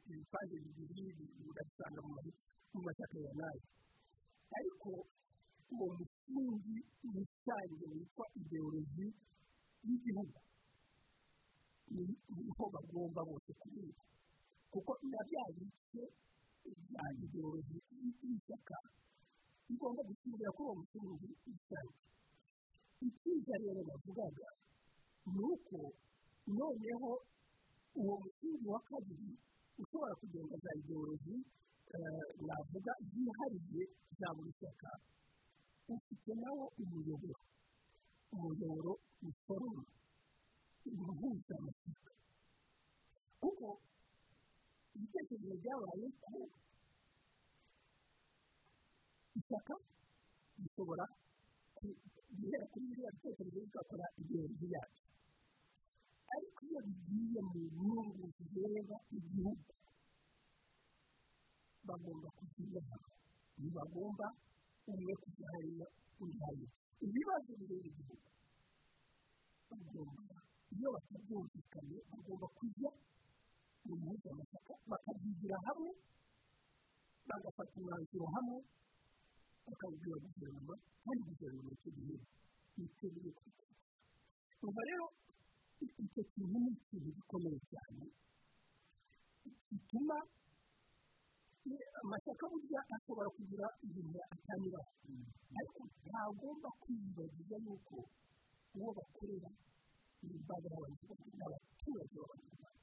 ibipande bibiri ugasanga mu mashyaka ya na yo ariko uwo musingi rusange witwa ideologi y'igihugu ni ho bagomba bose kubiga kuko na bya bice bya ideologi y'ishyaka bigomba gushingira kuri uwo musingi rusange icyiza rero bavugaga ni uko noneho uwo musingi wa kabiri ushobora kugenda za ideologi navuga byihariye za buri shyaka ufite nawo umuyoboro umuyoboro usoroma uhuza amashyaka kuko ibitekerezo byabaye ko ishyaka gishobora guhera kuri biriya bitekerezo bigakora igihembwe yacu ariko iyo bigiye mu nyungu zireba igihugu bagomba kugira ntibagomba umwe kujya hariya undi hariya ibibazo bireba igihugu bagomba iyo batabyumvikanye bagomba kujya mu mpuzamahanga bakabyigira hamwe bagafata umwanzuro hamwe bakawubwira guverinoma kandi guverinoma icyo gihe yiteguye kwiteza ubwo rero icyo kintu ni ikintu gikomeye cyane gituma amashyaka burya ashobora kugira ibintu atanyuraho ariko ntagomba kwiyibagiza yuko uwo bakorera imbaga y'abanyarwanda n'abaturage b'abanyarwanda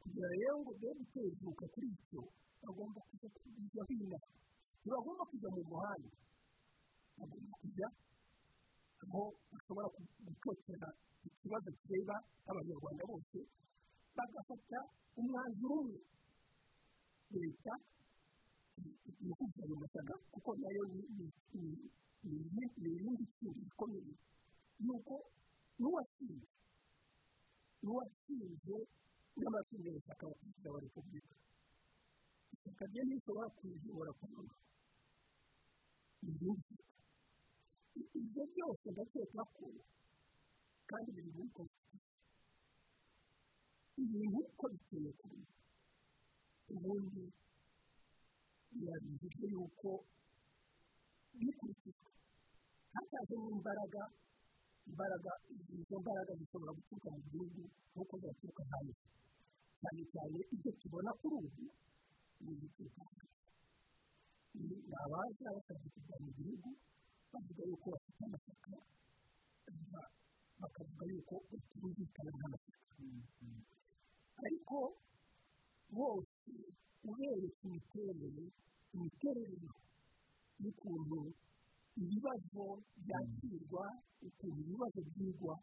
kugira rero ngo be gutezuka kuri icyo bagomba kujya kujya hino ntibagomba kujya mu muhanda bagomba kujya aho bashobora gutotera ikibazo kireba abanyarwanda bose bagafata umwanzuro umwe leta ni mashyaka kuko na yo ni irindi kintu gikomeye yuko n'uwatsinze n'uwatsinze n'amatsinda y'ishyaka wa perezida wa repubulika ishyaka rye ntishobora kuyobora kunyura irindi ibyo byose ndakeka ko kandi muri konstitusiyo ibintu uko biteye kuri ubundi birabujijwe yuko bikurikizwa hatajemo imbaraga imbaraga izo mbaraga zishobora guturuka mu gihugu nk'uko zaturuka hanze cyane cyane ibyo tubona kuri ubu ni ibituruka hanze ni abaza bakaza kujya mu gihugu bavuga yuko bafite amashyaka bakavuga yuko batumvikana n'amashyaka ariko bose ubereka imiterere imiterere y'ukuntu ibibazo byakirwa ukuntu ibibazo byigwa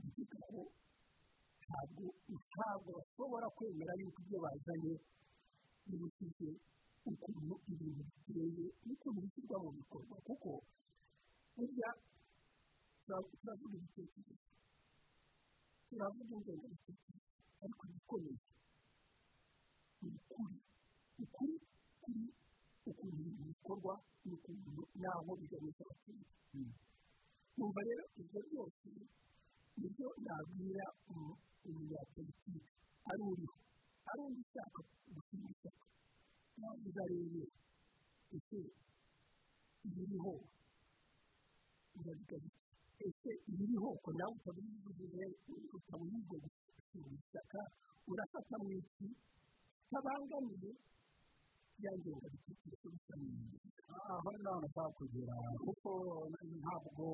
bivuga ko ntabwo ntabwo bashobora kwemera yuko ibyo bazanye bibukije ukuntu ibintu biteye n'ukuntu bishyirwa mu bikorwa kuko burya turavuga ibitekerezo turavuga ingengabitekerezo ariko igikomeye ni ukuri ukuri kuri ukuntu ibintu bikorwa n'ukuntu n'aho biganisha abaturage numva rero ibyo byose ni byo nabwira umunyapolitiki ari uriho ari undi ushaka gushinga ishyaka navuga rero ese ibiriho urabiga bike ese ibiriho nawe utabivuze utabuyigo gushinga ishyaka urafata mu iki kitabangamiye ya ngengabitekerezo bisa aho ngaho nashaka kugera kuko ntabwo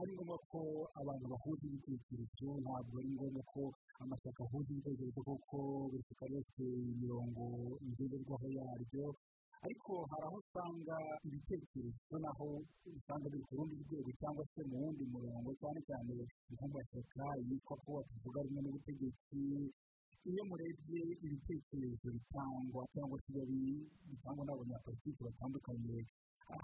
ari ngombwa ko abantu bahuza ibitekerezo ntabwo ari ngombwa ko amashyaka ahuza ibitekerezo kuko buri shyaka ryose imirongo ngenderwaho yaryo ariko hari aho usanga ibitekerezo naho usanga biri ku rundi rwego cyangwa se mu wundi murongo cyane cyane nk'amashyaka yitwa ko batavuga rumwe n'ubutegetsi iyo murebye ibitekerezo bitangwa cyangwa se bitangwa n'abanyapolitiki batandukanye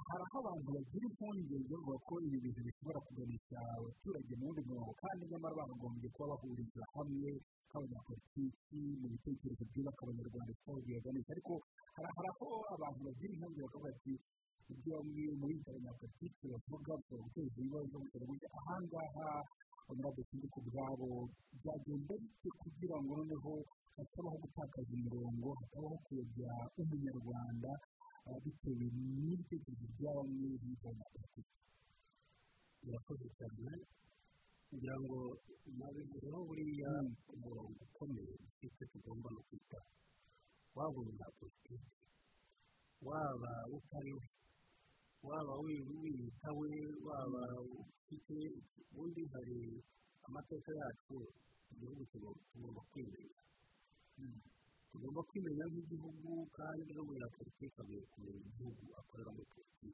hari aho abantu bagira impungenge bavuga ko ibi bintu bishobora kuganisha abaturage mu wundi murongo kandi nyamara bakagombye kuba bahuriza hamwe nk'abanyapolitiki mu bitekerezo byubaka abanyarwanda cyangwa bibaganisha ariko hari aho abantu bagira impungenge bakavuga ati ibyo bamwe mu bita abanyapolitiki bavuga bishobora guteza ibibazo bishobora kujya ahangaha abanyabuzima ku bwabo byagenda bite kugira ngo noneho hatabaho gutakaza imirongo hatabaho kuyobya umunyarwanda bitewe n'ibitekerezo bya bamwe b'abanyapolitiki birakoze cyane. Kugira ngo nabivuzeho buriya umurongo ukomeye dufite tugomba no kwita waba umunyapolitiki waba utariwe waba wiyita we waba ufite ubundi hari amateka yacu igihugu tugomba kwimenya tugomba kwimenya nk'igihugu kandi n'umunyapolitiki agiye kumenya igihugu akoreramo politiki.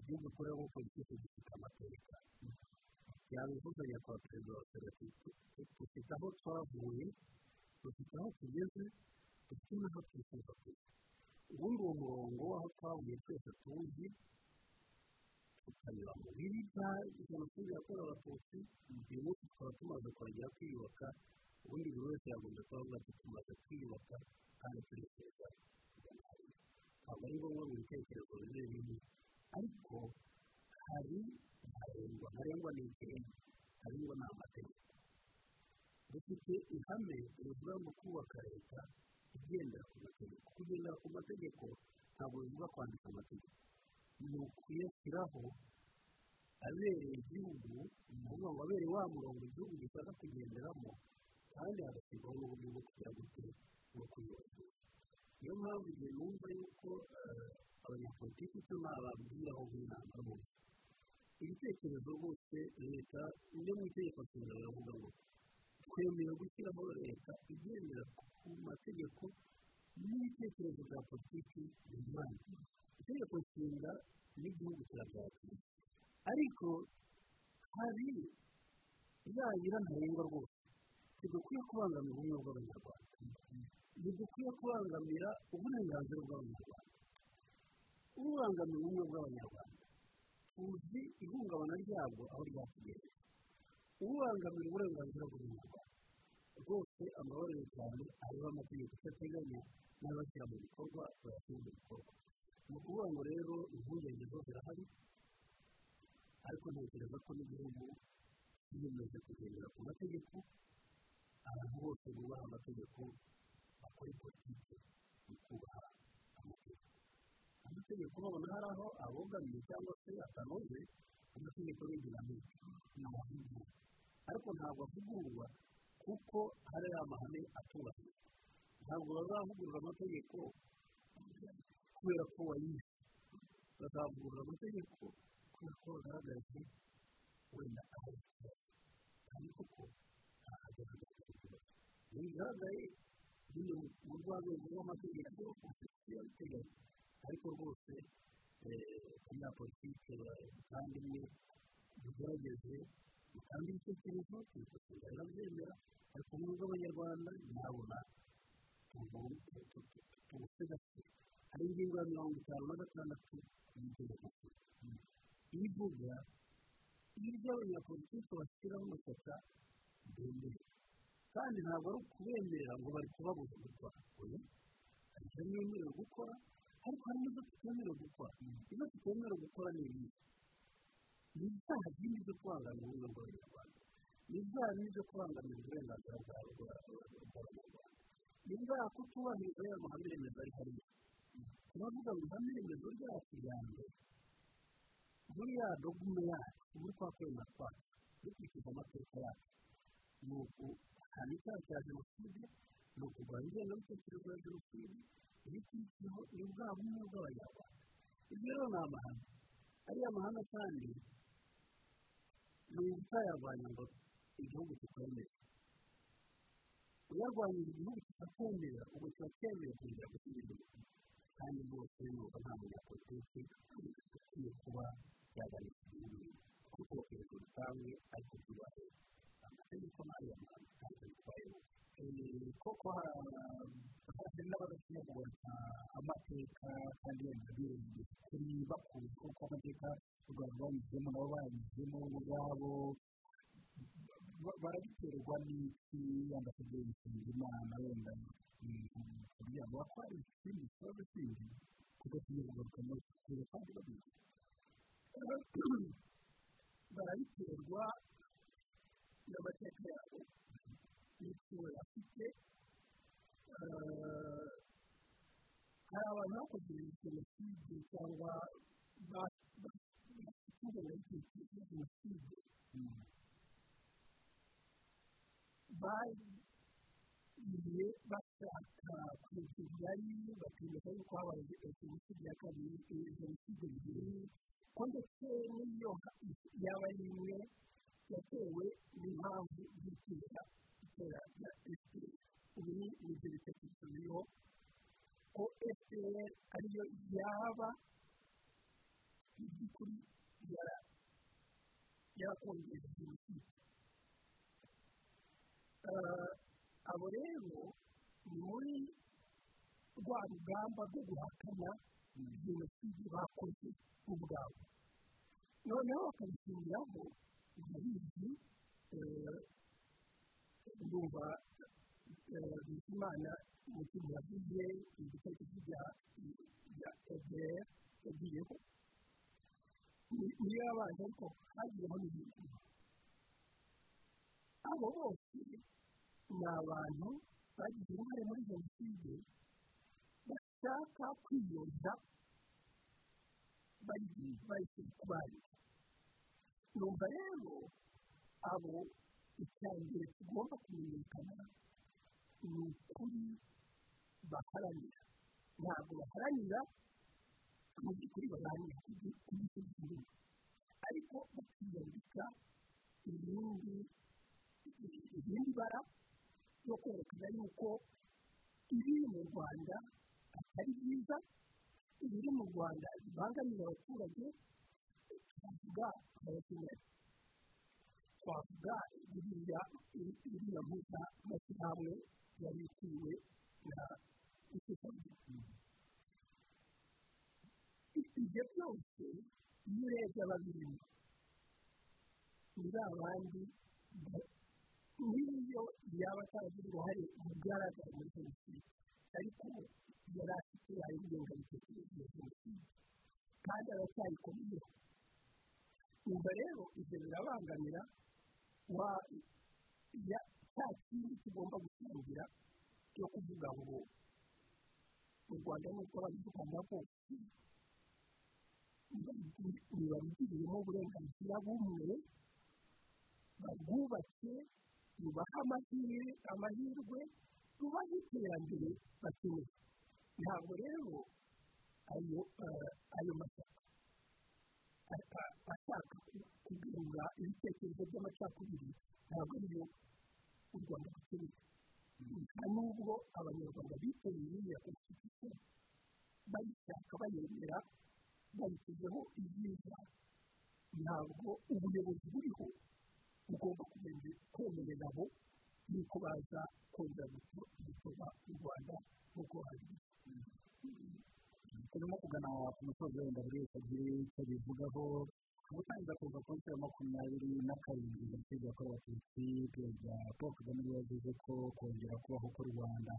Igihugu akoreramo politiki gifite amateka. Yabivuze nyakubahwa perezida wa serivisi dufite aho twavuye dufite aho tugeze dufite n'aho twifuza kujya. Ubundi uwo murongo w'aho twavuye twese tuwuzi tukanyura mu bibi bya jenoside yakorewe abatutsi. Uyu munsi tukaba tumaze kongera kwiyubaka. Ubundi buri wese yagombye kubavuga ati tumaze kwiyubaka kandi turifuza ntabwo ari ngombwa mu bitekerezo bimwe bimwe ariko hari ntarengwa. Ntarengwa ni ikintu. Ntarengwa ni amategeko. Dufite ihame rivuga ngo kubaka leta igendera ku mategeko kugendera ku mategeko ntabwo bivuga kwandika amategeko. Ni ukuyashyiraho abereye igihugu ni ukuvuga ngo abereye wa murongo igihugu gishaka kugenderamo kandi hagashyirwaho n'uburyo bwo kugira gute bwo kuyubahiriza niyo mpamvu igihe numva yuko abanyapolitiki icyo nababwiraho nk'inama rwose ibitekerezo rwose leta iyo mu itegeko nshinga biravuga ngo twemera gushyiraho leta igendera ku mategeko n'ibitekerezo bya politiki binyuranye itegeko nshinga n'igihugu kirabyakira ariko hari yayira ntarengwa rwose. Ntidukwiye kubangamira ubumwe bw'abanyarwanda. Ntidukwiye kubangamira uburenganzira bw'abanyarwanda. Ubangamira ubumwe bw'abanyarwanda. Tuzi ihungabana ryabwo aho ryatugereye ubangamira uburenganzira bw'umunyarwanda rwose amabariro cyane ariho amategeko icyo ateganya n'abashyira mu bikorwa bayashyira mu bikorwa ni ukuvuga ngo rero impungenge zo zirahari ariko ntekereza ko n'igihugu kiyemeje kugendera ku mategeko abantu bose bubaha amategeko bakora politiki mu kubaha amategeko. Amategeko babona hari aho abogamiye cyangwa se atanoze amategeko ni dinamike ni amahugurwa ariko ntabwo avugurwa kuko hari amahame atubahirizwa ntabwo bazavugurura amategeko kubera ko wayize bazavugurura amategeko kubera ko bagaragaje wenda aho kandi koko ntahagaragaza ikibazo iyo bigaragaye nyine mu rwego rw'amategeko ofisiye abiteganya ariko rwose abanyapolitike kandi imwe dugerageze dutange ibitekerezo tubifashisha birabyemera ariko mu bw'abanyarwanda ntabona tubusigasire hari ingingo ya mirongo itanu na gatandatu y'itegeko ivuga ibyo abanyapolitike bashyiraho amashyaka bemera kandi ntabwo ari ukubemerera ngo bari kubabuza gukora hari ibyo mwemerewe gukora ariko hari n'ibyo tutemerewe gukora ibyo tutemerewe gukora ni ibihe ni ibyaha byinshi byo kubangamira ubumwe bw'abanyarwanda ni ibyaha byinshi byo kubangamira uburenganzira bw'abanyarwanda ni ibyaha kutubahiriza ya mahame remezo ari hariya turavuga ngo ihame remezo ryacu rya mbere muri ya dogume yacu muri kwa kwemera kwacu dukurikije amateka yacu ni uguhana icyaha cya jenoside ni ukurwanya ingengabitekerezo ya jenoside ibikurikiyeho ni bwa bumwe bw'abanyarwanda ibyo rero ni amahame ariya mahame kandi utayarwanya ngo igihugu kikwemere uyarwanyije igihugu kikakwemera ubwo kiba cyemeye kongera gusubira inyuma kandi rwose nuko nta munyapolitiki ukwiye kuba yaganisha igihugu kuko hejuru rusange ariko tubahe amategeko n'ariya mahame kandi bitwaye koko hari n'abadatinya kubona amateka kandi birinze kuri bakuzi kuko amateka u rwanda rwanyuzemo nabo bayanyuzemo ubwabo barabiterwa n'iki yenda kugira ngo imana wenda kugira ngo bakore ikindi kibazo kindi kuko tugiye kugaruka muri iki kandi babizi barabiterwa n'amateka yabo n'icyo bafite hari abantu bakoze jenoside cyangwa bafite jenoside bagiye bashaka kureka ibiyari bakemeza yuko habaye jenoside ya kabiri jenoside ebyiri ko ndetse n'iyo yaba ari imwe yatewe n'impamvu z'itera itera rya efuperi ubu ni ibyo bitekerezo biriho ko efuperi ariyo yaba mu by'ukuri yarakongera jenoside abo rero muri rwa rugamba rwo guhakana jenoside bakoze ubwabo noneho bakabishingiraho urabizi ndumva bizimana mu kintu yavuze ibitekerezo bya ebr yagiyeho niyo yabaye ariko hagiyeho n'ibintu abo bose ni abantu bagize uruhare muri jenoside bashaka kwiyoza bayishyira ku bandi numva rero abo icya mbere tugomba kumenyekana ni ukuri baharanira ntabwo baharanira mu by'ukuri baharanira kugisa igihugu ariko bakiyambika ibindi bara byo kwerekana yuko ibiri mu rwanda atari byiza ibiri mu rwanda bibangamira abaturage twavuga abakeneye twavuga iriya iriya mpuzamashyirahamwe yari ikwiwe na isosiyete ibyo byose iyo urebye ababirimo ni ba bandi n'iyo yaba ataragira uruhare rugaragara muri jenoside ariko yari afite ayo ngengabitekerezo ya jenoside. Kandi aracyayikomeyeho umva rero ibyo birabangamira cya kindi tugomba gutangira cyo kuvuga ngo mu rwanda n'uko abanyarwanda bose ntibabigiriyemo uburenganzira bumwe barwubatse rubaha amahirwe rubaha iterambere bakeneye ntabwo rero ayo ayo mashyaka ashaka kugarura ibitekerezo by'amacakubiri ntabwo ariyo u rwanda rukeneye nubwo abanyarwanda bitabiriye iriya konstitusiyo bayishaka bayemera bayishyizeho ibyiza ntabwo ubuyobozi buriho bugomba kwemerera abo yuko baza kongera gutoza u rwanda nk'uko hari turimo kugana ku musozi wenda buri wese agire icyo bivugaho gutangiza kuva ku nshuro ya makumyabiri na karindwi jenoside yakorewe abatutsi perezida paul kagame yavuze ko kongera kubaho k'u rwanda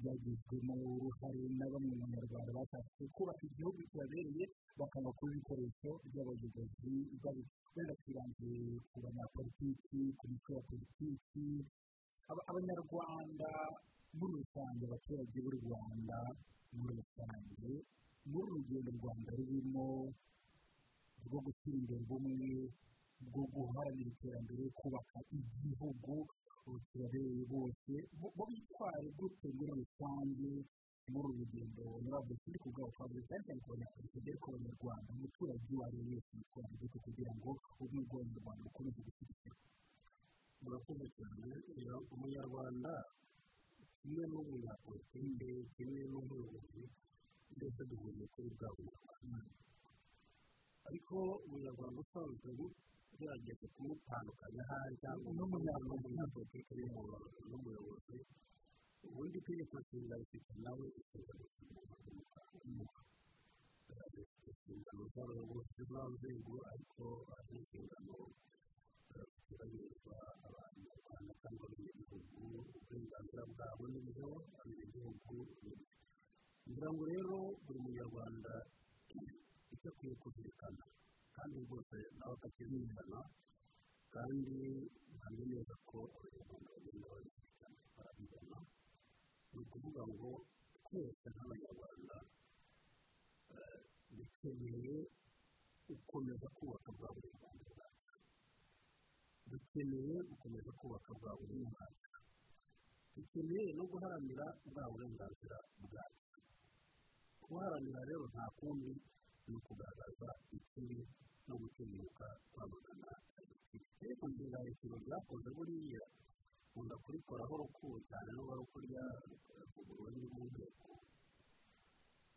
byagizwemo uruhare na bamwe mu banyarwanda bashatse kubaka igihugu kibabereye bakanga kuba ibikoresho by'abayobozi wenda twibanze ku banyapolitiki ku mitwe ya politiki abanyarwanda muri rusange abaturage b'u rwanda muri rusange muri urugendo u rwanda rurimo rwo gushyira imbere ubumwe bwo guharanira iterambere kubaka igihugu kibabereye bose bo bitware gute muri rusange muri uru rugendo ntabwo turi twavuze cyane cyane ku banyapolitiki ariko abanyarwanda umuturage uwo ari we wese yitwara gute kugira ngo ubumwe bw'abanyarwanda bukomeze gushyigikirwa murakoze cyane umunyarwanda kimwe n'umunyapolitike kimwe n'umuyobozi ndetse duhuriye kuri bwa bunyarwanda ariko umunyarwanda usanzwe ugerageza kumutandukanya ahari cyangwa n'umunyapolitike n'umuyobozi ubundi itegeko nshinga rifite nawe inshingano inshingano z'abayobozi b'inzego ariko ari inshingano zubahirizwa abanyarwanda cyangwa abanyagihugu uburenganzira bwabo n'ibyo abanyagihugu kugira ngo rero buri munyarwanda icyo akwiye kuzirikana kandi rwose nawe akakizirikana kandi ntabwo neza ko abanyarwanda bagenda babizirikana barabibona. Ni ukuvuga ngo twese nk'abanyarwanda dukeneye gukomeza kubaka bwa buri rwanda bwacu dukeneye gukomeza kubaka bwa buri mwaka dukeneye no guharanira bwa burenganzira bwacu. Guharanira rero nta kundi ni ukugaragaza ikibi no gutinyuka kwamagana ariko ngira ikintu ryakoze buriya nkunda kurikoraho rukubo cyane n'uba ari ukurya uburundi mu nteko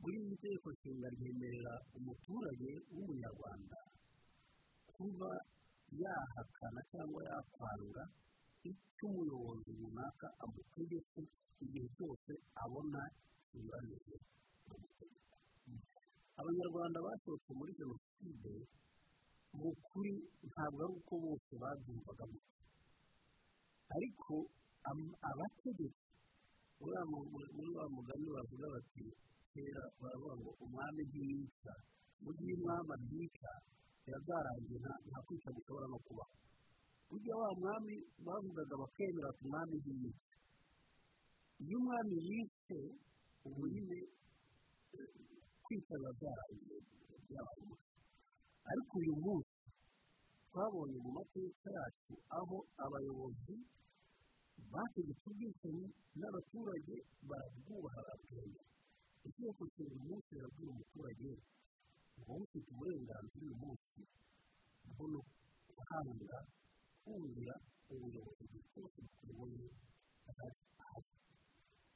buri itegeko nshinga ryemerera umuturage w'umunyarwanda kuba yahakana cyangwa yakwanga icyo umuyobozi runaka amutegetse igihe cyose abona binyuranyije n'amategeko abanyarwanda basohotse muri jenoside mu kuri ntabwo ari uko bose babyumvaga gutya ariko abategetsi muri wa mugani bavuga bati kera baravuga ngo umwami ntiyica mu gihe umwami abyica biba byarangiye nta kwica gushobora no kubaho. Burya wa mwami bavugaga bakemera ati umwami ntiyica iyo umwami yishe ubu byarangiye byabaye umuco ariko uyu munsi twabonye mu mateka yacu aho abayobozi bategetse ubwicanyi n'abaturage barabwubaha barabwemera itegeko nshinga umunsi rirabwira umuturage ngo ufite uburenganzira uyu munsi bwo guhanga kumvira ubuyobozi bwose bukubonye. Ahari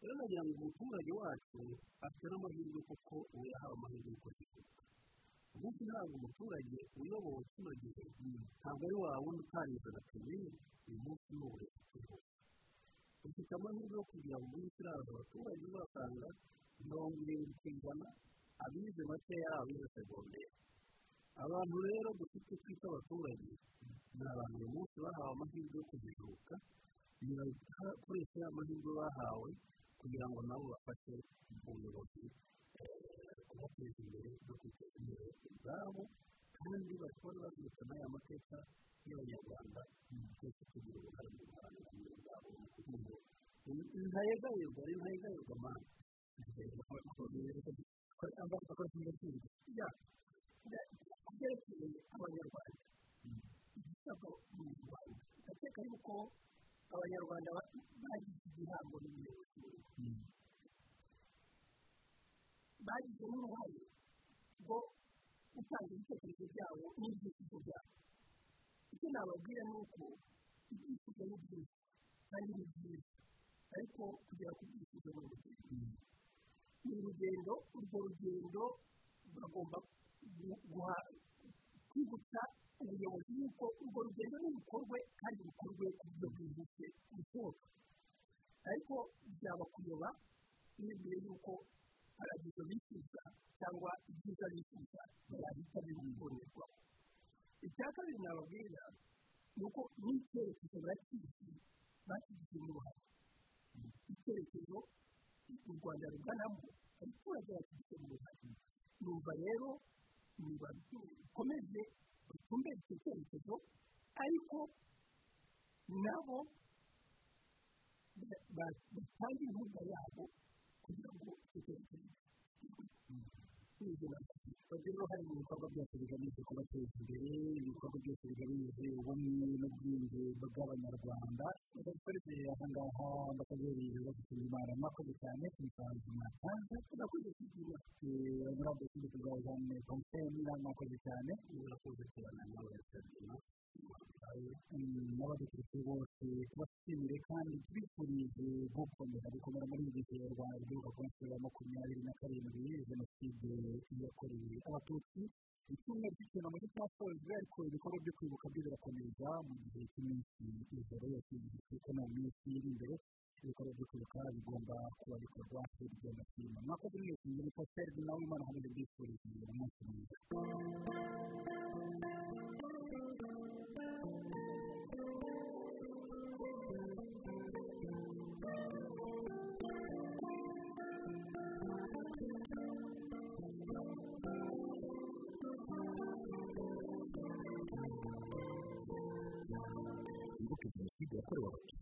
rero nagira ngo umuturage wacu afite n'amahirwe kuko ubu yahawe amahirwe yo kuzivuga umunsi ntabwo umuturage uyobowe kino gihe ntabwo ari wa wundi utarize kabiri uyu munsi ni uburezi bwihuse ufite amahirwe yo kugira ngo umunsi iraza abaturage uzasanga mirongo irindwi ku ijana abize makeya abize segonderi abantu rero dufite twita abaturage ni abantu uyu munsi bahawe amahirwe yo kujijuka ntibakoresha ya mahirwe bahawe kugira ngo nabo bafashe ubuyobozi kubateza imbere no kwiteza imbere ubwabo kandi bakora bazirikana aya mateka y'abanyarwanda twese tugira uruhare mu guharanira ubumwe bwabo mu kugira ngo ntayegayezwa ari ntayegayezwa mani byerekeye abanyarwanda igisabwa mu rwanda ndakeka yuko abanyarwanda bagize igihango n'ubuyobozi bagize n'uruhare rwo gutanga ibitekerezo byabo n'ibyifuzo byabo icyo nababwira ni uko ibyifuzo ni byinshi kandi ni byiza ariko kugera ku byifuzo ni urugendo ni urugendo urwo rugendo bagomba kwibutsa ubuyobozi yuko urwo rugendo nibukorwe kandi bukorwe ku buryo bwihuse bushoboka ariko byaba kuyoba bibwire yuko paradizo bifuza cyangwa ibyiza bifuza byahita bibukorerwaho icya kabiri nababwira ni uko n'icyerekezo barakizi bashyizemo uruhare icyerekezo u rwanda ruganamo abaturage bashyizemo uruhare numva rero bikomeze batumbere icyo cyerekezo ariko nabo batange inkunga yabo kugira ngo icyo cyerekezo bagira uruhare mu bikorwa byose bigamije kubateza imbere ibikorwa byose bigamije ubumwe n'ubwiyunge bw'abanyarwanda bakoreze aha ngaha bakabereye bagusura imana mwakoze cyane ku misanzu mwatanze turakoze kugira murabyo kindi tuzajyane konseri mwakoze cyane murakoze cyane nawe serivisi n'abadukurikiye bose tubashimire kandi tubifurije gukomeza gukomera muri iki gihe rwanda rw'igihugu ku nshuro ya makumyabiri na karindwi jenoside yakorewe abatutsi icyumweru cy'icyunamo cyasojwe ariko ibikorwa byo kwibuka byo birakomeza mu gihe cy'iminsi ijoro yose kuko no mu minsi iri imbere ibikorwa byo kwibuka bigomba kuba bikorwa hirya no hino mwakoze mwese muri positeri nawe imana hamwe mbifurije umunsi mwiza yakorewe abatutsi